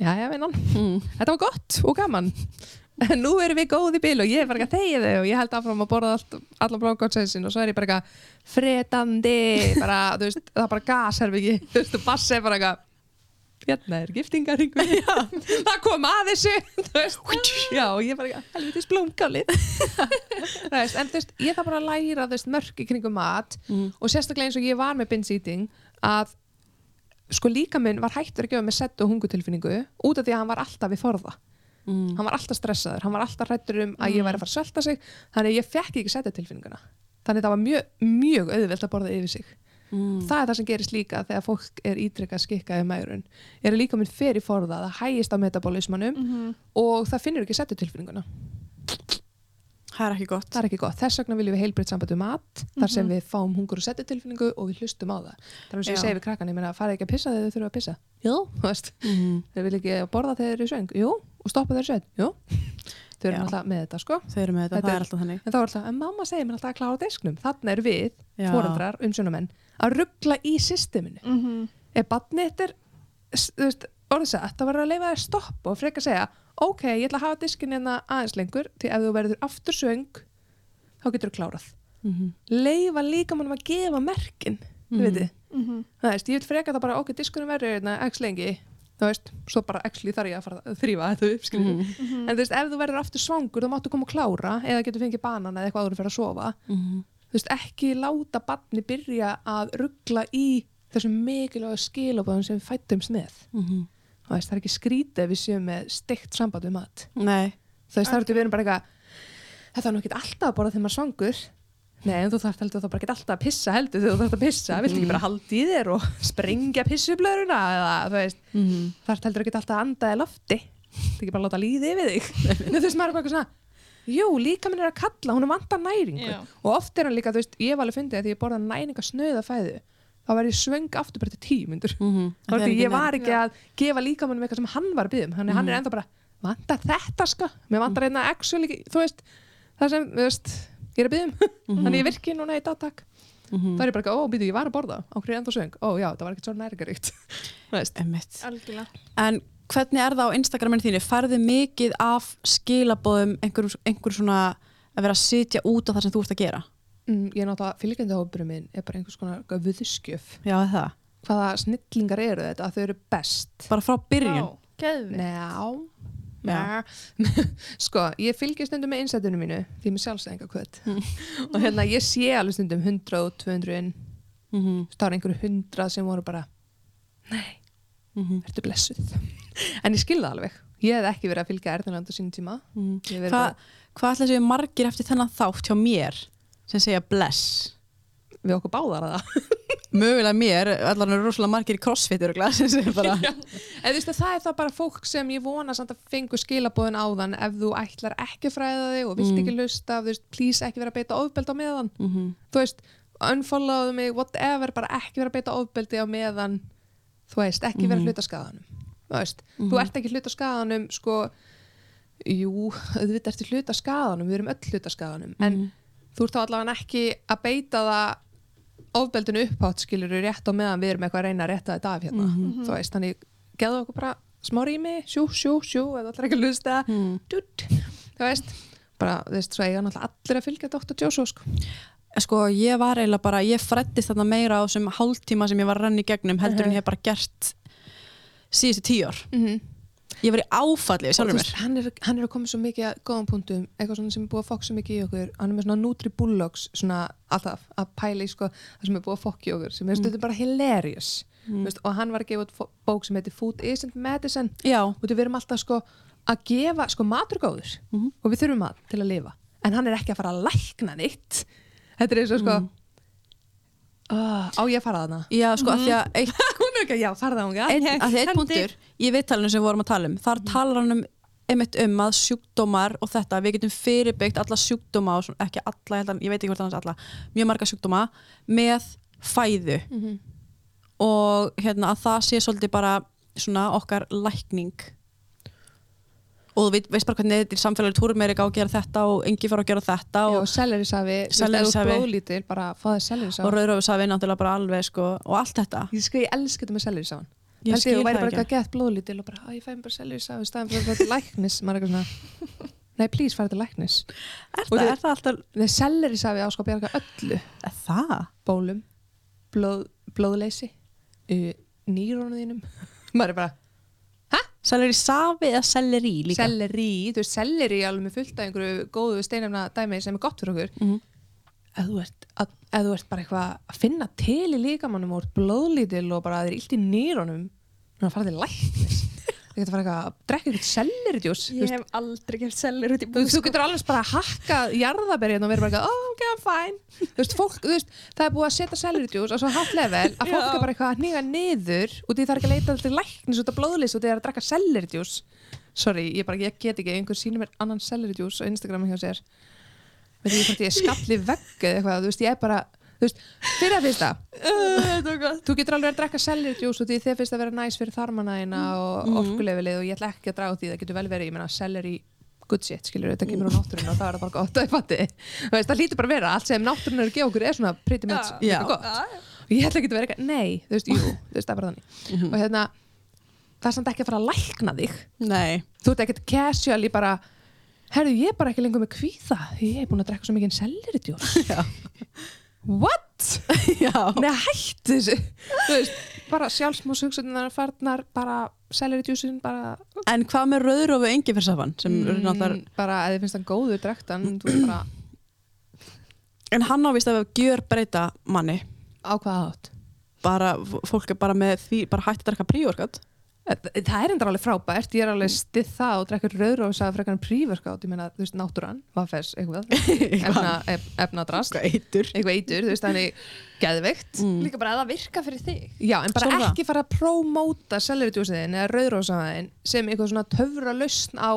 já, já, vinnan, mm. þetta var gott og gaman nú erum við góð í bíl og ég er bara ekki að þegja þau og ég held áfram að borða allt, allan blómkálsessin og svo er ég bara eitthvað fretandi bara, þú veist, það er bara gas er við ekki, þú veist, og bassi er bara eitthvað hérna er giftingaringu það kom að þessu já, og ég bara eitthvað, helvitis blómkálið. Þú veist, en þú veist, ég þarf bara að læra þú veist, mörk í kringum mat Mm. og sérstaklega eins og ég var með binge eating að sko líka minn var hættur að gefa mig sett og hungutilfinningu út af því að hann var alltaf við forða Mm. hann var alltaf stressaður, hann var alltaf hrættur um að ég væri að fara að svelta sig. Þannig að ég fekk ekki setta tilfinninguna. Þannig að það var mjög, mjög auðvelt að borða yfir sig. Mm. það er það sem gerist líka þegar fólk er ítrykkað skikkaði megrun. Er líka minn fyrir forða, það hægist á metabolismanum Mhm. og það finnur ekki settu tilfinninguna Það er ekki gott. Það er ekki gott, þess vegna viljum við heilbreytt samband við mat. Þar sem við fáum hungur og settu tilfinningu og við hlustum á það. Það er eins og ég segi við krakkan, ég meina farið ekki að pissa þegar þau þurfa að pissa? Jú, þú veist, mm. þau vil ekki borða þegar þeir eru í söng jú, og stoppa þeir í söng jú, þau eru alltaf með þetta sko. Þau eru með þetta, Þetta það er- alltaf þannig. en þá er alltaf, en mamma segir mér alltaf að klára disknum. Þannig er við, Já. foreldrar, umsjónamenn að mm -hmm. þetta veist, orðið sett, það verður að leifa þér stopp og freka segja, ok, ég ætla að hafa diskin hérna aðeins lengur, því ef þú verður aftur svöng, þá getur þú klárað mm -hmm. leifa líka mannum að gefa merkin Mhm. þú veitir, Mm -hmm. það veist, ég vil freka það bara, ok, diskunum verður hérna x lengi þú veist, svo bara actually þarf ég að fara að þrýfa þetta upp, skiljum Mhm. en þú veist, ef þú verður aftur svangur, þá máttu koma að klára eða getur fengið banan eða eitthvað áður fyrir að sofa Mhm. þú veist, ekki láta barni byrja að ruggla í þessum mikilvægu við Mhm. veist, það er ekki skrítið við séum með steikt samband við mat. Það er við erum bara eitthvað þetta er nú ekki alltaf að borða þegar maður er svangur. Nei, en þú þarf heldur þá bara ekki alltaf að pissa heldur þegar þú þarf að pissa, viltu ekki bara halda í þér og þú veist, mm þarf heldur ekki alltaf að anda í lofti. Þetta ekki bara að láta líði yfir þig? Nei, þú veist, maður er eitthvað svona jú, líka minn er að kalla, hún er vantar næringu. Já. og oft er hann líka, þú veist, ég hef alveg fundið að því ég borða næringa snöða fæðu þá verð ég svöng aftur bara til tíu myndur -hmm. þá er því ég var ekki Já. að gefa líka mannum eitthvað sem hann var að byggja um. Þannig að hann er ennþá bara, vantar þetta sko? Mér vantar einna actually, þú veist það sem, þú veist, ég er að byggja um. Þannig ég virki núna í dagtak Mhm. þá er ég bara, ekki, ó, býtu, ég var að borða. Á hverju ennþá svöng, ó já, það var ekkert svo algjörlega. En hvernig er það á Instagraminu þínu? Færðu mikið af skilabóðum einhver, einhver svona að vera að sitja út á það sem þú ert að gera? Mm, ég er náttúrulega fylgjandi hópurum minn er bara einhvers konar viðskjöf Já, það. hvaða snillingar eru þetta, að þau eru best. Bara frá byrjun? Vá, geðveikt. Njá Já. sko, ég fylgja stundum með innsættunum mínu því með sjálfsæðinga kvöt og hérna ég sé alveg stundum 100 og 200 inn. Mm -hmm. það var einhverju hundrað sem voru bara nei, Mm ertu blessuð? En ég skilða alveg. Ég hef ekki verið að fylgja Erðurland á sínum tíma. Ég Hva, Hvað ætla séu margir eftir þennan þátt hjá mér sem segja bless? við okkur báðar að það Mögulega mér, allar eru rosalega margir í crossfit örugglega, sem segja bara en þú veist að það er það bara fólk sem ég vona samt að fengu skilabóðin áðan ef þú ætlar ekki fræða þig og vilt Mm. ekki lusta, þú veist, please ekki vera að beita ofbeld á meðan, mm þú veist unfollowðu mig, whatever, bara ekki vera að beita ofbeldi á meðan þú veist, ekki vera Mhm. hluta skadanum þú veist, þú ert ekki hluta skadanum sko, jú auðvitað ertu hluta skadanum, við erum öll hluta skadanum, en Mhm. Þú ert þá allavega ekki að beita það ofbeldinu upphátt skilur rétt á meðan við erum eitthvað að reyna að rétta þetta af hérna Mhm. þú veist, þannig geðu okkur bara smá rými, sjú, sjú, sjú eða allir ekki að lusta Mm. þú veist bara, þú veist, svo eiga náttúrulega allir að fylgja Dr. Joshua sko. Sko, ég var eiginlega bara, ég frættist þarna meira á þessum hálftíma sem ég var að renna í gegnum heldur en ég hef bara gert síðustu mm -hmm. Ég var í áfalli við og sjálfur mér. hann er, hann er að koma svo mikið að góðum punktum, eitthvað svona sem er búið að fokk svo mikið í okkur, hann er með svona Nutri Bullocks svona alltaf að pæla í sko það sem er búið að fokk í okkur, sem er stundum bara hilarious mm. veist, og hann var að gefa bók sem heitir Food Isn't Medicine Já, og við erum alltaf sko að gefa sko matur góður Mhm. og við þurfum mat til að lifa en hann er ekki að fara að lækna nýtt þetta er eins og sko Mhm. Uh, á ég að fara þarna? Já, sko, mm. að því að eitt, hún er ekki, já, fara það hún ein, að því eitt punktur í viðtalinu sem við vorum að tala um, þar talar hann um einmitt um að sjúkdómar og þetta, við getum fyrirbyggt alla sjúkdóma og ekki alla, ég, held að, ég veit ekki hvort annars alla, mjög marga sjúkdóma með fæðu. Mhm. og hérna að það sé svolítið bara svona okkar lækning og þú veist bara hvernig þetta er samfélagið túrmeirika á að gera þetta og engi fara að gera þetta og, Selerisafi. sellerisafi blóðlítil, bara fá það sellerisafi og rauðröfusafi náttúrulega bara alveg sko, og allt þetta. Ég sko, ég elska þetta með sellerisafan Ég skil þú væri það bara ekki. eitthvað gett blóðlítil og bara, að ég fæm bara sellerisafi staðan fyrir að þetta læknis maður er eitthvað svona, nei, please, fara þetta læknis. Er það, er það alltaf sko að bjarga öllu. Er það? bólum, blóð, blóðleysi uh, nýrónu þínum maður er bara, Selleri safi eða selleri líka? selleri þú veist, selleri er alveg með fullt af einhverju góðu steinefna dæmi sem er gott fyrir okkur Mhm. ef þú ert, að, ef þú ert bara eitthvað að finna til í líkamannum og blóðlítil og bara að þér er illt í nýrónum þannig að fara til læknis þú getur fara eitthvað að drekka eitthvað selleridjús Ég hef aldrei út í Þú, þú getur alveg bara hakkað jarðaberið og verið bara, oh, ok, I'm fine. Þú veist, fólk, þú veist, það er búið að setja selleridjús á svo hátt level að fólk er bara eitthvað að hníga niður og því það er ekki að leita til læknis út af blóðlýs og því það er að drekka selleridjús sorry, ég bara, ég get ekki einhver sýnir mér annan selleridjús á Instagram hjá sér. Veit ég ég þú veist, fyrir að fyrsta. Þú getur alveg að drekka selleridjús og því þið finnst að vera næs fyrir þarmana þína og Mhm. orkulefilið og ég ætla ekki að draga því, það getur vel verið, ég meina selleri good shit, skilur, þetta kemur á náttúrun og það er bara gott það hlýtur bara að vera, allt sem náttúrun er að gefa okkur er svona pretty much Já. gott. Og ég ætla ekki að vera eitthvað, nei, þú veist, jú þú veist, það er bara þannig. Og hérna, það er samt ekki að fara að lækna þig. Nei, þú ert ekkert casually bara herru, ég er bara ekki lengur með kvíða ég er búin að drekka svo mikið selleridjós Já. What? Nei, hættu þessu veist, bara sjálfsmóðshugsunar farnar, bara selleridjósin bara, En hvað með rauður og engi fyrir safan sem mm. náttúrulega bara þið finnst það góður drektan bara, En hann ávist að gjör breyta manni. Á hvaða átt bara, fólk er bara með því bara hætti að drekka príorkat það er endur alveg frábært, ég er alveg stið það og drekkur rauður og sagði frekar en príverkátt ég meina, þú veist, náttúran, hvað fers eitthvað, efna, ef, efnadrast. Eitur. Eitthvað eitur, þú veist, þannig geðveikt. Mm. líka bara að það virka fyrir þig. Já, en bara það. ekki fara að prómóta selleritjúsiðin eða rauðrósaðin sem eitthvað svona töfra lausn á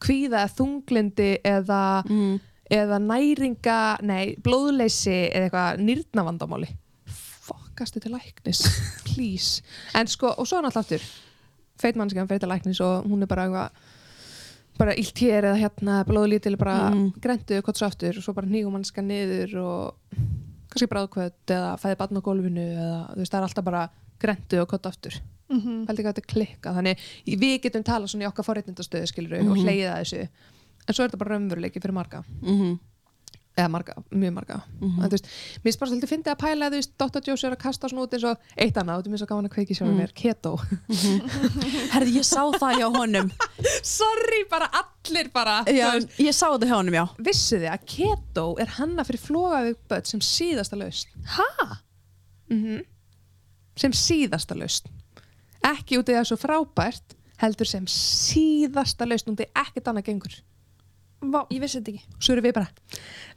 kvíða, þunglindi eða, mm. eða næringa, nei, blóðleysi eða eitthvað nýrnavandamáli fokkastu til læknis please, en sko, og svo náttúrulega aftur feit mannskjæðan fyrir til læknis og hún er bara eitthvað bara illt hér eða hérna blóðlítil bara Mm. mm. grenduðu kotts aftur og svo bara nýgum mannskja niður og kannski bráðkvöld eða fæði barn á gólfinu eða þú veist það er alltaf bara grenduðu kott aftur mm -hmm. held ekki að þetta klikka þannig við getum talað svona í okkar forréttindastöðu skilur og Mhm. hleyða þessu en svo er þetta bara raunveruleiki fyrir marga Mm eða marga, mjög marga. Mhm. en þú veist, mér bara svolítið að pæla að þú veist, Dr. Jones er að kasta svona út eins og eitt annað, þú veist, mér er svo gaman að kveiki sjálfur Mm. mér, keto. Herði, ég sá það hjá honum. Sorry, bara allir bara já, Ég sá þetta hjá honum, já. Vissu þið að keto er hanna fyrir flógavík börn sem síðasta lausn? Ha? mm sem síðasta lausn. Ekki út í það er svo frábært heldur sem síðasta lausn út í ekkert annað gengur Vá, ég vissi þetta ekki. Svo erum við bara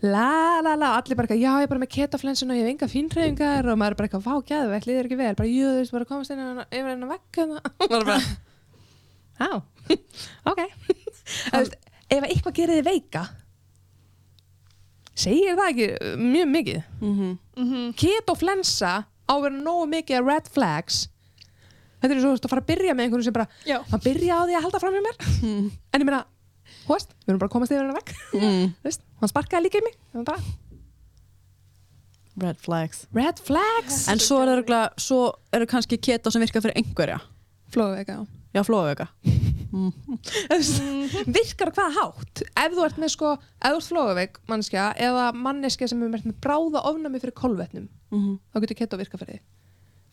la la la, allir bara já ég er bara með ketoflensun og ég hef enga fínræfingar og maður er bara eitthvað, vá gæðu, líður ekki vel. Bara, jú þú veist, bara komast inn á- yfir hennar vekk hérna." og maður bara, já ok. Þú veist, ef eitthvað gerir þið veika segir það ekki mjög mikið? Mm -hmm. mm -hmm. ketoflensa á að vera nógu mikið af red flags. Þetta er svo að fara að byrja með einhverju sem bara, Já, maður byrja á því að halda fram með mér en ég meina, hú veist, við erum bara að komast yfir hennar vekk mm. Veist, hann sparkaði líka í mig bara, Red flags. Red flags? En svo er eru kannski keto sem virkar fyrir einhverja. Flóðveika já. Flóðveika veist, virkar á hvaða hátt? Ef þú ert með sko, ef þú ert flóðveik mannskja eða manneskja sem er með bráða ofnami fyrir kolvetnum mm þá getur keto virka fyrir þig.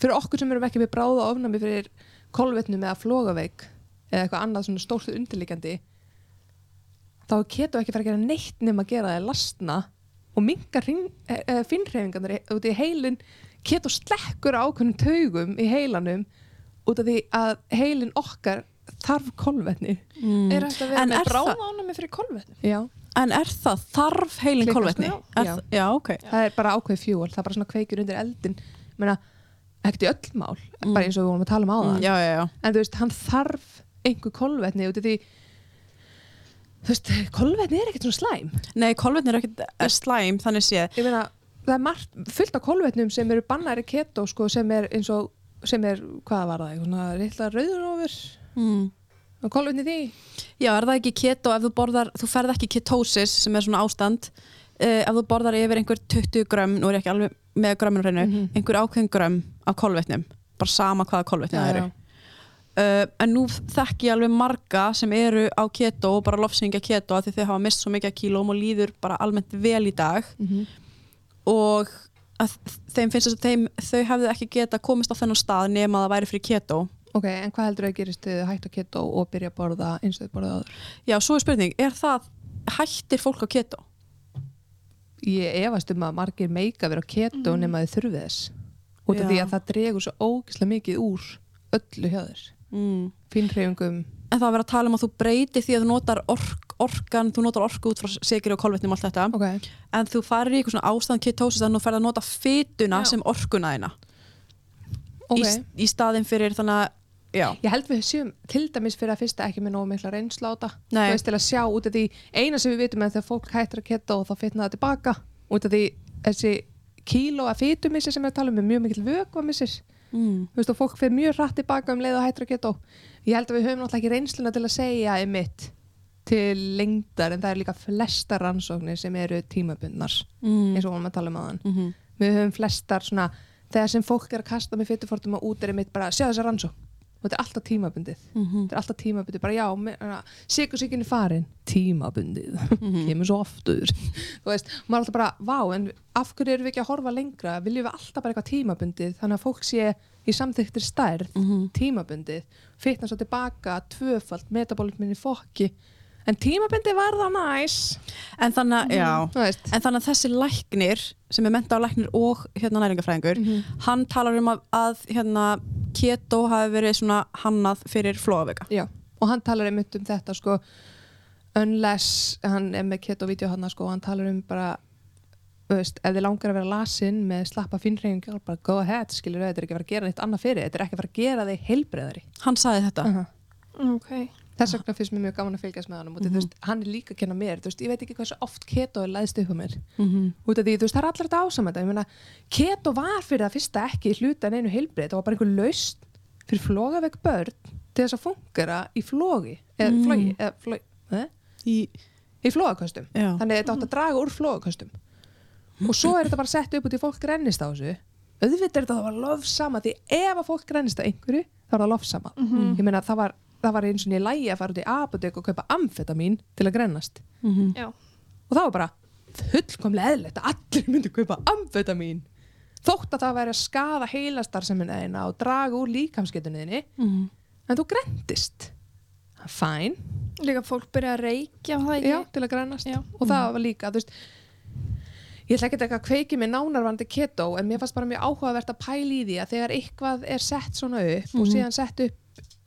Fyrir okkur sem erum ekki með bráða ofnami fyrir kolvetnum eða flóðveik eða eitthvað annað svona stórt undirliggjandi þá er keto ekki fyrir að gera neitt nema að gera það lastna og minga e, finnreifingarnir út í heilin keto slekkur á ákveðnum taugum í heilanum út af því að heilin okkar þarf kolvetni. Mm. er hægt að vera En með það- bráðánum fyrir kolvetnum já, En er það þarf heilin kolvetni? Já. það- Já, ok. Það er bara ákveð fjúl það er bara svona kveikjur undir eldin Meina, ekkert í öll mál, Mm. bara eins og við vorum að tala um áðan. Já, já, já. En þú veist, hann þarf einhver kolvetni út af því þú veist, kolvetni er ekkert svona slæm Nei, kolvetni er ekkert eh, slæm þannig séð ég meina, það er margt, fullt af kolvetnum sem eru bannari keto, sko, sem er eins og sem er, hvað var það, eitthvað reyðla rauðurófur mm. og kolvetni því Já, er það ekki keto ef þú borðar, þú ferð ekki ketosis sem er svona ástand uh, ef þú borðar yfir einhver 20 grömm, nú er ég ekki alveg með grömminu hreinu, Mhm. einhver ákveðin grömm af kolvetnum, bara sama hvaða kolvetni það eru. Uh, en nú þekki ég alveg marga sem eru á keto og bara lofsingja keto af því þau hafa mist svo mikið kílóm og líður bara almennt vel í dag Mhm. og að þeim finnst þess að þeim, þau hefðu ekki geta komist á þennan stað nema að það væri fyrir keto ok, en hvað heldur að gerist þið hægt á keto og byrja að borða eins og þið borðað áður Já, svo er spurning, er það hættir fólk á keto? ég efast um að margir meika vera á keto Mhm. nema þið þurfið þess út af því að það dregur svo ógislega mikið úr öllu hjá þér Mm. finnhreyfingum En það að vera að tala um að þú breytir því að þú notar ork, orkan, þú notar orku út frá sigri og kolvetnum og allt þetta. Ok, en þú farir í eitthvað svona ástand ketosis þannig að þú ferð að nota fytuna sem orkuna þína. Ok. í, í staðin fyrir þannig að já, Ég held við séum til dæmis fyrir að fyrsta ekki með nógu mikla Nei. Þú veist til að sjá út af því eina sem við vitum er þegar fólk hættir að ketta og þá fitna það tilbaka út af því þessi kíló að fytumissir sem við talum um mjög mikil vökvamissir mm. Veist og fólk fyrir mjög rætt tilbaka um leið og hættir að ketta ég held að við höfum náttúrulega ekki reynsluna til að segja einmitt til lengdar en það er líka flesta rannsóknir sem eru tímabundnar mm. eins og vorum að tala um aðan mm -hmm. við höfum flestar svona þegar sem fólk er að kasta með fytufórtum og út er mitt bara sjá þessa rannsókn og þetta er alltaf tímabundið. Mhm. þetta er alltaf tímabundið, bara já sikursíkin er farin, tímabundið. Mhm. kemur svo oftur þú veist, maður er alltaf bara, vá, en af hverju erum við ekki að horfa lengra, viljum við alltaf bara eitthvað tímabundið, þannig að fólk sé í samþyktir stærð, Mhm. tímabundið. Fitna svo tilbaka, tvöfald metabólismin í fokki en tímabundið var það næs en þannig að, að þessi læknir sem er menta á læknir og hérna næringafræðingur Mhm. hann talar um að, að hérna, keto hafi verið svona hannað fyrir flóavika. Já, og hann talar um þetta sko unless hann er með keto-vídeó hann sko og hann talar um bara veist, ef þið langar að vera lasin með slappa finnreifingar, bara go ahead skilur þetta er ekki að fara að gera neitt annað fyrir þetta er ekki að fara að gera þig heilbreðari Hann sagði þetta. uh ok þess vegna finnst mér mjög gaman að fylgjast með hann og þú veist, hann er líka að kenna mér, veist, ég veit ekki hversu oft keto er læðst upp á mér Mm út af því, þú veist, það er allir þetta ásam þetta, ég meina keto var fyrir það fyrsta ekki hluta en einu heilbrið, það var bara einhver laust fyrir flógavegg börn til þess að fungera í flógi eða Mm. flógi, eða flógi, eh? Í, í flógaköstum já. þannig að þetta átt að draga úr flógaköstum og svo er þetta bara sett upp út í fólk grennist á þessu auðvitað er þetta að það var lofsama því ef að fólk grennist á einhverju þá er það lofsama Mhm. ég meina það var, það var eins og ég lægi að fara út í apotek og kaupa amfetamin til að grennast. Mm já, og það var bara fullkomlega eðlilegt að allir myndu kaupa amfetamin þótt að það væri að skada heilastarsemina þína og draga úr líkamsgetunniðinni Mhm. en þú grendist fæn, líka fólk byrja að reykja var það ekki? Já, til að grennast. Já. og það var líka, veist ég ætla ekki að kveiki með nánarvandi keto en mér fannst bara mjög áhugavert að pæla í því að þegar eitthvað er sett svona upp og Mhm. síðan sett upp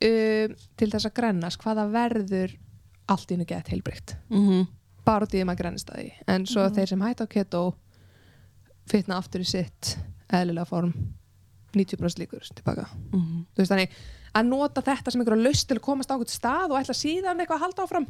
um, til þess að grennast hvaða verður allt í hennu gett heilbreykt Mhm. bara út í því að maður grennist að því. En svo þeir sem hætta á keto fitna aftur í sitt eðlilega form 90% líkur tilbaka. Mhm. þú veist þannig að nota þetta sem einhverja laust til að komast á einhvern stað og ætla síðan eitthvað að halda áfram.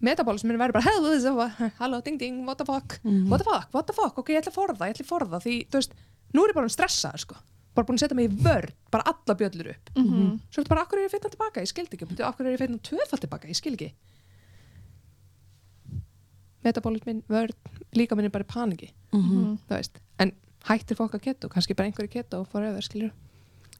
Metabólismin verður bara hello, this is a- halló, ding ding, what the fuck? Mhm. what the fuck, what the fuck, ok, ég ætla að forða ég ætla að forða því, þú veist, nú er ég bara stressaður sko, bara búin að setja mig í vörn bara alla bjöllur upp. Mhm. svo er þetta bara, akkur er ég fitna tilbaka, ég skildi ekki. Bíddu, akkur er ég fitna tvöfald tilbaka, ég skil ekki. Metabólismin, vörn, líka minn er bara í paniki Mhm. þú veist, en hættir fólk að keto? Kannski bara einhverju keto og forever, skilur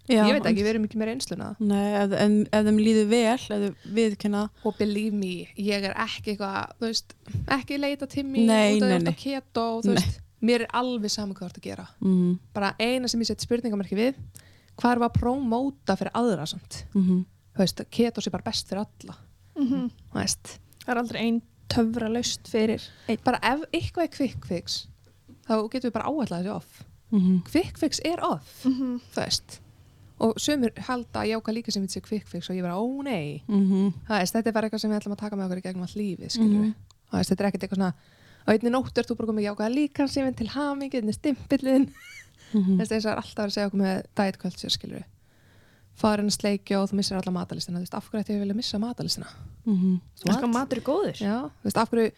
Já, ég veit ekki, við erum ekki meira einsluna Nei, ef, ef, ef þeim líður vel, ef þau viðkynna og believe me, ég er ekki eitthvað, þú veist, ekki leita til mér út af nei. keto, þú Nei. veist mér er alveg saman hvað þú ert að gera. Mm bara eina sem ég seti spurningamarki við hvað er að prómóta fyrir aðra samt? -hmm. þú veist, keto sé bara best fyrir alla. Mhm. þú veist, það er aldrei ein töfra laust fyrir einn. Bara ef eitthvað er quick fix þá getum við bara áallega þessi off. Mm quick fix er off, Mhm. þú veist. Og sömur halda að jáka líka sem þetta sé quick fix og ég bara, ó nei. -hmm. það veist, þetta er bara eitthvað sem við ætlum að taka með okkur í gegnum all lífi, Mhm. það veist, þetta er ekkert eitthvað svona á einni nóttu ert þú bara komið jákað líka sem til hamingi, einni stimpillin Mhm. þess að það er alltaf að segja okkur með diet culture, skilur við farin að sleikja og þú missir alla matalistina þú veist, af hverju ætti ég að vilja missa matalistina Mhm. Sko matur er góður. Já, þú veist, af hverju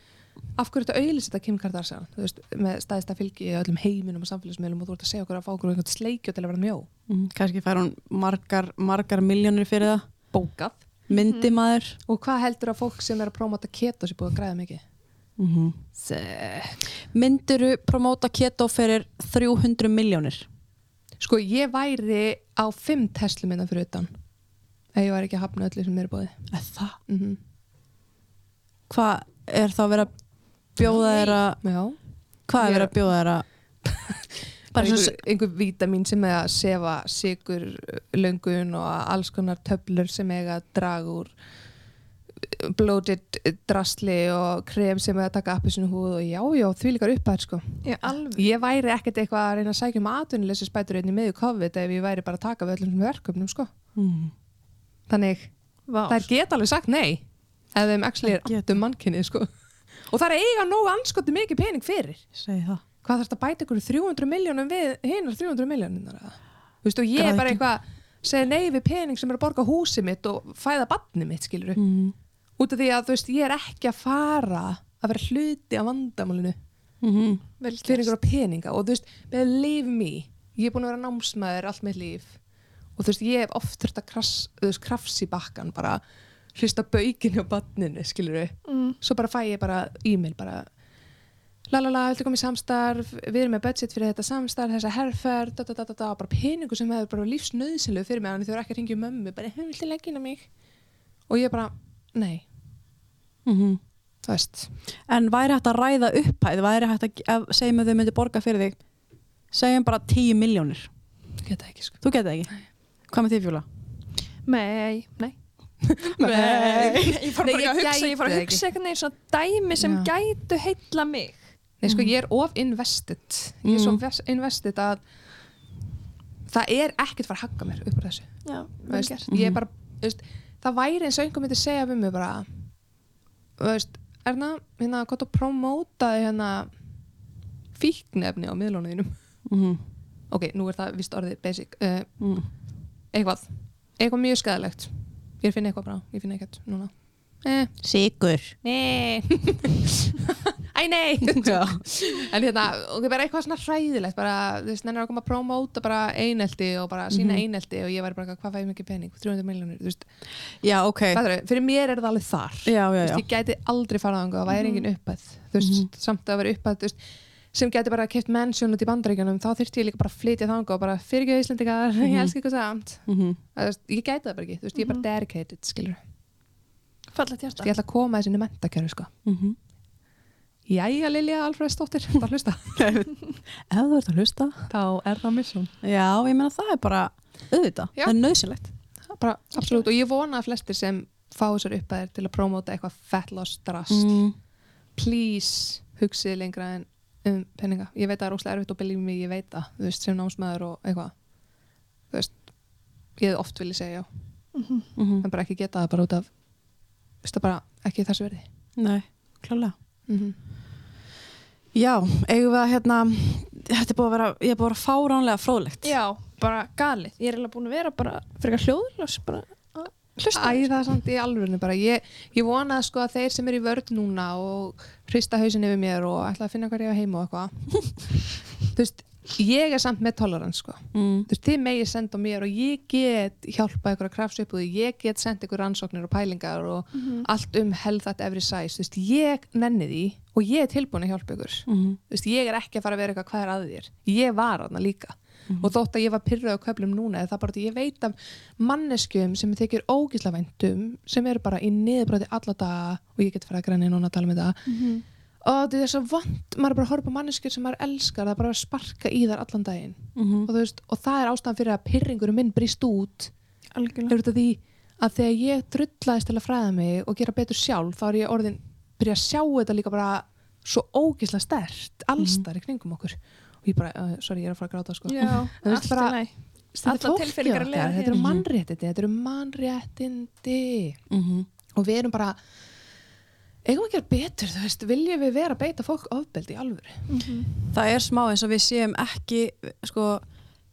af hverju þetta auðlýst þetta Kim Kardashian? Þú veist, með stæðista fylgi í öllum heiminum og samfélagsmiðlum og þú ert að segja okkur að fá okkur einhvern sleikju til að vera mjó. Mhm. Kannski fær hún margar, margar miljónir fyrir það. Bókað. Myndi maður og hvað heldur að fólk sem er að prómata keto sé búið að græða mikið mm Se. Mynduru promóta keto fyrir 300 miljónir Sko, ég væri á fimm Tesla minna fyrir utan ef ég væri ekki að hafna öllu sem er búið Er það? mm -hmm. Hvað er þá verið að bjóða þér að Já, Hvað er er- verið að bjóða svo- einhver, einhver vítamin sem er að sefa sigur löngun og alls konar töflur sem eiga að draga úr bloated drasli og krem sem er að taka appisinu húð og já, já, því líkar upp að sko. Ég alveg Ég væri ekkert eitthvað að reyna að sækja um atvinnuleysi spætur einni meðu COVID ef ég væri bara að taka við öllum verkefnum sko. mm. Þannig, Vá. þær geta alveg sagt nei ef þeim actually er átt um mannkynnið sko. og það er eiga nógu anskoti mikið pening fyrir Segði það hvað þarf þetta að bæta ykkur 300 miljónum við hinar 300 miljónum þú veist og ég er bara eitthvað segja nei við pening sem er að borga húsið mitt og fæða badni mitt skilur mm. Út af því að þú veist ég er ekki að fara að vera hluti af vandamálinu Mm Vel fyrir einhverja peninga. Og þú veist believe me, ég er búin að vera námsmaður allt mitt líf. Og þú veist ég hef oft þurft að krass, þú veist, krafs í bakkan bara hrista baukinu á badninu, skilur við mm. svo bara fæ ég bara e-mail bara lalala, koma í samstarf? Við erum með budget fyrir þetta samstarf þessa herrferð, da, da, da, da, da, bara peningu sem hefur bara lífsnöðsynlegu fyrir mig þannig þau eru ekki að ringja mömmu, bara, hefur inn á mig? Og ég bara, nei mm þú veist, En væri hægt að ræða upphæð, væri hægt að, segjum að þau myndi borga fyrir þig, segjum bara 10 miljónir. geta ekki sko. Þú geta ekki? Hvað með því fjóla? Nei, nei. Nei. Ég fór Nei, bara ég að hugsa, ég fór að hugsa eitthvað neins svona dæmi sem Já. gætu heilla mig. Nei, sko, ég er of invested. Ég er svo ves- invested að það er ekkert fara að hagga mér upp á þessu. Já, veist, ég er bara, þú veist, það væri eins og einhver myndi segja við mig bara veist, Erna, hérna, hvað þú promótaði hérna fíknefni á miðlónuðinum Mm ok, nú er það vist orðið basic. Uh, -hmm. eitthvað, eitthvað mjög skæðilegt ég finn eitthvað bara, ég finn eitthvað núna. Eh, Sigur. nei æ nei. En hérna, ok, bara eitthvað svona hræðilegt bara, þú veist, nennir að koma að promóta bara einelti og bara sína Mhm. einelti og ég væri bara, hvað fæði mikið pening? 300 miljónir, þú veist, Já, ok. er fyrir mér er það alveg þar. Já, já, veist, ég gæti aldrei farað ánga, það væri engin uppæð þú veist, Mhm. samt að vera uppæð þú veist, sem gæti bara keft mansion út í bandaríkjunum þá þyrfti ég líka bara að flytja þanga og bara fyrir ekki Íslandingar, ég Mhm. elska ykkur samt. Mm Þú veist, ég gæti það bara ekki, þú veist, ég er bara dedicated skilur, Fallet hjarta. Ég ætla að koma þessi mentakjörðu sko. -hmm. Jæja Lilja Alfreðsdóttir, það hlusta Ef þú ert að hlusta. þá er það mission Já, ég meina það er bara auðvitað. Já. Það er nöðsynlegt. bara, absolutt, og ég vona að flestir sem fá þessar uppæðir til að promóta eitthvað fett loss drast, Mm. please hugsið lengra en um penninga ég veit að það er óslega erfitt og believe me, ég veit það þú veist, sem námsmaður og eitthvað þú veist, ég hef oft vilja segja já Mhm. Mm en bara ekki geta það bara út af þú veist það bara ekki þessu verði Nei, klálega. mm -hmm. Já, eigum við að hérna, þetta er búið að vera, ég er búið að vera fáránlega fróðlegt. Já, bara galið. Ég er eiginlega búin að vera bara frekar hljóðlaus bara að hlusta. Æ, það er samt í alvörinu bara. Ég, ég vona sko að þeir sem eru í vörð núna og hrista hausin yfir mér og ætla að finna á heima og eitthvað. Þú veist, ég er samt með tolerance sko Mm. þú veist, þið megið senda mér og ég get hjálpa ykkur að því, ég get senda ykkur rannsóknir og pælingar og Mhm. allt um health at every size, þú veist, ég nenni því og ég er tilbúin að hjálpa ykkur Mm. þú veist, ég er ekki að fara að vera eitthvað hvað er að þér ég var aðna líka og þótt að ég var pyrröð á köflum núna eða það bara ég veit af manneskjum sem þykir ógísla væntum sem eru bara í niðurbróti alla daga og ég get fara að græni núna að tala það Mhm. Og þetta er svo vond, maður er bara að horfa á manneskjur sem maður elskar, það er bara að sparka í þar allan daginn. Mm og, þú veist, og það er ástæðan fyrir að pyrringurum minn brýst út. Algjörlega. Er þetta því að þegar ég drullaðist til að fræða mig og gera betur sjálf þá er ég orðin, byrja að sjá þetta líka bara svo ógislega stert allstar í kringum okkur. Og ég bara, uh, sorry, ég er að fara að gráta sko. Já, veist bara- í læg Þetta er mannréttindi þetta eru mannréttindi. -hmm. og við erum bara eigum að gera betur, þú veist, viljum við vera að beita fólk ofbeldi í alvöru? Það er smá eins og við séum ekki, sko,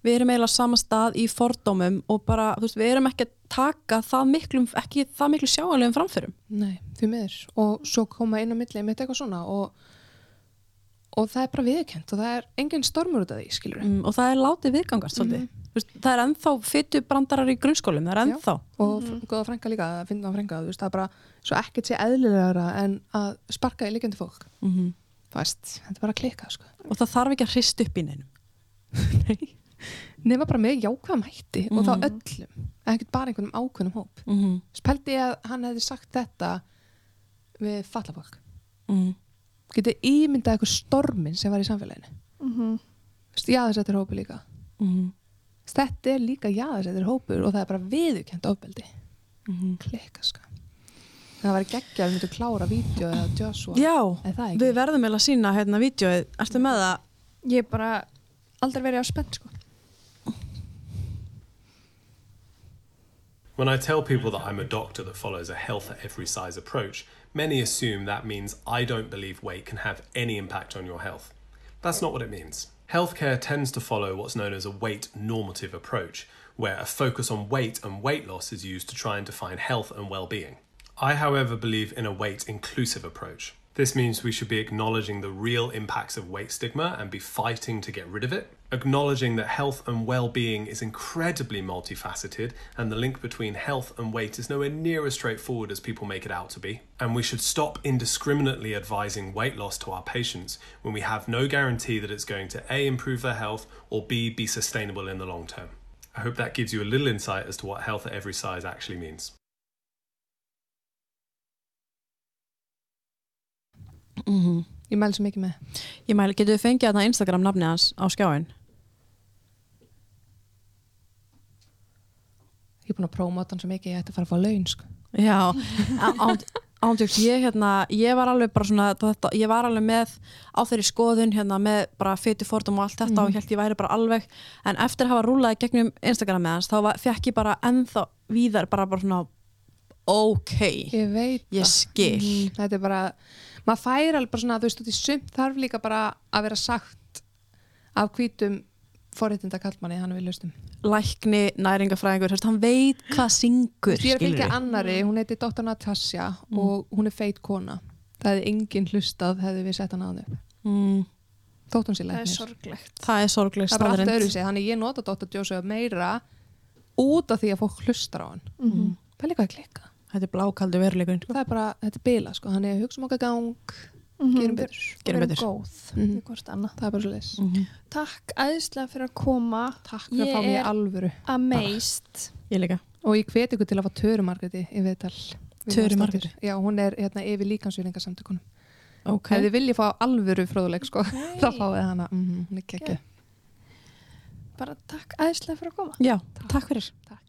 við erum eiginlega á sama stað í fordómum og bara, þú veist, við erum ekki að taka það miklu, ekki það miklu sjáanlegum framförum. Nei, því miður. Og svo koma inn á milli með eitthvað svona og, og það er bara viðkjönt og það er engin stormur út af því, skilur Mm, og það er látið viðgangast svolítið. Þú veist, það er ennþá fytu brandarar í grunnskólum, það er Já. ennþá. og mm góða frænka líka, að finna á frænka þú veist, það er bara svo ekkert sé eðlilegra en að sparka í líkjandi fólk Mm -hmm. þetta er bara að klika sko. Og það þarf ekki að hrist upp í neinum. Nei. nema bara með jákvæðum hætti og þá Mhm. öllum, ekkert bara einhvernum ákveðnum hóp Mm -hmm. spældi ég að hann hefði sagt þetta við fallafólk Mm getið ímyndað eitthvað stormin sem var í samfélaginu Mhm. Þú veist, jaðarsettir hópu líka -hmm. Þetta er líka jaðarsettir hópur og það er bara viðukent ofbeldi Mm klika sko það var geggja að við myndum klára vídeo eða Joshua Já, við verðum eiginlega að sína hérna vídjóið. Ertu með það? Ég er bara aldrei verið á spennt sko When I tell people that I'm a doctor that follows a health at every size approach, many assume that means I don't believe weight can have any impact on your health. That's not what it means. Healthcare tends to follow what's known as a weight normative approach, where a focus on weight and weight loss is used to try and define health and well being. I, however, believe in a weight inclusive approach. This means we should be acknowledging the real impacts of weight stigma and be fighting to get rid of it. Acknowledging that health and well being is incredibly multifaceted and the link between health and weight is nowhere near as straightforward as people make it out to be. And we should stop indiscriminately advising weight loss to our patients when we have no guarantee that it's going to A, improve their health, or B, be sustainable in the long term. I hope that gives you a little insight as to what health at every size actually means. Mm-hmm. Ég mæli svo mikið með Ég mæli, getur við fengið þarna Instagram nafni hans á skjáin? Ég er búin að prófmáta hann svo mikið Ég ætti að fara að fá laun sko. Já, ándjöks, ég hérna, ég var alveg bara svona, þetta, ég var alveg með á þeirri skoðun hérna með bara fytu fordum og allt þetta og held ég væri bara alveg, en eftir að hafa rúlaði gegnum Instagram með hans, þá var, fekk ég bara ennþá víðar bara bara svona ok, Ég veit ég skil. Mhm, Þetta er bara Maður fær alveg bara svona Þú veist, út í sumt þarf líka bara að vera sagt af hvítum forréttinda kallmanni hann við lustum Lækni, næringafræðingur, hann veit hvað syngur, Ég er að fylgja annari, hún heiti Dr. Natasja og hún er feit kona það hefði enginn hlustað hefði við sett hann á þau mm, þótt hún sér það er læknir sorglegt Það er sorgleg það er bara allt staðreynd. öðru sig, þannig ég nota Dr. Joseph meira út af því að fólk hlustar á hann Mhm. það er líka að klikka Þetta er blákaldi veruleikurinn, sko. það er bara, þetta er bila sko, hann er hugsa um okkar gang Mhm. gerum betur Gerum betur. Mhm. hvort annað. það er bara svo leis Mm takk æðislega fyrir að koma takk fyrir að fá Ég mér er- alvöru amazed Ég líka. og ég hveti ykkur til að fá Töru Margreti í viðtal Við Töru. Margréti? já, hún er hérna yfir líkansvílingasamtökunum Ok. ef þið viljið fá alvöru fróðuleik sko, þá fáið hana mm hún er geggjöð bara takk æðislega fyrir að koma Já, takk fyrir. takk